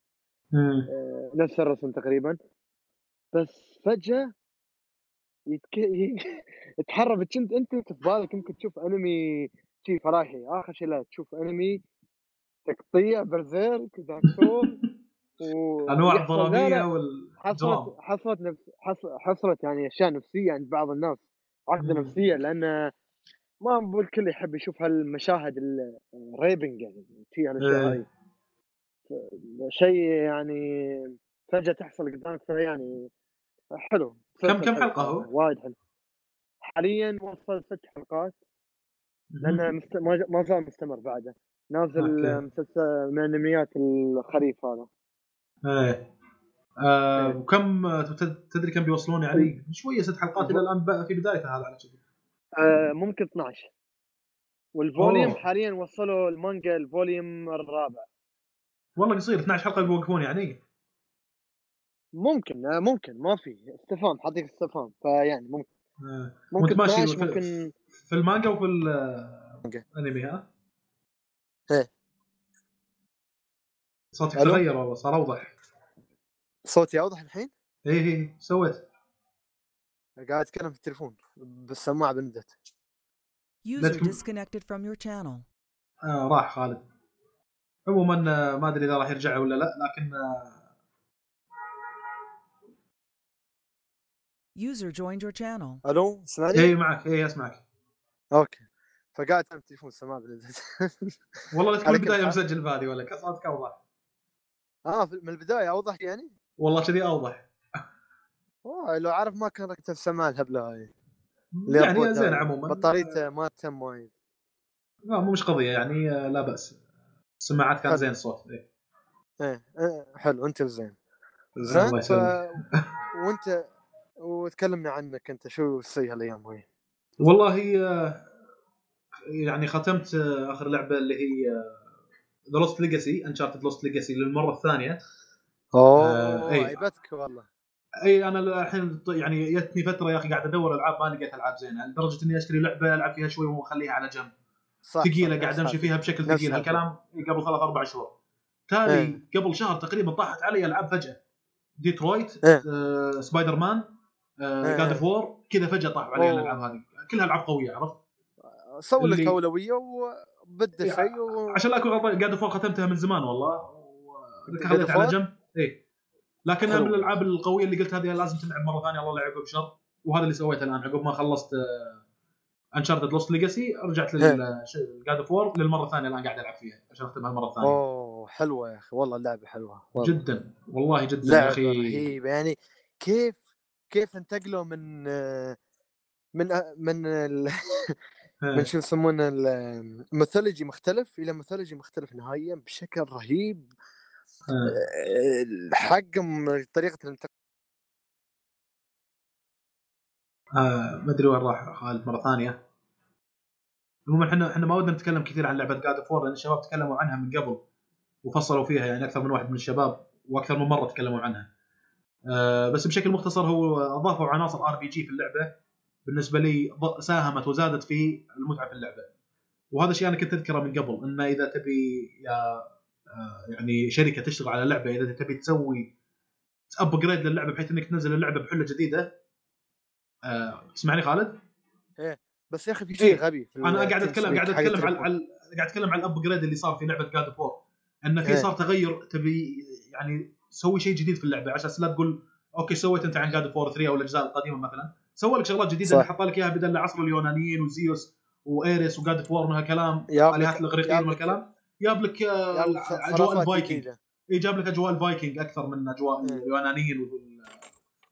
نفس الرسم تقريبا. بس فجأة يتك... <laughs> ي- يتحرك كنت انت في بالك يمكن تشوف أنمي شي فرايحي آخر شيء لا تشوف أنمي تقطيع Berserk Dark Souls <laughs> و انواع لا، والدراما حصلت حصلت نفس حص- حصلت يعني أشياء نفسية عند بعض الناس. عقدة. نفسية لأن ما بقول الكل يحب يشوف هالمشاهد الريبنج يعني في هالاشياء إيه. هاي شيء يعني فجأة تحصل قدامك يعني حلو كم- كم حلقة هو؟ صراحة، وايد حلو حاليا وصل ست حلقات لأنه مست... ما ما زال مستمر بعده نازل. مسلسل من انميات الخريف هذا إيه آه إيه. وكم تد- تدري كم بيوصلون يعني شوية ست حلقات إلى الآن في بدايته هذا على كذي آه ممكن 12 وال volume أوه. حاليا وصلوا المانجا ال volume الرابع والله قصير 12 حلقة بيوقفون يعني ممكن آه ممكن ما في استفهام حاطيك استفهام فيعني ممكن آه. ممكن وانت ماشي 12 في- ممكن في المانجا وفي. الانمي ها؟ إيه. صوتك؟ تغير والله صار أوضح صوتي اوضح الحين؟ إيه إيه. سويت قاعد أتكلم في التليفون بالسماعة بندت User disconnected from your channel. آه راح خالد عموما آه، ما أدري إذا راح يرجع ولا لا لكن آه، User joined your channel. ألو سمعني؟ اي معك اي أسمعك أوكي فقاعد اتم تليفون سماع بالبداية. والله لا <laughs> تكون البداية. مسجل بهذه ولا كصوتك اوضح آه في- من البداية أوضح يعني؟ والله كذي أوضح اوه لو عارف ما كان ركبت السماعه الهبله هاي يعني زين. عموما بطاريته ما تم وايد لا مو مش قضية يعني لا بأس السماعات كان حلو. زين الصوت إيه. إيه إيه، حلو انت زين الله زين ف... يسلمك. <laughs> وأنت وتكلمنا عنك أنت شو تسوي هالأيام وين؟ والله آه، يعني ختمت آه، آخر لعبة اللي هي The Lost Legacy Uncharted Lost Legacy للمرة الثانية أوه آه، إيه. عيبتك والله اي أنا الحين يعني جتني فترة يا أخي قاعد أدور ألعاب ما لقيت ألعاب زينة لدرجة إني أشتري لعبة ألعب فيها شوي وأخليها على جنب صح ثقيلة صح، قاعد أمشي. فيها بشكل ثقيل. هالكلام قبل ثلاث أربع شهور تالي إيه. قبل شهر تقريبا طاحت علي ألعاب فجأة ديترويت إيه. آه، سبايدر مان إيه. God of War كذا فجأة طاحوا علي. الألعاب هذه كلها ألعاب قوية عرفت سوي لك أولوية وبدا إيه، شيء و... عشان لا أكون غلطان God of War ختمتها من زمان والله خليتها على؟ جنب إي. لكنها حلو. من الألعاب القوية اللي قلت هذه لازم تلعب مرة ثانية الله يعقب بشر وهذا اللي سويته الآن عقب ما خلصت Uncharted Lost Legacy رجعت لل God of War للمرة الثانية الآن قاعد ألعب فيها. عشان اختمها المرة الثانية. أوه حلوة يا أخي والله اللعبة حلوة والله. جدا والله جدا يا أخي. رهيبة. يعني كيف كيف انتقلوا من آه، من آه، من ال... <laughs> من شو يسمونه الميثولوجي مختلف إلى ميثولوجي مختلف نهائيا بشكل رهيب. آه. حقهم طريقة الانتقال آه ما أدري وين راح خالد مرة ثانية المهم إحنا إحنا ما ودنا نتكلم كثير عن لعبة God of لأن الشباب تكلموا عنها من قبل وفصلوا فيها يعني أكثر من واحد من الشباب وأكثر من مرة تكلموا عنها. آه بس بشكل مختصر هو أضافوا عناصر RPG في اللعبة بالنسبة لي ساهمت وزادت في المتعة في اللعبة. وهذا الشيء أنا كنت أذكره من قبل إنه إذا تبي يا يعني شركة تشتغل على لعبة إذا تبي تسوي upgrade للعبة بحيث إنك تنزل اللعبة بحلة جديدة. آه تسمعني خالد؟ بس يا أخي في شيء إيه، غبي في أنا قاعد اتكلم قاعد أتكلم على قاعد أتكلم على ال upgrade اللي صار في لعبة God of War إنه في إيه. صار تغير تبي يعني سوي شيء جديد في اللعبة. عشان لا تقول أوكي سويت أنت عن God of War 3 أو الأجزاء القديمة مثلا. سوى لك شغلات جديدة. حط لك إياها بدل العصر اليونانيين وزيوس وإيريس و God of War من هالكلام آلهات الاغريقيين جاب من لك- الكلام. جاب لك آه، جاب لك أجواء الفايكنج. اي جاب لك أجواء الفايكنج أكثر من أجواء إيه. اليونانيين وال-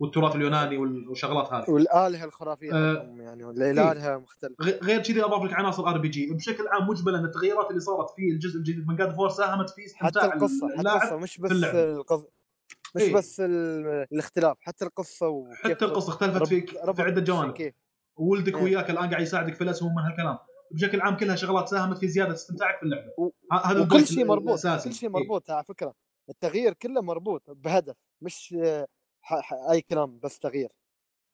والتراث اليوناني وال- والشغلات هذه والآلهة الخرافية آه، يعني الالهه مختلفة غ- غير كذي أضاف لك عناصر RPG بشكل عام مجملا التغييرات اللي صارت في الجزء الجديد من God of War ساهمت في حتى استمتاع القصة حتى القصة مش بس. القصة مش إيه. بس ال- الاختلاف حتى القصة وكيف حتى القصة اختلفت في, في عدة جوانب كيف وولدك إيه. وياك الآن قاعد يساعدك في الأسهم من هالكلام بشكل عام كلها شغلات ساهمت في زيادة استمتاعك في اللعبة. و- ه- هذا وكل شيء مربوط الأساسي. كل شيء إيه. مربوط على فكرة. التغيير كله مربوط بهدف مش آه، ح- ح- أي كلام بس تغيير.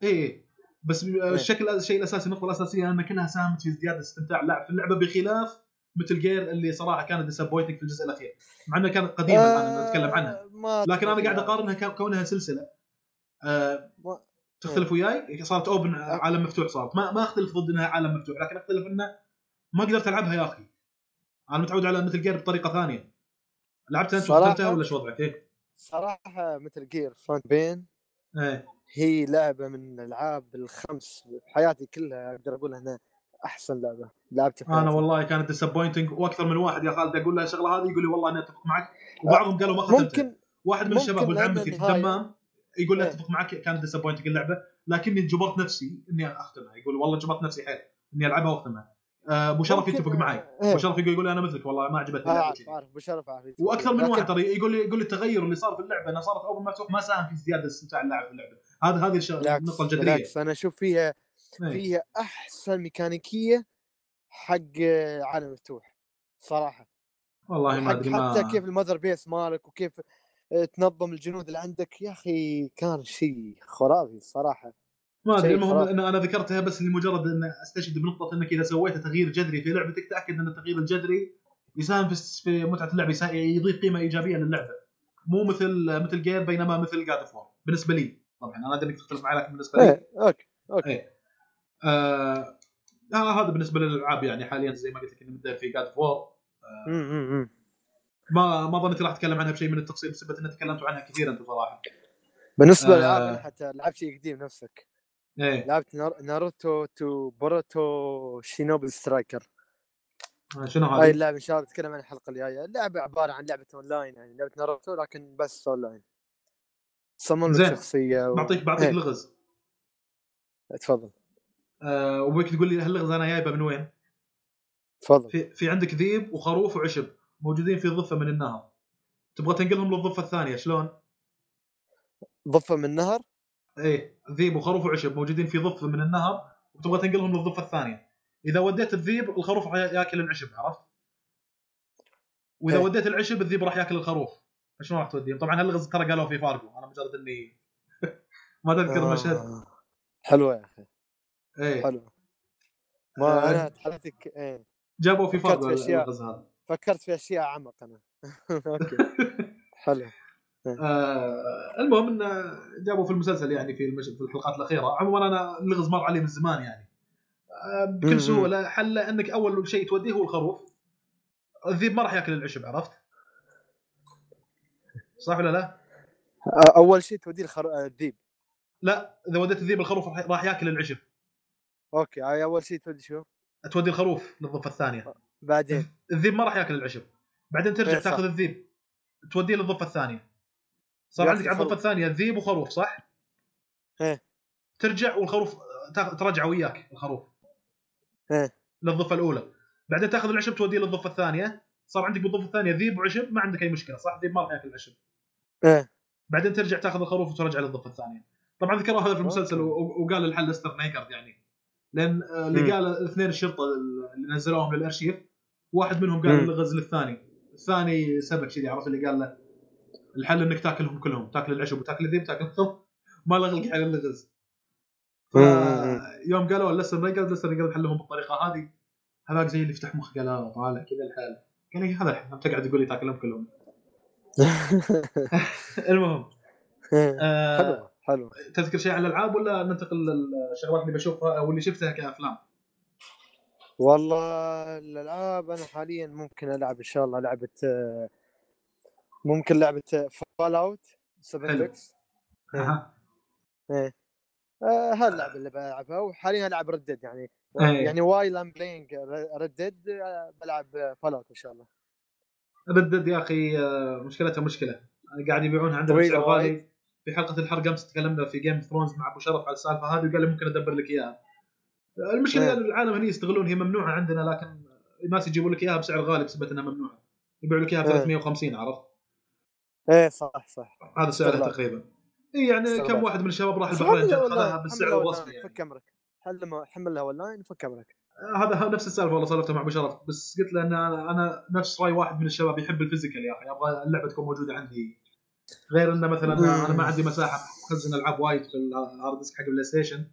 إيه بس الشكل الشيء الأساسي النقطة الأساسية أن كلها ساهمت في زيادة استمتاع اللاعب في اللعبة بخلاف Metal Gear اللي صراحة كانت disappointing في الجزء الأخير. مع إنها كانت قديمة الآن نتكلم عنها. آه، ما لكن أنا قاعد. أقارنها كونها سلسلة. آه ما- تختلف وياي؟ صارت open عالم مفتوح صارت. ما ما أختلف ضد إنها عالم مفتوح لكن أختلف انه ما قدرت ألعبها يا أخي. أنا متعود على Metal Gear بطريقة ثانية. لعبتها أنت وختمتها ولا شو وضعك؟ إيه. صراحة Metal Gear Phantom Pain إيه. هي لعبة من الألعاب الخمس بحياتي كلها أقدر أقول إنها أحسن لعبة لعبتها في أنا. والله كانت disappointing وأكثر من واحد يا خالد أقول له الشغله هذه يقول لي والله أنا أتفق معك. وبعضهم قالوا ما ختمتها. ممكن واحد من الشباب ولد عمتي الدمام يقول لي إيه. أتفق معك كانت disappointing اللعبة. لكني جبرت نفسي إني أختمها. يقول والله جبرت نفسي حيل إني ألعبها وأختمها. أبو شرف يتفق معي إيه. أبو شرف يقول يقول أنا مثلك والله ما عجبتني اللعبه عارف كذي. عارف بشرف عارف وأكثر من واحد ترى يقول لي يقول لي التغير اللي صار في اللعبة انها صارت open مفتوح ما ساهم في زياده استمتاع اللاعب في اللعبة هذا هذه الش- بالعكس النقطة الجذريه بالعكس أنا أشوف فيها إيه. فيها أحسن ميكانيكية حق عالم مفتوح صراحة والله ما أدري حتى كيف ال Mother Base مالك وكيف آه، تنظم الجنود اللي عندك يا أخي كان شيء خرافي الصراحه ما أدري المهم. ان أنا ذكرتها بس لمجرد ان أستشهد بنقطة إنك إذا سويت تغيير جذري في لعبتك تأكد إن التغيير الجذري يساهم في متعة اللعبه يسا- يضيف قيمة إيجابية للعبة. مو مثل Metal Gear بينما مثل God of بالنسبة لي طبعا أنا أدري إنك تختلف معي لكن بالنسبة لي. إيه okay okay. إيه. آه آه هذا بالنسبة للألعاب يعني حاليا زي ما قلت لك إني في God of أمم. ما ما ظنيت راح أتكلم عنها بشيء من التفصيل بسبب ان تكلمتوا عنها كثير أنتم صراحة بالنسبة آه. للألعاب حتى لعبت شيء قديم نفسك. إيه لعبت نار- Naruto to Boruto Shinobi Striker شنو هاي هذه؟ اللعبة إن شاء الله بتكلم عن الحلقة الجاية اللعبة عبارة عن لعبة أونلاين يعني لعبة ناروتو لكن بس أونلاين تصمم. لك شخصية و... بعطيك بعطيك إيه. لغز تفضل آه وبيك تقول لي هاللغز أنا جايبه من وين؟ تفضل في في عندك ذيب وخروف وعشب موجودين في ضفه من النهر تبغى تنقلهم للضفه الثانية شلون؟ ضفه من نهر إيه ذيب وخروف وعشب موجودين في ضفة من النهر وتبغى تنقلهم للضفة الثانية. إذا وديت الذيب الخروف راح ياكل العشب عرفت؟ وإذا إيه. وديت العشب الذيب راح ياكل الخروف. فشلون راح توديهم؟ طبعا هاللغز ترى قالوا في فارجو أنا مجرد إني <laughs> ما تذكر المشهد آه. حلوة يا أخي. إيه. حلوة. ما آه، أنا تحدثك إيه. جابوا في فكرت فارجو في أشياء. اللغز هذا. فكرت في أشياء أعمق أنا. <laughs> أوكي. <laughs> حلو. آه المهم انه جابوا في المسلسل يعني في المش... في الحلقات الأخيرة. عموما أنا اللغز مر علي من زمان يعني. آه. بكل سهولة حله إنك أول شيء توديه هو الخروف. الذيب ما راح يأكل العشب عرفت؟ صح ولا لا؟ أول شيء توديه الخر... آه، الذيب. لا إذا وديت الذيب الخروف راح- يأكل العشب. أوكي هاي أول شيء تودي شو؟ تودي الخروف للضفة الثانية. بعدين؟ الذيب ما راح يأكل العشب. بعدين ترجع إيه،. تأخذ الذيب. توديه للضفة الثانية. صار عندك على الضفة. الثانية ذيب وخروف صح؟ إيه. ترجع والخروف ترجعه وياك الخروف إيه. للضفة الأولى بعدين تاخذ العشب توديه للضفة الثانية صار عندك بالضفة الثانية ذيب وعشب ما عندك أي مشكلة صح؟ ذيب ما راح ياكل العشب إيه بعدين ترجع تاخذ الخروف وترجع للضفة الثانية طبعا ذكروا هذا في المسلسل وقال الحل ليستر نيكرد يعني لأن آه، اللي. قال الاثنين الشرطة اللي نزلوهم للأرشيف واحد منهم قال مم. اللغز للثاني الثاني سبك كذي عرفت اللي قال له الحل إنك تاكلهم كلهم. تاكل العشب وتاكل الذيب تاكل الثوم. ما لغى لك حل اللغز. يوم قالوا ليستر نيكرد ليستر نيكرد حلهم بالطريقة هذه. هذاك زي اللي يفتح مخ قال آه، طالع كذا الحال قال لي هذا الحل. تقعد تقول لي تاكلهم كلهم. <laughs> المهم. <laughs> آه حلو حلو. تذكر شيء عن الألعاب ولا ننتقل للشغلات اللي بشوفها أو اللي شفتها كأفلام؟ والله الألعاب أنا حاليا ممكن ألعب إن شاء الله لعبة آه، ممكن لعبة فال اوت 7 حلو. بيكس أها. إيه آه هاللعبة اللي بلعبها وحاليا ألعب Red Dead يعني إيه. يعني while I'm playing Red Dead بلعب Fallout إن شاء الله Red Dead يا أخي آه، مشكلتها مشكلة قاعد يبيعونها عندنا بسعر غالي. في حلقة الحرق أمس تكلمنا في جيم ثرونز مع أبو شرف على السالفة هذه وقال لي ممكن أدبر لك إياها. المشكلة إيه. ان العالم هنا يستغلون هي ممنوعة عندنا لكن الناس يجيبوا لك إياها بسعر غالي بسبب إنها ممنوعة. يبيعوا لك إياها ب إيه. 350 عرفت؟ إيه صح صح. هذا سعرها استغلال. تقريبا. اي يعني. كم واحد من الشباب راح البحرين اونلاين بالسعر اونلاين يعني. فك أمرك. حل حملها اونلاين فك أمرك. هذا هذا نفس السالفة والله سولفتها مع ابو شرف بس قلت له أن أنا نفس رأي واحد من الشباب يحب ال physical يا أخي. أبغى اللعبة تكون موجودة عندي. غير أنه مثلا أنا ما عندي مساحة أخزن ألعاب وايد في ال hard disk حق ال PlayStation.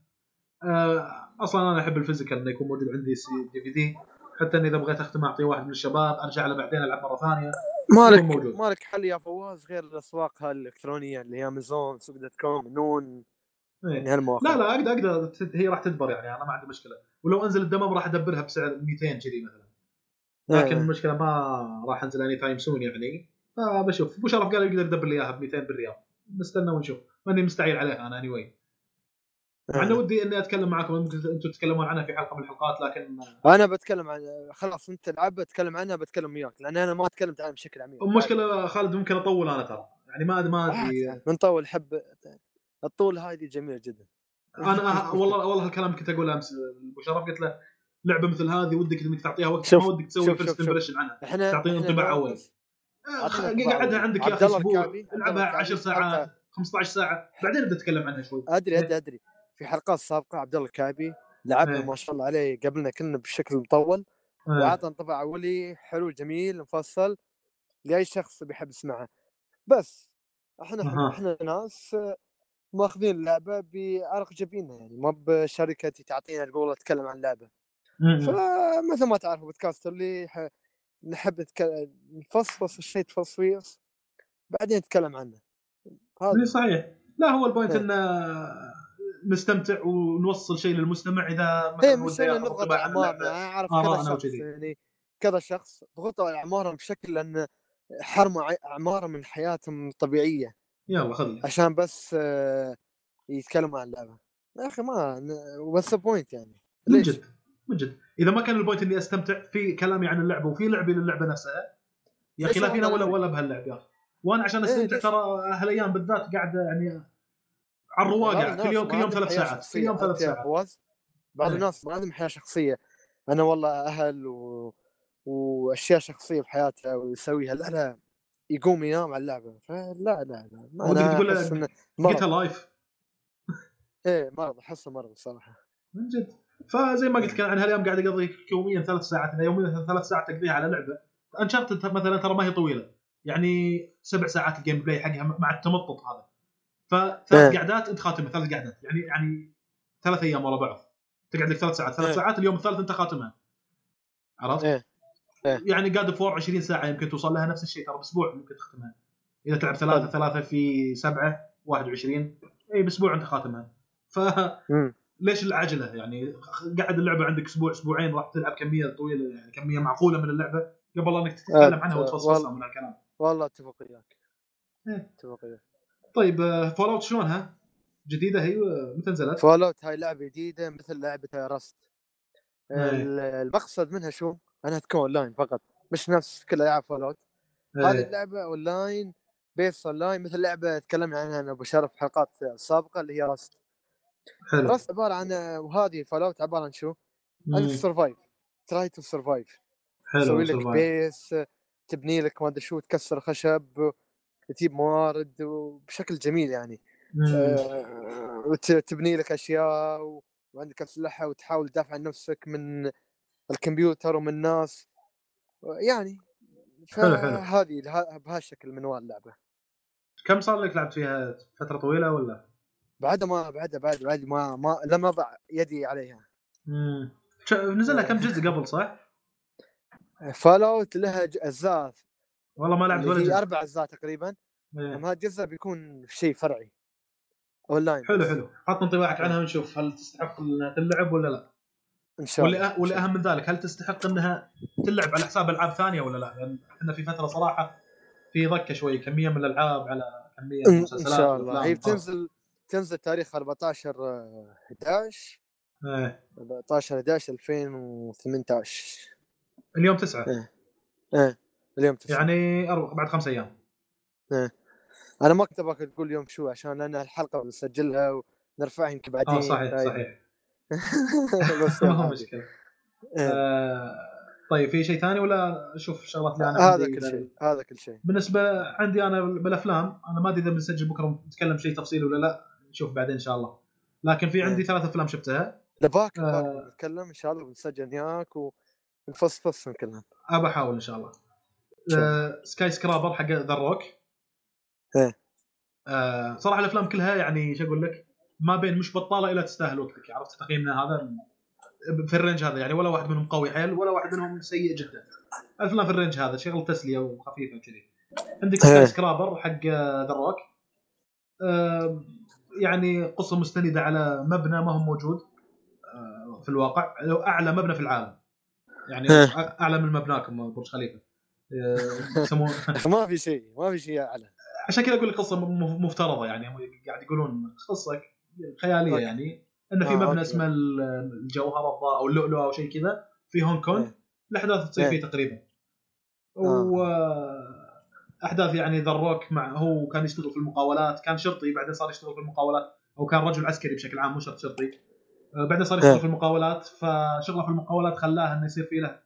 آه، أصلا أنا أحب ال physical إنه يكون موجود عندي DVD. حتى اني إذا بغيت أختم أعطيه واحد من الشباب أرجع له بعدين ألعب مرة ثانية. مالك. مالك حل يا فواز غير الأسواق الالكترونيه اللي هي امازون سوق dot com نون إيه. يعني هالمواقع لا لا أقدر أقدر هي راح تدبر يعني أنا ما عندي مشكلة ولو أنزل الدمم راح أدبرها بسعر 200 كذي مثلا لكن إيه. المشكلة ما راح أنزل any time soon يعني فبشوف أبو شرف قال يقدر يدبر لي إياها ب 200 بالريال نستنى ونشوف ماني مستعجل عليها أنا اني anyway. مع إنه ودي إني أتكلم معكم ممكن أنتم تتكلمون عنها في حلقة من الحلقات لكن أنا بتكلم عن خلاص أنت العب بتكلم عنها بتكلم وياك لأن أنا ما تكلمت عنها بشكل عميق. المشكلة خالد ممكن أطول أنا ترى يعني ما ما أدري. عادي. من طول حب الطول هذه جميله جدا. أنا والله والله الكلام كنت أقوله أمس ابو شرف قلت له لعبة مثل هذه ودك إنك تعطيها وقت شوف- ما ودك تسوي first. impression عنها إحنا انطباع أول. أعطينا انطباع قعدها أول. عندك يا أخي أسبوع ألعبها الله 10 الكعبي ساعات 15 ساعة بعدين ابدا اتكلم عنها شوي. أدري أدري أدري. في حلقات سابقة عبد الله الكعبي لعبنا إيه. ما شاء الله عليه قبلنا كلنا بشكل مطول آه. واعطى انطباع أولي حلو جميل مفصل لأي شخص بيحب يسمعها بس إحنا أها. إحنا ناس ماخذين اللعبة بعرق جبيننا يعني ما بشركتي تعطينا القوه نتكلم عن اللعبه م. فمثل ما تعرفوا بودكاست اللي ح... نحب. نفصفص الشيء تفصفيص بعدين نتكلم عنه هذا صحيح لا هو ال point إيه. ان نستمتع ونوصل شيء للمستمع إذا مثلا مش إنه ياخذ نضغط أعمارنا. أعرف كذا شخص. يعني كذا شخص ضغطوا على أعمارهم بشكل لأن حرموا أعمارهم من حياتهم الطبيعية يلا خذ عشان بس آه، يتكلموا عن اللعبة يا أخي ما what's point يعني من؟ جد من جد إذا ما كان ال point إني أستمتع في كلامي عن اللعبة وفي لعبي للعبة نفسها يا أخي لا فينا ولا لا؟ ولا بهاللعب يا أخي وأنا عشان إيه، أستمتع؟ ترى هالايام بالذات قاعد يعني على الرواق بعض قاعد كل يوم كل يوم ثلاث ساعات كل. يوم ثلاث ساعات. فواز بعض إيه. الناس ما عندهم حياه شخصية. أنا والله أهل و... وأشياء شخصية في حياته ويسويها لا لا يقوم ينام على اللعبة. فلا لا لا ما أنا تقول مرض. life. إيه مرض أحسه مرض الصراحه من جد. فزي ما قلت لك أنا هالأيام قاعد أقضي يوميا ثلاث ساعات اذا يوميا ثلاث ساعات تقضيها على لعبة. Uncharted مثلا ترى ما هي طويلة. يعني سبع ساعات ال gameplay حقها مع التمطط هذا. فثلاث إيه. قعدات انت خاتمها ثلاث قعدات يعني يعني ثلاث أيام ورا بعض تقعد لك ثلاث ساعات ثلاث إيه. ساعات اليوم الثالث انت خاتمها عرفت؟ إيه. إيه. يعني God of War 20 ساعة يمكن توصل لها نفس الشيء ترى بأسبوع ممكن تختمها إذا تلعب ثلاثة حلو. ثلاثة في سبعة 21 اي بأسبوع انت خاتمها ف ليش العجلة يعني قاعد اللعبة عندك أسبوع أسبوعين راح تلعب كمية طويلة يعني كمية معقولة من اللعبة قبل إنك تتكلم عنها آه، وتفصصها. من الكلام والله أتفق وياك إيه. أتفق وياك طيب Fallout شلونها؟ جديدة هي متى نزلت؟ فول اوت هاي لعبة جديدة مثل لعبة Rust. المقصد منها شو؟ انها تكون اونلاين فقط مش نفس كل ألعاب Fallout هذه. اللعبة online based online مثل لعبة تكلمنا عنها أنا أبو شرف في الحلقات السابقه اللي هي Rust حلو Rust عبارة عن وهذه Fallout عبارة عن شو؟ انك مم. survive try to survive حلو تسوي لك. base تبني لك ما أدري شو تكسر خشب تجيب موارد وبشكل جميل يعني مم. آه، وتبني لك أشياء و- وعندك أسلحة وتحاول تدافع عن نفسك من الكمبيوتر ومن الناس يعني. فهذه بهالشكل منوال اللعبة كم صار لك لعبت فيها فترة طويلة ولا؟ بعدها ما بعدها بعد بعد ما ما لم أضع يدي عليها مم. ش- نزل لها كم جزء قبل صح؟ Fallout لها أجزاء والله ما لعبت ولا جزء أربع اجزاء تقريبا إيه. اما هالجزء بيكون شيء فرعي. أونلاين حلو. حلو. عطنا انطباعك عنها ونشوف هل تستحق إنها تلعب ولا لا. إن شاء الله واللي أه- واللي أهم من ذلك هل تستحق إنها تلعب على حساب ألعاب ثانية ولا لا؟ لأن إحنا في فترة صراحة في ضكة شوي كمية من الألعاب على كمية من إن المسلسلات إن شاء الله. هي بتنزل تنزل تاريخ 14 آه، 11 إيه. 14 11 2018 اليوم تسعة. إيه. إيه. اليوم تسعة. يعني بعد خمس أيام. أنا ما كنت أبغاك تقول يوم شو عشان لأن الحلقة بنسجلها ونرفعها يمكن بعدين. آه صحيح طيب. صحيح. <laughs> بس <laughs> ما هو عادي. مشكلة. إيه. آه طيب في شيء ثاني ولا أشوف شغلات اللي أنا هذا كل شيء هذا كل شيء. بالنسبة عندي أنا بالأفلام أنا ما أدري إذا بنسجل بكرة نتكلم شيء تفصيلي ولا لا نشوف بعدين إن شاء الله. لكن في عندي إيه. ثلاث أفلام شفتها. نباك آه. نتكلم إن شاء الله بنسجل وياك ونفصفص نتكلم أبى أحاول إن شاء الله. Skyscraper حق The Rock. إيه. آه صراحة الأفلام كلها يعني شو أقول لك ما بين مش بطالة إلى تستاهل وقتك. عرفت تقييمنا هذا؟ في ال range هذا يعني ولا واحد منهم قوي حيل ولا واحد منهم سيء جدا. الأفلام في ال range هذا شغل تسلية وخفيفة كذي عندك إيه. Skyscraper حق The Rock. آه يعني قصة مستندة على مبنى ما هو موجود آه في الواقع أعلى مبنى في العالم. يعني إيه. أعلى من مبناكم برج خليفه آه، <laughs> يسمون <laughs> ما في شيء ما في شيء أعلى عشان كذا أقول لك قصة مفترضة يعني هم قاعد يقولون قصة خيالية أوكي. يعني انه في آه، مبنى. اسمه ال- الجوهره الضاء أو اللؤلؤة أو شيء كذا في هونغ كونغ إيه. الأحداث تصير إيه. فيه تقريبا آه. و احداث يعني The Rock مع هو كان يشتغل في المقاولات كان شرطي بعدين صار يشتغل في المقاولات أو كان رجل عسكري بشكل عام مو شرط شرطي آه، بعدين صار يشتغل إيه. في المقاولات فشغله في المقاولات خلاه إنه يصير في له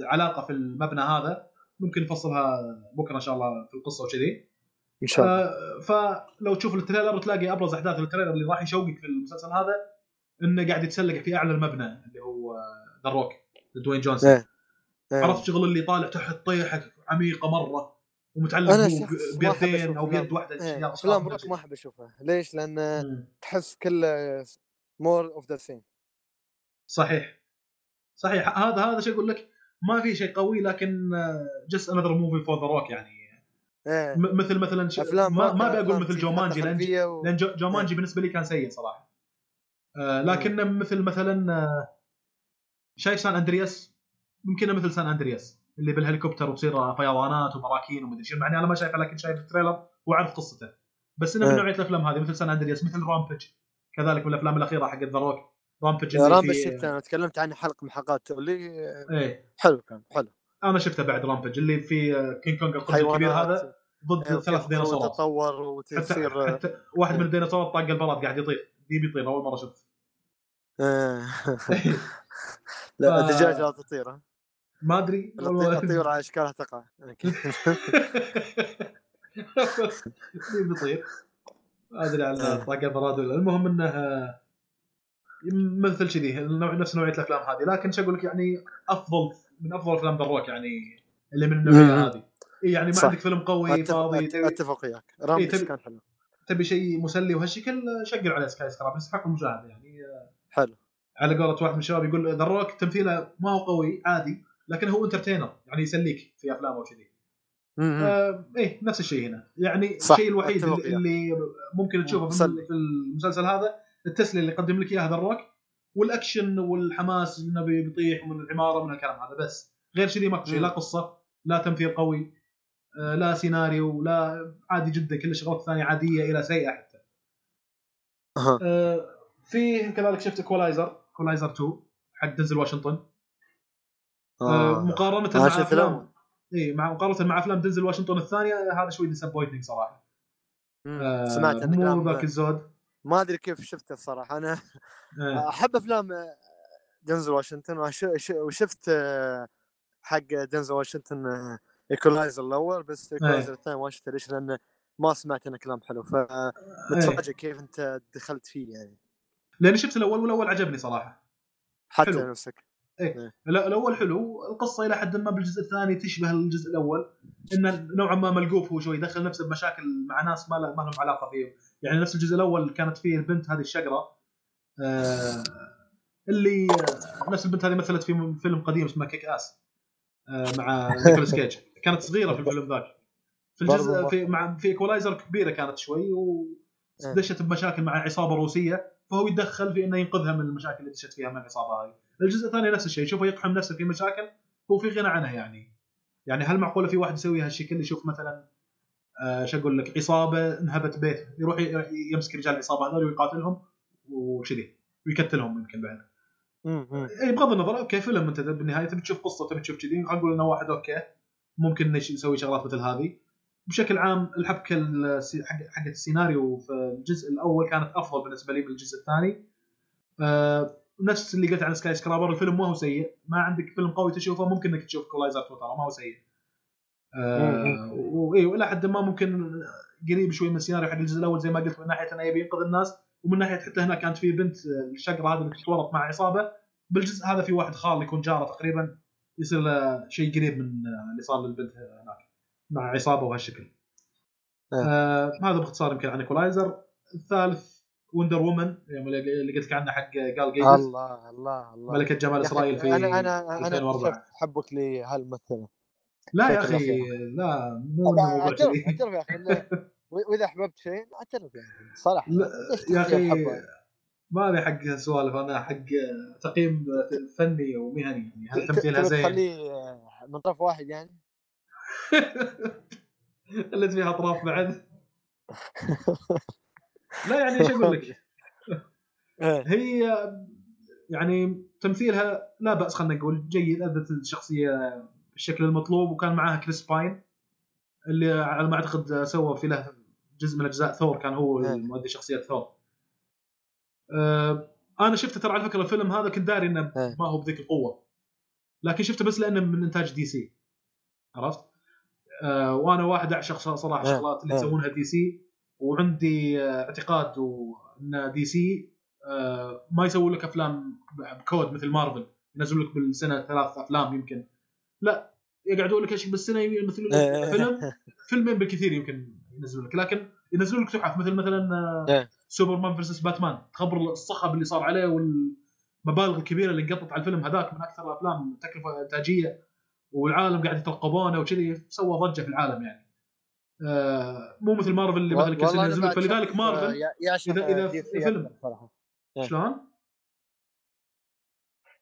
علاقة في المبنى هذا ممكن نفصلها بكرة إن شاء الله في القصة وكذي. إن شاء الله. آه، فلو تشوف ال trailer تلاقي أبرز أحداث ال trailer اللي راح يشوقك في المسلسل هذا إنه قاعد يتسلق في أعلى المبنى اللي هو The Rock Dwayne Johnson إيه. إيه. عرفت شغل اللي طالع تحت طيحه عميقة مرة ومتعلق أنا بيدين أو بيد واحدة إيه، افلام أصحاب روك ما أحب اشوفها ليش؟ لأن مم. تحس كل more of the same صحيح. صحيح. هذا هذا شو أقول لك؟ ما في شيء قوي لكن just another movie for The Rock يعني. م- مثل مثلا ش... أفلام ما, ما بقول مثل Jumanji لأن و... لأن جو- Jumanji بالنسبة لي كان سيء صراحة. آه لكنه مثل مثلا آه، شايف San Andreas؟ يمكن مثل San Andreas اللي بالهليكوبتر وتصير فيضانات وبراكين ومدري شو معني أنا ما شايفه لكن شايف ال trailer وأعرف قصته. بس إنه من إيه. نوعية الأفلام هذه مثل San Andreas مثل Rampage كذلك من الأفلام الأخيرة حقت The Rock Rampage Rampage فيه- شفت أنا تكلمت عنه حلقة من حلقات اللي إيه. حلو كان حلو. أنا شفته بعد رامبج اللي في كينج كونج القرش الكبير هذا ضد إيه، ثلاث ديناصورات. تتطور حتى, وتصير حتى واحد من الديناصورات طاق البلد قاعد يطير. دي بيطير أول مرة شفت. آه. <laughs> لا <laughs> الدجاج لا تطير ها؟ ما أدري. الطيور الطيور على أشكالها تقع. <laughs> دي بيطير. ما أدري على آه. طاق البراد ولا المهم إنه يمثل كذي نفس نوعية الأفلام هذه لكن شو أقول لك يعني أفضل من أفضل أفلام The Rock يعني اللي من النوعية. هذه إيه يعني ما صح. عندك فيلم قوي فاضي تبي, أتفق وياك Rampage تبي- كان حلو تبي شيء مسلي وهالشكل شغل عليه Skyscraper يستحق المشاهده يعني حلو على قولة واحد من الشباب يقول The Rock تمثيله ما هو قوي عادي لكن هو entertainer يعني يسليك في أفلامه وكذي. آه إيه نفس الشيء هنا يعني الشيء الوحيد اللي. اللي ممكن تشوفه. في المسلسل هذا التسليه اللي يقدم لك إياها The Rock والأكشن والحماس إنه بي- بيطيح من العمارة من الكلام هذا بس غير كذي ماكو شيء. لا قصة لا تمثيل قوي آه لا سيناريو لا عادي جدا كل الشغلات الثانية عادية إلى سيئة حتى. آه في كذلك شفت Equalizer Equalizer 2 حق دنزل واشنطن آه آه. مقارنة مع افلام. اي مع مقارنة مع أفلام دنزل واشنطن الثانية هذا شوي disappointing صراحة. آه، سمعت مو ذاك الزود ما أدري كيف شفته الصراحة. أنا آه. أحب أفلام دنزل واشنطن وشفت آه، حق دنزل واشنطن Equalizer الأول بس Equalizer الثاني ما شفته ليش؟ لأنه ما سمعت عنه كلام حلو. إيه. فمتفاجئ كيف أنت دخلت فيه يعني. لأني شفت الأول والأول عجبني صراحة. حتى حلو. نفسك. لا الأول حلو القصة إلى حد ما بالجزء الثاني تشبه الجزء الأول انه نوعا ما ملقوف هو شوي يدخل نفسه بمشاكل مع ناس ما ما لهم علاقة فيه يعني نفس الجزء الأول كانت فيه البنت هذه الشقرة آه اللي آه، نفس البنت هذه مثلت في فيلم قديم اسمه Kick-Ass آه مع نيكولاس كيج كانت صغيرة في الفيلم ذاك. في الجزء في مع في Equalizer كبيرة كانت شوي ودشت بمشاكل مع عصابة روسية فهو يتدخل في إنه ينقذها من المشاكل اللي دشت فيها مع العصابة هذه. الجزء الثاني نفس الشيء شوفه يقحم نفسه في مشاكل هو في غنى عنها يعني. يعني هل معقولة في واحد يسوي هالشكل يشوف مثلا آه شو أقول لك عصابة انهبت بيت يروح يمسك رجال العصابة هذول ويقاتلهم وكذي ويقتلهم يمكن بعد. اي بغض النظر أوكي فيلم أنت بالنهاية تبي تشوف قصة تبي تشوف كذي خلينا نقول إنه واحد أوكي ممكن إنه يسوي شغلات مثل هذه بشكل عام الحبكة حقت السيناريو في الجزء الأول كانت أفضل بالنسبة لي من الجزء الثاني آه نفس اللي قلت عن Skyscraper الفيلم ما هو سيء. ما عندك فيلم قوي تشوفه ممكن إنك تشوف Equalizer ترى ما هو سيء. آه واي وإلى حد ما ممكن قريب شوي من السيناريو حق الجزء الأول زي ما قلت من ناحية إنه يبي ينقذ الناس ومن ناحية حتى هنا كانت في بنت الشقرة هذه اللي تتورط مع عصابة. بالجزء هذا في واحد خال يكون جاره تقريبا يصير له شيء قريب من اللي صار للبنت هناك مع عصابة وهالشكل. آه. آه هذا باختصار يمكن عن Equalizer الثالث وندر وومن اللي قلت لك عنه حق قال جيجز الله الله الله. ملكة جمال إسرائيل في أنا أنا أنا 2004. أكتشفت حبك لهالممثلة. لا يا أخي. لا مو أعترف أعترف يا أخي وإذا أحببت شيء أعترف يعني. صراحة يا أخي؟ ما أبي حق سوالف أنا حق تقييم فني ومهني يعني. هل تمثيلها زين؟ تخليه من طرف واحد يعني؟ <laughs> خليت فيها أطراف بعد. <laughs> لا يعني إيش أقول لك <laughs> إيه. هي يعني تمثيلها لا بأس خلينا نقول جيد ادت الشخصية بالشكل المطلوب وكان معاها كريس باين اللي على ما أعتقد سوى في له جزء من أجزاء ثور كان هو إيه. مؤدي شخصية ثور. أه أنا شفته ترى على فكرة الفيلم هذا كنت داري إنه إيه. ما هو بذيك القوة لكن شفته بس لأنه من إنتاج دي سي عرفت؟ أه وأنا واحد أعشق صراحة. الشغلات اللي. يسوونها دي سي وعندي آه، اعتقاد إن دي سي آه، ما يسوون لك أفلام بكثر مثل مارفل ينزلون لك بالسنة ثلاث أفلام يمكن لا يقعدون لك إيش بالسنة يمثلون لك إيه. فيلم <laughs> فيلمين بالكثير يمكن ينزلون لك لكن ينزلون لك تحف مثل مثلا آه، إيه. سوبرمان versus باتمان تخبر الصخب اللي صار عليه والمبالغ الكبيرة اللي انقطت على الفيلم هذاك من أكثر الأفلام تكلفة إنتاجية والعالم قاعد يترقبونه وكذي سوى ضجة في العالم يعني آه مو مثل مارفل اللي مثلا كل سنه والله أنا ينزل لك بعد فلذلك مارفل يع- يعشق إذا- إذا دي سي فيلم- صراحة إيه. شلون؟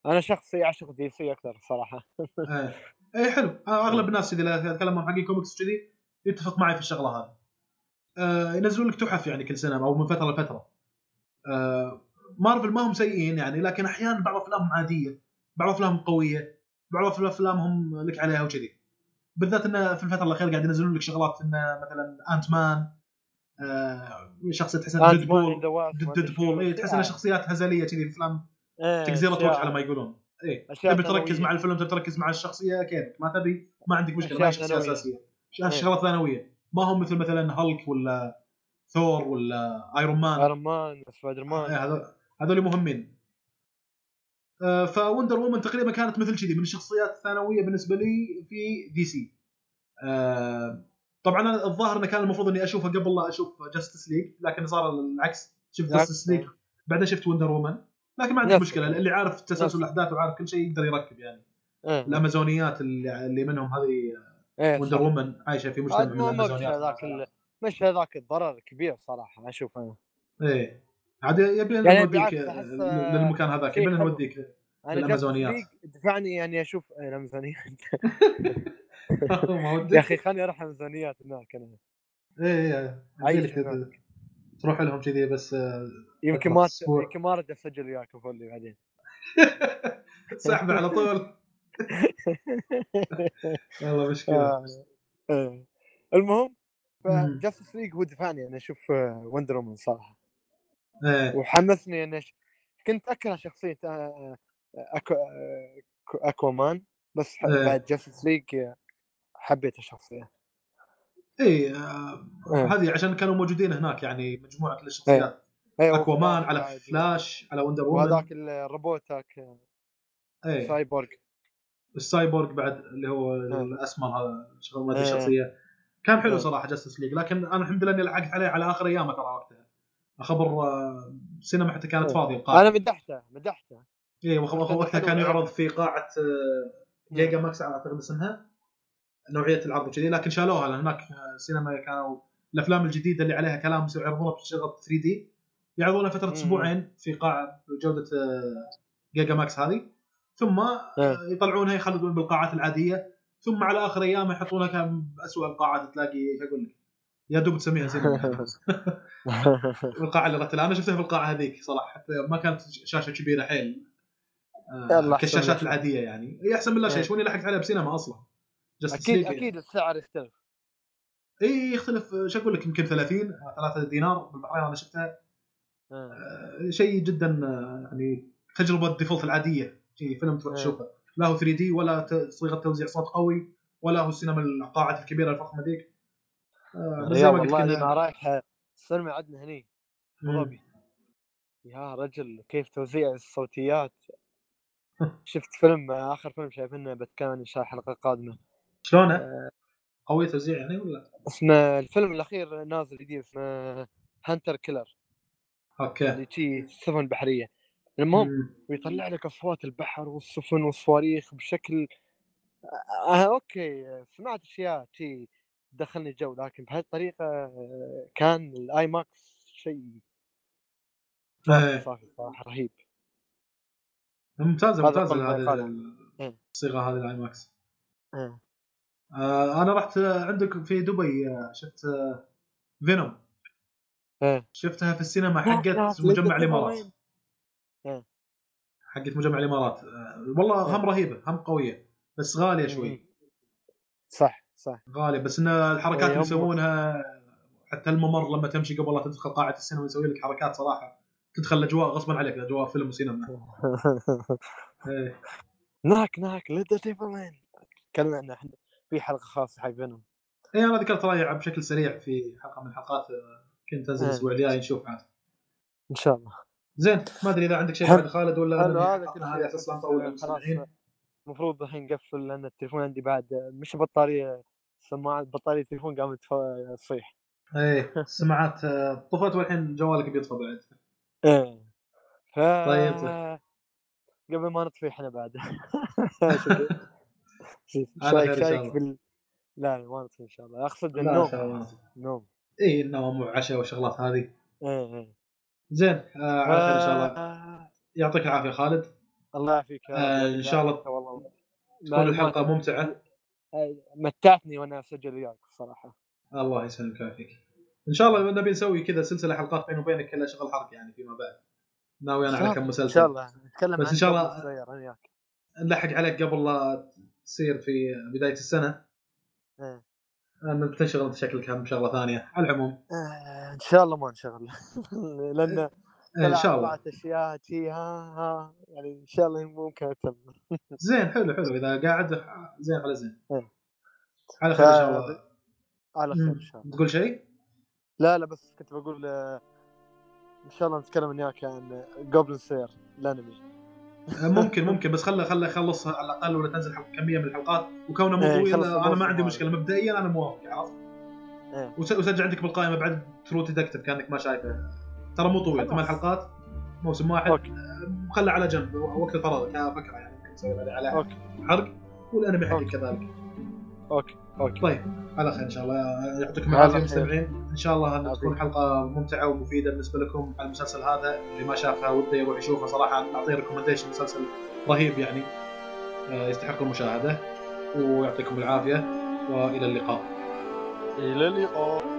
أنا شخص يعشق دي سي أكثر صراحة إيه إيه حلو أغلب الناس إذا أتكلم عن حقين كوميكس كذي يتفق معي في الشغلة هذه. آه ينزلون لك تحف يعني كل سنة أو من فترة لفترة. آه مارفل ما هم سيئين يعني لكن أحيانا بعض أفلامهم عادية بعض أفلامهم قوية بعض أفلامهم لك عليها وكذي بالذات انه في الفترة الأخيرة قاعد ينزلون لك شغلات انه مثلا انت مان آه شخصية تحس انها مان بول إن ذا واسب، ما أدري ديد بول شنو. اي تحس انها شخصيات هزلية كذي في افلام إيه، وقت على ما يقولون اي تبي تركز. مع الفيلم تبي تركز مع الشخصية كيفك ما تبي ما عندك مشكلة ما هي أشياء شخصيه ثانوية. أساسية إيه. شغلات ثانوية ما هم مثل مثلا هالك ولا ثور ولا ايرون مان ايرون مان سبايدر مان إيه، هذول مهمين Wonder Woman تقريبا كانت مثل كذي من الشخصيات الثانوية بالنسبة لي في دي سي آه، طبعا أنا الظاهر إنه كان المفروض إني أشوفه قبل لا أشوف Justice League لكن صار العكس شفت Justice League. بعدين شفت Wonder Woman لكن ما عندي مشكلة اللي عارف. تسلسل الأحداث وعارف كل شيء يقدر يركب يعني إيه. الأمازونيات اللي, اللي منهم هذه إيه، Wonder. Woman عايشة في مجتمع من ما ما مش الامازونيات هذاك مش هذاك الضرر كبير صراحة أشوف أنا إيه عاد يبي يعني نوديك للمكان هذاك يبي. نوديك ليج دفعني يعني أشوف إيه، الأمازونيات <laughs> يا أخي خليني أروح امازونيات هناك أنا إيه إيه هناك. تروح لهم كذي بس آه، يمكن ما. يمكن ما أرد أسجل وياكم فولي بعدين <laughs> سحبه على طول <laughs> والله مشكلة آه، إيه. المهم. ف Justice League هو دفعني أنا أشوف Wonder Woman صراحة إيه وحمسني إني أش... كنت أكره شخصية آه، أكو... آه، Aquaman بس إيه. بعد Justice League حبيت الشخصية آه، إيه. هذه عشان كانوا موجودين هناك يعني مجموعة الشخصيات أيوه Aquaman على. فلاش على Wonder Woman وهذاك الروبوت هاك سايبورغ السايبورغ بعد اللي هو إيه. الأسمر هذا شغل ما أدري إيه. الشخصية كان حلو إيه. صراحة Justice League لكن أنا الحمد لله إني لحقت عليه على آخر أيامه ترى خبر آه، السينما حتى كانت إيه. فاضية القاعه أنا مدحته مدحته وخ- وقتها كان. يعرض في قاعة آه، جيجا ماكس أعتقد اسمها نوعية العرض وكذي لكن شالوها لأن هناك آه، السينما كانوا الأفلام الجديدة اللي عليها كلام يعرضونها بشغل 3 D يعرضونها فترة مم. أسبوعين في قاعة بجودة جيجا ماكس هذه ثم إيه. يطلعونها يخلونه بالقاعات العادية ثم على آخر أيام يحطونها كان باسوء القاعات تلاقي إيش أقول لك يا دوب تسميها سينما <laughs> <laughs> القاعه اللي رحت لها. أنا شفتها في القاعة هذيك صراحة. حتى ما كانت شاشة كبيرة حيل. آه، كالشاشات. العادية يعني. هي أحسن من لا شيء. إيه. شلوني لحقت عليها بسينما أصلا؟ أكيد. أكيد السعر يختلف. إي يختلف. شو أقول لك؟ يمكن 30 3 دينار. بالبحرين أنا شفتها. آه. آه، شيء جدا آه، يعني تجربة ال default العادية. شيء فيلم تروح إيه. تشوفه. لا هو 3 D ولا صيغة توزيع صوت قوي ولا هو السينما القاعات الكبيرة الفخمة ذيك. آه، قلت والله ما رايح السينما عندنا هني ابو مم. ظبي يا رجل كيف توزيع الصوتيات شفت فيلم آخر فيلم شايفينه بتكلم ان شاء الله الحلقة القادمه شلونه؟ آه، قوي توزيع يعني ولا؟ اسمه الفيلم الأخير نازل جديد اسمه Hunter Killer okay اللي شي سفن بحريه المهم مم. ويطلع لك أصوات البحر والسفن والصواريخ بشكل آه okay سمعت أشياء شي دخلني الجو لكن بهالطريقة آه، كان ال IMAX شيء إيه. صافي صراحة رهيب ممتازة ممتازة هذه. إيه. الصيغة هذه ال IMAX آه. آه أنا رحت آه، عندك في دبي آه، شفت آه فينوم إيه. شفتها في السينما حقت مجمع الإمارات. حقت مجمع الإمارات آه، والله. هم رهيبة هم قوية بس غالية شوي. صح صح. غاليه بس إن الحركات اللي يسوونها حتى الممر لما تمشي قبل لا تدخل قاعة السينما يسوي لك حركات صراحة. تدخل الأجواء غصبا عليك اجواء فيلم وسينما. <laughs> إيه. ناك ناك ليتل وين تكلمنا عنه إحنا في حلقة خاصة حق Venom اي أنا ذكرت رايع بشكل سريع في حلقة من الحلقات آه، كنت أنزل إيه. الأسبوع الجاي نشوف عاد. إن شاء الله. زين ما أدري إذا عندك شيء. بعد خالد ولا هذا أساس نطول على خلاص. المستمعين المفروض الحين نقفل لأن التليفون عندي بعد مش بطارية سماعه بطارية التليفون قامت تصيح. إيه <laughs> السماعات طفت والحين جوالك بيطفى بعد. إيه. ف طيب. قبل ما نطفي إحنا بعد. <laughs> <laughs> شايك شايك. بال لا ما نطفي إن شاء الله. أقصد لا إن النوم. شاء الله. نوم اي النوم وعشاء والشغلات هذه. إيه إيه. زين آه على خير إن شاء الله. يعطيك العافية خالد. الله يعافيك. آه، إن شاء الله تكون الحلقة ممتعة. متعتني وأنا أسجل وياك الصراحه الله يسلمك ويعافيك. إن شاء الله نبي نسوي كذا سلسلة حلقات بيني وبينك كلها شغل حرق يعني فيما بعد. ناوي أنا على كم مسلسل إن شاء الله. نتكلم بس إن شاء الله- نلحق عليك قبل لا تصير في بداية السنة. إيه. انك بتنشغل أنت شكلك هم شغلة ثانية. على العموم. آه، إن شاء الله ما نشغل. <laughs> لأن إيه، إن شاء الله أشياء شي ها ها يعني إن شاء الله ممكن اتم <laughs> زين حلو حلو إذا قاعد زين على زين إيه. على خير إن شاء الله على خير. إن شاء الله تقول شيء؟ لا لا بس كنت بقول آه، إن شاء الله نتكلم وياك عن Goblin Slayer الأنمي ممكن <laughs> ممكن بس خله خله يخلص على الأقل ولا تنزل كمية من الحلقات وكونه مو إيه، طويل يخلص أنا ما عندي. مشكلة مبدئيا أنا موافق عرفت؟ إيه. وس- وسجل عندك بالقائمة بعد True Detective كأنك ما شايفه ترى مو طويل. ثمان حلقات موسم واحد. okay. خله على جنب وقت الفراغ كفكره يعني ممكن تسوي على okay. حرق والأنمي حقك okay. كذلك. okay okay. طيب على خير إن شاء الله. يعطيكم العافية خير. مستمعين. إن شاء الله انها. تكون حلقة ممتعة ومفيدة بالنسبة لكم على المسلسل هذا. اللي ما شافها وده يروح يشوفها صراحة. نعطيه recommendation مسلسل رهيب يعني. آه، يستحق المشاهدة. ويعطيكم العافية وإلى اللقاء. إلى اللقاء.